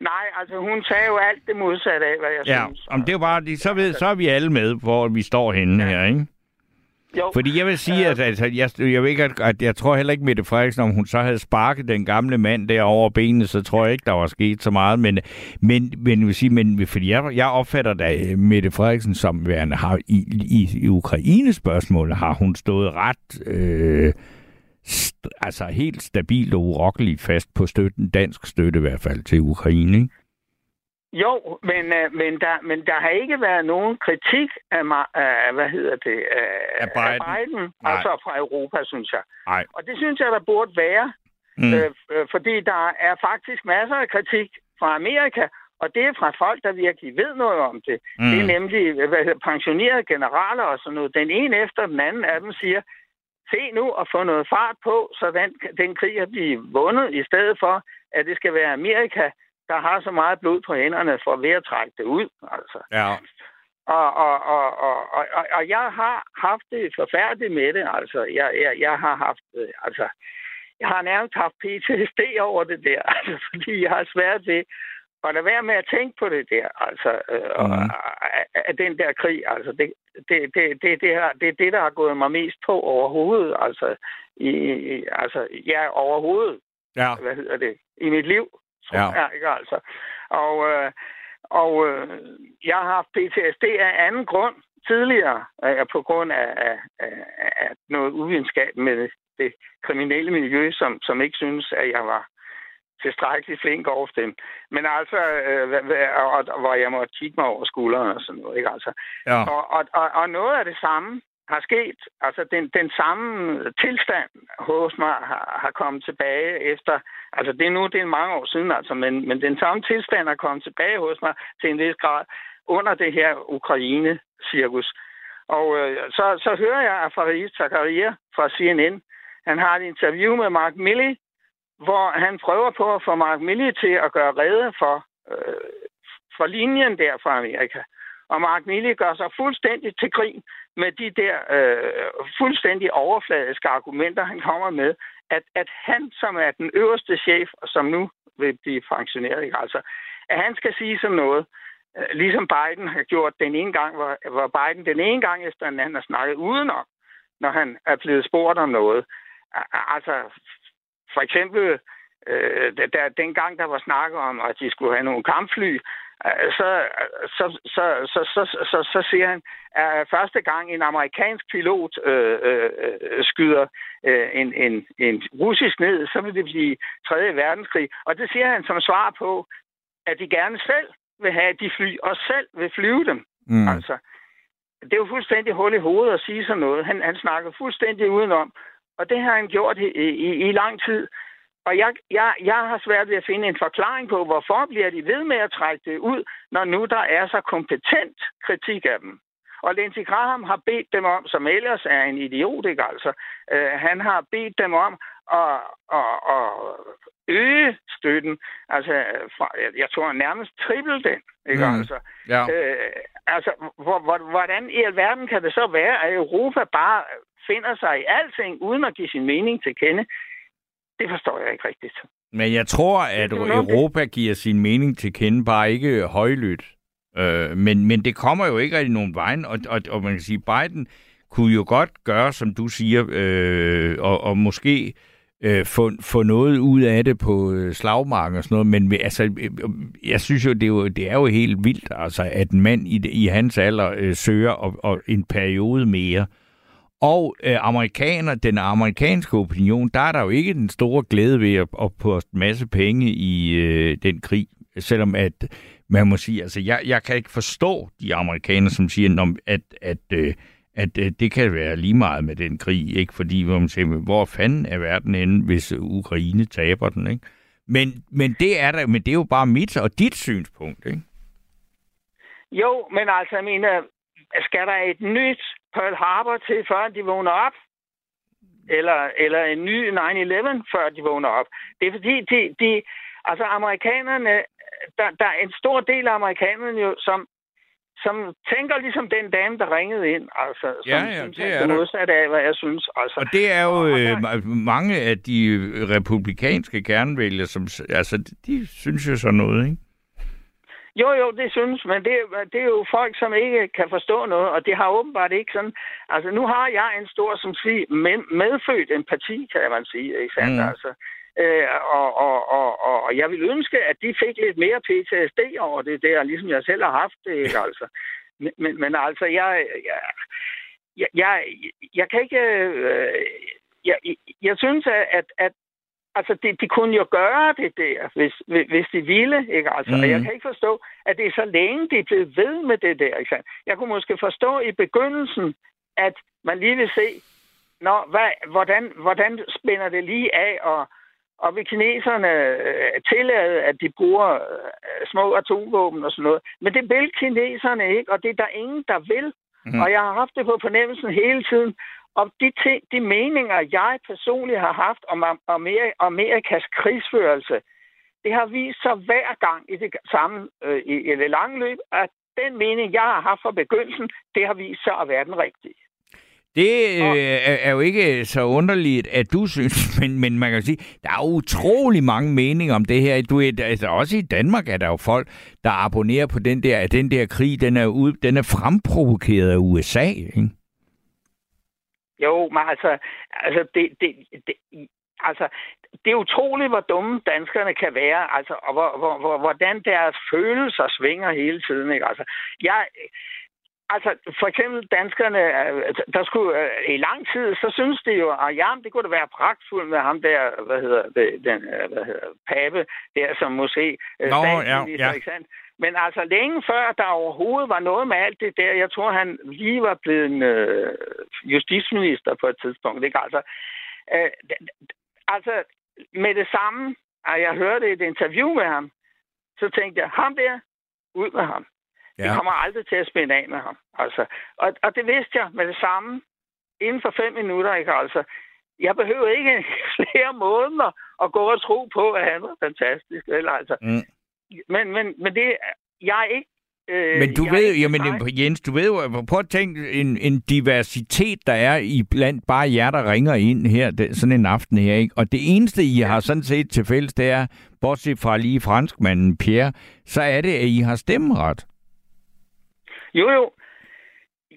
Nej, altså hun sagde jo alt det modsatte af, hvad jeg ja, synes. om det er bare, så, ved, så er vi alle med, hvor vi står henne ja. her, ikke? Jo. Fordi jeg vil sige, at altså, jeg, jeg, ved ikke, at, at jeg tror heller ikke, Mette Frederiksen, om hun så havde sparket den gamle mand der over benene, så tror jeg ikke, der var sket så meget. Men, men, men, vil sige, men fordi jeg, jeg opfatter da Mette Frederiksen som værende har i, i, i Ukraine-spørgsmålet, har hun stået ret... Øh, st- altså helt stabilt og urokkeligt fast på støtten, dansk støtte i hvert fald til Ukraine, ikke? Jo, men, uh, men, der, men der har ikke været nogen kritik af, uh, hvad hedder det, uh, af Biden, af Biden altså fra Europa, synes jeg. Nej. Og det synes jeg, der burde være, mm. uh, fordi der er faktisk masser af kritik fra Amerika, og det er fra folk, der virkelig ved noget om det. Mm. Det er nemlig hvad hedder, pensionerede generaler og sådan noget. Den ene efter den anden af dem siger, se nu at få noget fart på, så den, den krig kan blive vundet, i stedet for, at det skal være Amerika, der har så meget blod på hænderne for ved at trække det ud. Altså. Ja. Og, og, og, og, og, og, og jeg har haft det forfærdeligt med det. Altså, jeg, jeg, jeg har haft, øh, altså, jeg har nærmest haft PTSD over det der, altså, fordi jeg har svært ved at lade være med at tænke på det der, altså, øh, mm. og, af den der krig, altså, det, det, det, det, det, her, det er det, der har gået mig mest på overhovedet, altså, i, altså, ja, overhovedet, ja. hvad hedder det, i mit liv, Ja. ja ikke, altså. Og, øh, og øh, jeg har haft PTSD af anden grund tidligere, øh, på grund af, af, af, af noget uvidenskab med det kriminelle miljø, som, som ikke synes, at jeg var tilstrækkeligt flink over dem. Men altså, øh, og, og, hvor jeg måtte kigge mig over skulderen og sådan noget, ikke altså. Ja. Og, og, og, og noget af det samme har sket. Altså, den, den samme tilstand hos mig har, har kommet tilbage efter... Altså, det er nu det er mange år siden, altså, men, men den samme tilstand har kommet tilbage hos mig til en vis grad under det her Ukraine-cirkus. Og øh, så, så hører jeg at Faris Zakaria fra CNN, han har et interview med Mark Milley, hvor han prøver på at få Mark Milley til at gøre rede for øh, for linjen der fra Amerika. Og Mark Milley gør sig fuldstændig til grin med de der øh, fuldstændig overfladiske argumenter, han kommer med, at, at han, som er den øverste chef, og som nu vil blive pensioneret, ikke? altså, at han skal sige sådan noget, øh, ligesom Biden har gjort den ene gang, hvor, hvor Biden den ene gang efter den anden har snakket udenom, når han er blevet spurgt om noget. Altså, for eksempel, øh, der, dengang der var snak om, at de skulle have nogle kampfly, øh, så, så, så, så, så, så, så siger han, at første gang en amerikansk pilot øh, øh, øh, skyder øh, en, en, en russisk ned, så vil det blive 3. verdenskrig. Og det siger han som svar på, at de gerne selv vil have de fly, og selv vil flyve dem. Mm. Altså, det er jo fuldstændig hul i hovedet at sige sådan noget. Han, han snakker fuldstændig udenom, og det har han gjort i, i, i lang tid. Og jeg, jeg, jeg har svært ved at finde en forklaring på, hvorfor bliver de ved med at trække det ud, når nu der er så kompetent kritik af dem. Og Lindsey Graham har bedt dem om, som ellers er en idiot, ikke altså, øh, han har bedt dem om at, at, at øge støtten. Altså, fra, jeg, tror nærmest triple den, ikke Mm. altså. Ja. Øh, altså, hvor, hvor, hvordan i alverden kan det så være, at Europa bare finder sig i alting, uden at give sin mening til kende? Det forstår jeg ikke rigtigt. Men jeg tror, at. Europa giver sin mening til kende, bare ikke højlydt. Øh, men, men det kommer jo ikke rigtig nogen vejen, og, og, og man kan sige, Biden kunne jo godt gøre, som du siger, øh, og, og måske øh, få, få noget ud af det på øh, slagmarken og sådan noget, men altså, øh, jeg synes jo, det er jo, det er jo helt vildt, altså, at en mand i, i hans alder øh, søger og, og en periode mere. Og øh, amerikaner, den amerikanske opinion, der er der jo ikke den store glæde ved at, at poste en masse penge i øh, den krig. Selvom at man må sige, altså jeg, jeg kan ikke forstå de amerikanere, som siger, "Nå, at, at, øh, at øh, det kan være lige meget med den krig, ikke? Fordi hvor man siger, hvor fanden er verden henne, hvis Ukraine taber den, ikke? Men, men det er der, men det er jo bare mit og dit synspunkt, ikke? Jo, men altså, jeg mener, skal der et nyt Pearl Harbor til, før de vågner op? Eller, eller en ny 9-11, før de vågner op? Det er fordi, de, de, altså amerikanerne, der, der er en stor del af amerikanerne jo, som, som tænker ligesom den dame, der ringede ind. Altså, som Ja, ja, synes, det er modsatte af, hvad jeg synes. Altså, Og det er jo øh, ma- mange af de republikanske kernvælgere, som, altså, de synes jo sådan noget, ikke? Jo, jo, det synes, men det, det er jo folk, som ikke kan forstå noget, og det har åbenbart ikke sådan... Altså, nu har jeg en stor, som siger, med, medfødt empati, kan man sige, ikke sandt? Mm. Altså, øh, og, og, og, og, jeg vil ønske, at de fik lidt mere PTSD over det der, ligesom jeg selv har haft det, ikke altså? Men, men, men altså, jeg, jeg, jeg, jeg, jeg kan ikke... Øh, jeg, jeg synes, at, at altså, de, de kunne jo gøre det der, hvis, hvis de ville, ikke altså? Mm. Og jeg Mhm. kan ikke forstå, at det er så længe, de blevet ved med det der, ikke? Jeg kunne måske forstå i begyndelsen, at man lige vil se, når, hvad, hvordan, hvordan spænder det lige af, og, og vil kineserne øh, tillade, at de bruger øh, små atomvåben og sådan noget. Men det vil kineserne ikke, og det er der ingen, der vil. Mm. Og jeg har haft det på fornemmelsen hele tiden. Og de, ting, de meninger, jeg personligt har haft om Am- Amer- Amerikas krigsførelse, det har vist sig hver gang i det samme øh, i, i det lange løb, at den mening, jeg har haft fra begyndelsen, det har vist sig at være den rigtige. Det øh, er, er jo ikke så underligt, at du synes, men, men man kan sige, der er utrolig mange meninger om det her. Du, er- altså, også i Danmark er der jo folk, der abonnerer på den der, at den der krig, den er, ud, den er fremprovokeret af USA. Ikke? Jo, men altså, altså, det, det, det, altså, det er utroligt, hvor dumme danskerne kan være, altså, og hvor, hvor, hvor, hvordan deres følelser svinger hele tiden. Ikke? Altså, jeg, altså, for eksempel danskerne, øh, der skulle øh, i lang tid, så synes de jo, at ja, det kunne da være pragtfuldt med ham der, hvad hedder det, den, øh, hvad hedder, Pape, der som måske øh, Nå, ja, ja. ikke sandt? Men altså længe før der overhovedet var noget med alt det der, jeg tror han lige var blevet en, øh, justitsminister på et tidspunkt, ikke? Altså, øh, altså med det samme, at jeg hørte et interview med ham, så tænkte jeg, ham der, ud med ham. Ja. Det kommer aldrig til at spænde af med ham. Altså. Og, og det vidste jeg med det samme. Inden for fem minutter, ikke altså. Jeg behøver ikke flere måneder at gå og tro på, at han var fantastisk. Eller, altså. Mm. Men, men, men det, jeg er ikke... Øh, Men du jeg ved, jamen, nej. Jens, du ved jo, prøv at tænke en, en diversitet, der er i blandt bare jer, der ringer ind her, det, sådan en aften her, ikke? Og det eneste, I har sådan set til fælles, det er, bortset fra lige franskmanden Pierre, så er det, at I har stemmeret. Jo, jo.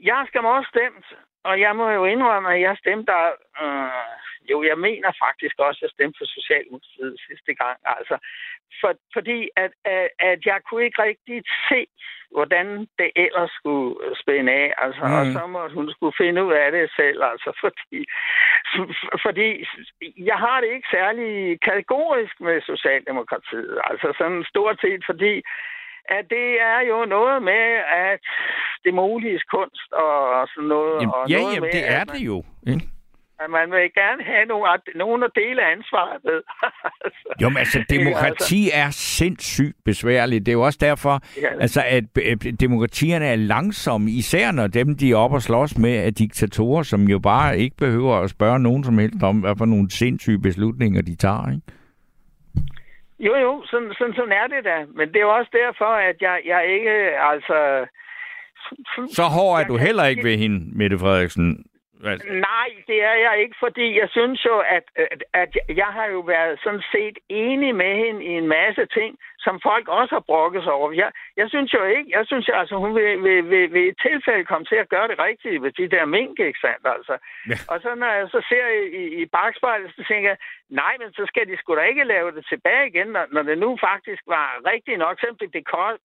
Jeg skal også stemt, og jeg må jo indrømme, at jeg stemte der... Øh, jo, jeg mener faktisk også, at jeg stemte for Socialdemokratiet sidste gang. Altså, for, fordi at, at, at jeg kunne ikke rigtig se, hvordan det ellers skulle spænde af. Altså, mm. Og så måtte hun skulle finde ud af det selv. Altså, fordi, fordi jeg har det ikke særlig kategorisk med Socialdemokratiet. Altså sådan stort set, fordi at det er jo noget med, at det mulige kunst og sådan noget. Jamen, og ja, noget jamen, med, det er man- det jo. Ikke? At man vil gerne have nogle, at- nogen at dele ansvaret med. altså, Jo, men altså, ikke? demokrati er sindssygt besværligt. Det er jo også derfor, Ja. altså, at demokratierne er langsomme, især når dem, de er oppe og slås med, er diktatorer, som jo bare ikke behøver at spørge nogen som helst om, hvad for nogle sindssyge beslutninger de tager. Ikke? Jo, jo, sådan, sådan, sådan er det da. Men det er jo også derfor, at jeg, jeg ikke, altså... Så hård er du heller ikke ved hende, Mette Frederiksen. Altså, Nej, det er jeg ikke, fordi jeg synes jo, at, at, at jeg har jo været sådan set enig med hende i en masse ting, som folk også har brokket sig over. Jeg, jeg synes jo ikke, jeg synes jo, altså, hun vil, vil, vil, vil et tilfælde komme til at gøre det rigtige ved de der mink, ikke sandt? Altså. Ja. Og så når jeg så ser i, i, i bagspejlet, så tænker jeg, nej, men så skal de sgu da ikke lave det tilbage igen, når, når det nu faktisk var rigtigt nok, selvom det blev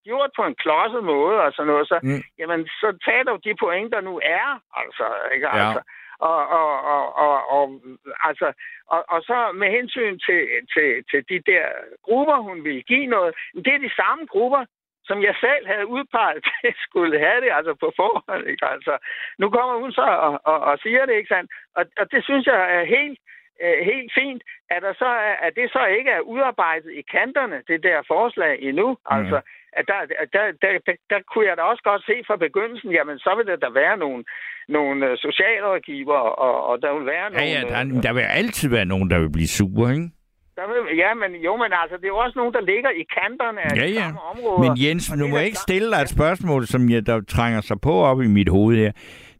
gjort på en klodset måde og sådan noget, så, mm. jamen, så tag dog de point, der nu er, altså, ikke? Ja. Altså, og, og, og, og, og, altså, og, og så med hensyn til, til, til de der grupper, hun ville give noget, det er de samme grupper, som jeg selv havde udpeget til skulle have det, altså på forhånd. Ikke? Altså, nu kommer hun så og, og, og siger det, ikke sandt? Og, og det synes jeg er helt, øh, helt fint, at, der så er, at det så ikke er udarbejdet i kanterne, det der forslag endnu. Altså, mm. At der, der, der, der, der kunne jeg da også godt se fra begyndelsen, jamen så vil der da være nogle, nogle øh, socialrådgiver, og, og der vil være ja, nogle... ja, øh, der, der vil altid være nogen, der vil blive sure, ikke? der vil, ja, men jo, men altså, det er jo også nogen, der ligger i kanterne af Ja, de ja. samme områder. Men Jens, nu må jeg ikke stille dig et spørgsmål, som jeg, der trænger sig på op i mit hoved her.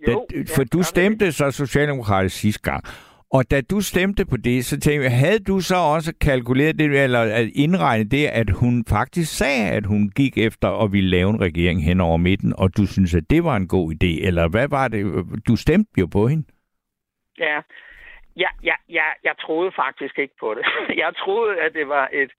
Da, Jo, ja, for du stemte så socialdemokratisk sidste gang. Og da du stemte på det, så tænkte jeg, havde du så også kalkuleret det, eller at indregnet det, at hun faktisk sagde, at hun gik efter at ville lave en regering hen over midten, og du synes, at det var en god idé? Eller hvad var det? Du stemte jo på hende. Ja, ja, ja, ja, jeg troede faktisk ikke på det. Jeg troede, at det var et,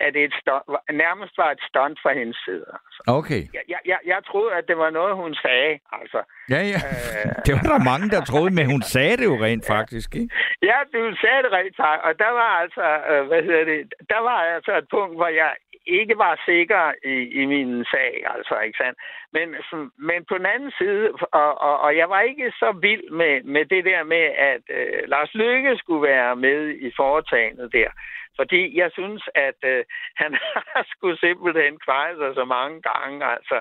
at det et stunt, nærmest var et stunt fra hendes side. Altså. Okay. Jeg, jeg, jeg, jeg troede, at det var noget, hun sagde. Altså. Ja, ja. Øh, Det var der mange, der troede, men hun sagde det jo rent faktisk, ikke? Ja, du sagde det rigtigt, tak. Og der var altså, øh, hvad hedder det, der var altså et punkt, hvor jeg ikke var sikker i, i min sag, altså, ikke sandt? Men, men på den anden side, og, og, og jeg var ikke så vild med, med det der med, at øh, Lars Løkke skulle være med i foretagendet der. Fordi jeg synes, at øh, han har sgu simpelthen kvejet sig så mange gange. Altså,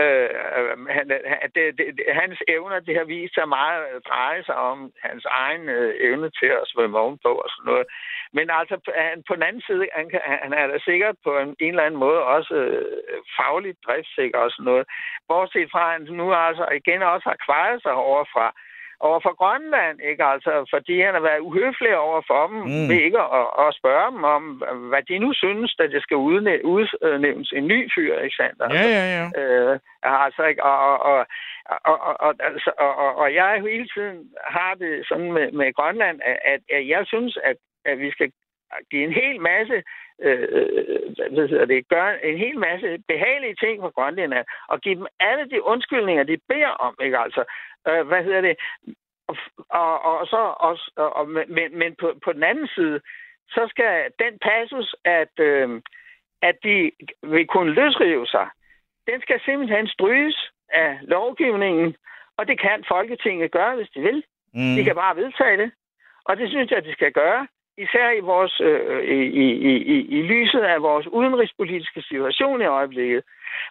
øh, øh han, øh, han- det, det, hans evner, det har vist sig meget at dreje sig om hans egen øh, evne til at svømme ovenpå og sådan noget. Men altså, han, på den anden side, han, kan, han er da sikkert på en, en eller anden måde også øh, fagligt driftsikker og sådan noget. Bortset fra, at han nu altså igen også har kvejet sig overfra over for Grønland, ikke? Altså, fordi han har været uhøflig over for dem, Mm. ved ikke at, at spørge dem om, hvad de nu synes, da det skal udnæ- udnævnes en ny fyr, ikke sandt? Altså, Ja, ja, ja. Øh, altså, ikke? Og, og, og, og, og, altså, og, og, og jeg hele tiden har det sådan med, med Grønland, at, at, at jeg synes, at, at vi skal give en hel masse øh, hvad det, gøre en hel masse behagelige ting for grønlænderne, og give dem alle de undskyldninger, de beder om, ikke altså? Øh, hvad hedder det? Og, og, og så også, og, og, men, men på, på den anden side, så skal den passus, at, øh, at de vil kunne løsrive sig, den skal simpelthen stryges af lovgivningen, og det kan Folketinget gøre, hvis de vil. Mm. De kan bare vedtage det. Og det synes jeg, de skal gøre, især i, vores, øh, i, i, i, i lyset af vores udenrigspolitiske situation i øjeblikket.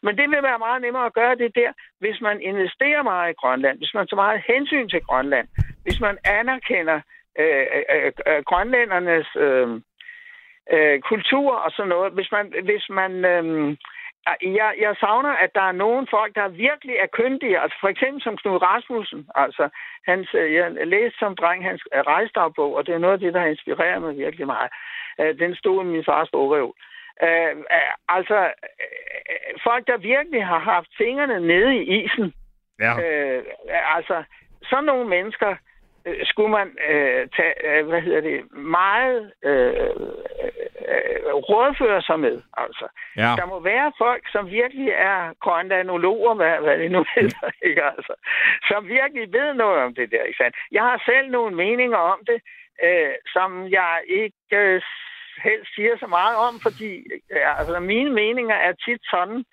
Men det vil være meget nemmere at gøre det der, hvis man investerer meget i Grønland, hvis man tager meget hensyn til Grønland, hvis man anerkender øh, øh, øh, grønlændernes øh, øh, kultur og sådan noget. Hvis man, hvis man øh, jeg, jeg savner, at der er nogle folk, der virkelig er kyndige. Altså for eksempel som Knud Rasmussen. Altså, hans, øh, jeg læste som dreng hans øh, rejsdagbog, og det er noget af det, der har inspireret mig virkelig meget. Øh, Den stod i min fars bogreol. Øh, altså, folk, der virkelig har haft fingrene nede i isen. Ja. Øh, altså, sådan nogle mennesker skulle man øh, tage, øh, hvad hedder det, meget øh, øh, rådføre sig med. Altså. Ja. Der må være folk, som virkelig er grønlandologer, hvad, hvad det nu hedder, ikke altså, som virkelig ved noget om det der, ikke sandt? Jeg har selv nogle meninger om det, øh, som jeg ikke øh, helst siger så meget om, fordi øh, altså, mine meninger er tit sådan,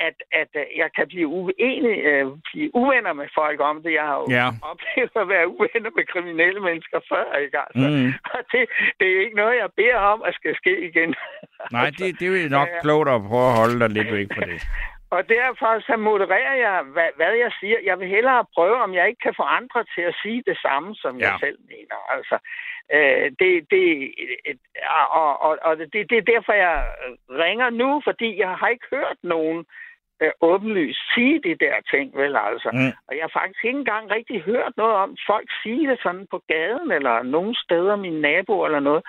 at, at øh, jeg kan blive uenig, øh, blive uvenner med folk om det. Jeg har jo Ja. oplevet at være uvenner med kriminelle mennesker før, ikke altså? Mm. Og det, det er ikke noget, jeg beder om, at skal ske igen. Nej, det, det er jo nok ja. klogt at prøve at holde dig lidt væk fra det. Og derfor så modererer jeg, hvad, hvad jeg siger. Jeg vil hellere prøve, om jeg ikke kan få andre til at sige det samme, som ja. jeg selv mener. Altså, øh, det, det, et, og, og, og det, det er derfor, jeg ringer nu, fordi jeg har ikke hørt nogen øh, åbenlyst sige de der ting, vel altså. Mm. Og jeg har faktisk ikke engang rigtig hørt noget om folk sige det sådan på gaden, eller nogen steder, mine naboer eller noget.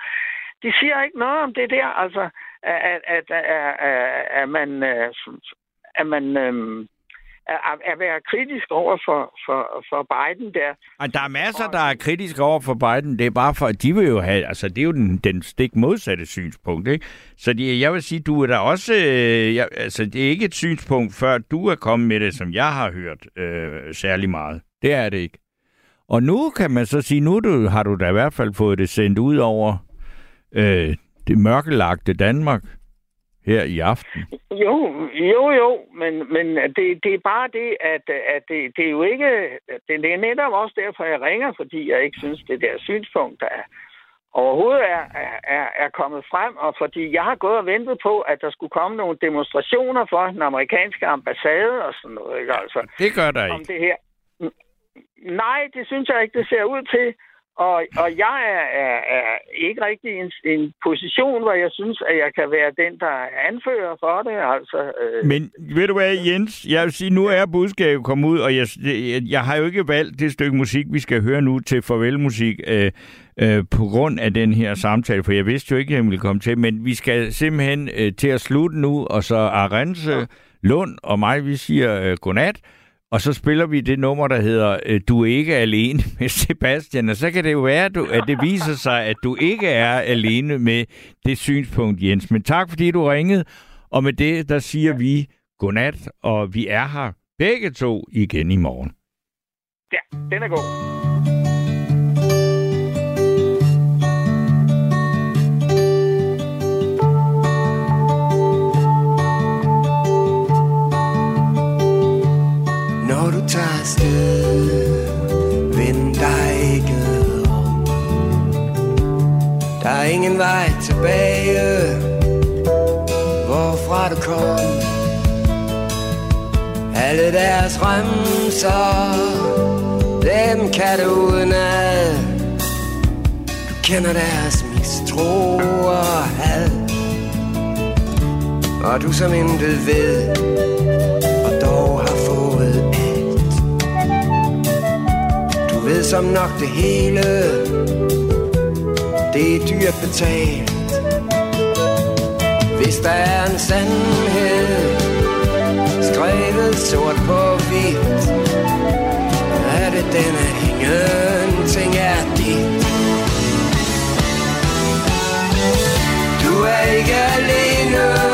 De siger ikke noget om det der, altså, at, at, at, at, at, at man, øh, at man øhm, at, at være kritisk over for, for, for Biden der. Og der er masser, der er kritiske over for Biden. Det er bare for, at de vil jo have... Altså, det er jo den, den stik modsatte synspunkt, ikke? Så de, jeg vil sige, du er der også... Øh, jeg, altså, det er ikke et synspunkt, før du er kommet med det, som jeg har hørt øh, særlig meget. Det er det ikke. Og nu kan man så sige, nu du, har du da i hvert fald fået det sendt ud over øh, det mørkelagte Danmark her i aften. Jo, jo, jo, men, men det, det er bare det, at, at det, det er jo ikke... Det, det er netop også derfor, jeg ringer, fordi jeg ikke synes, det der synspunkt, der er, overhovedet er, er, er kommet frem, og fordi jeg har gået og ventet på, at der skulle komme nogle demonstrationer for den amerikanske ambassade og sådan noget, ikke altså? Det gør der Om ikke. det her. Nej, det synes jeg ikke, det ser ud til. Og, og jeg er, er, er ikke rigtig i en, en position, hvor jeg synes, at jeg kan være den, der anfører for det. Altså, øh, Men ved du hvad, Jens? Jeg vil sige, nu er budskabet kommet ud, og jeg, jeg, jeg har jo ikke valgt det stykke musik, vi skal høre nu til farvelmusik, øh, øh, på grund af den her samtale, for jeg vidste jo ikke, at jeg ville komme til, men vi skal simpelthen øh, til at slutte nu, og så Arense, ja. Lund og mig, vi siger øh, godnat, og så spiller vi det nummer, der hedder øh, Du er ikke alene med Sebastian, og så kan det jo være, at, du, at det viser sig, at du ikke er alene med det synspunkt, Jens. Men tak, fordi du ringede, og med det, der siger vi godnat, og vi er her begge to igen i morgen. ja, den er god. Tager afsted, vend dig ikke om. Der er ingen vej tilbage, hvorfra du kom. Alle deres remser, dem kan du udenad. Du kender deres mistro og had. Og du som intet ved, som nok det hele, det er dyrt betalt. Hvis der er en sandhed, skrevet sort på hvidt, er det den, at ingenting er dit. Du er ikke alene,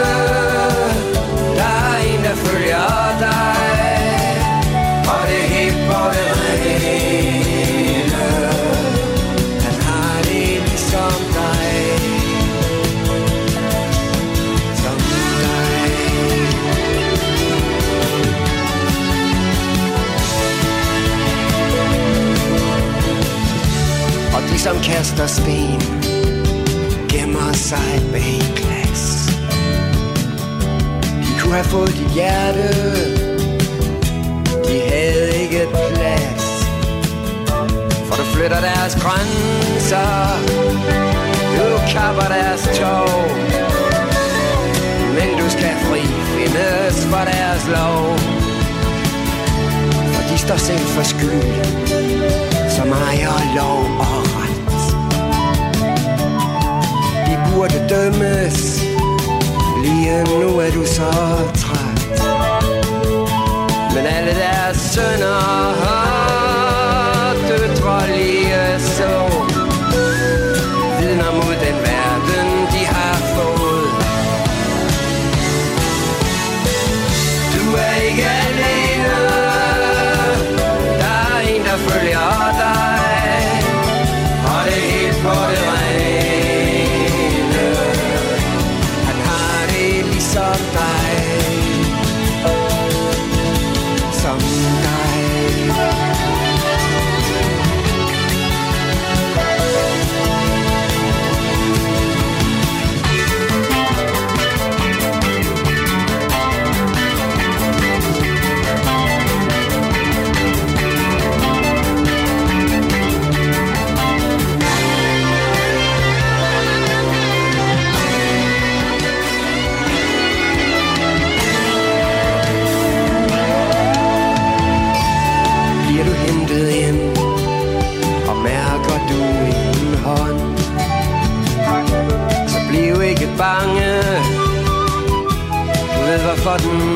som kaster sten Gemmer sig bag glas. De kunne have fået dit hjerte. De havde ikke plads. For du flytter deres grænser. Du kapper deres tog. Men du skal fri findes for deres lov. For de står selv for skyld. Som ejer lov og ret. hurtigt dømmes. Lige nu er du så træt. Men alle deres sønner garden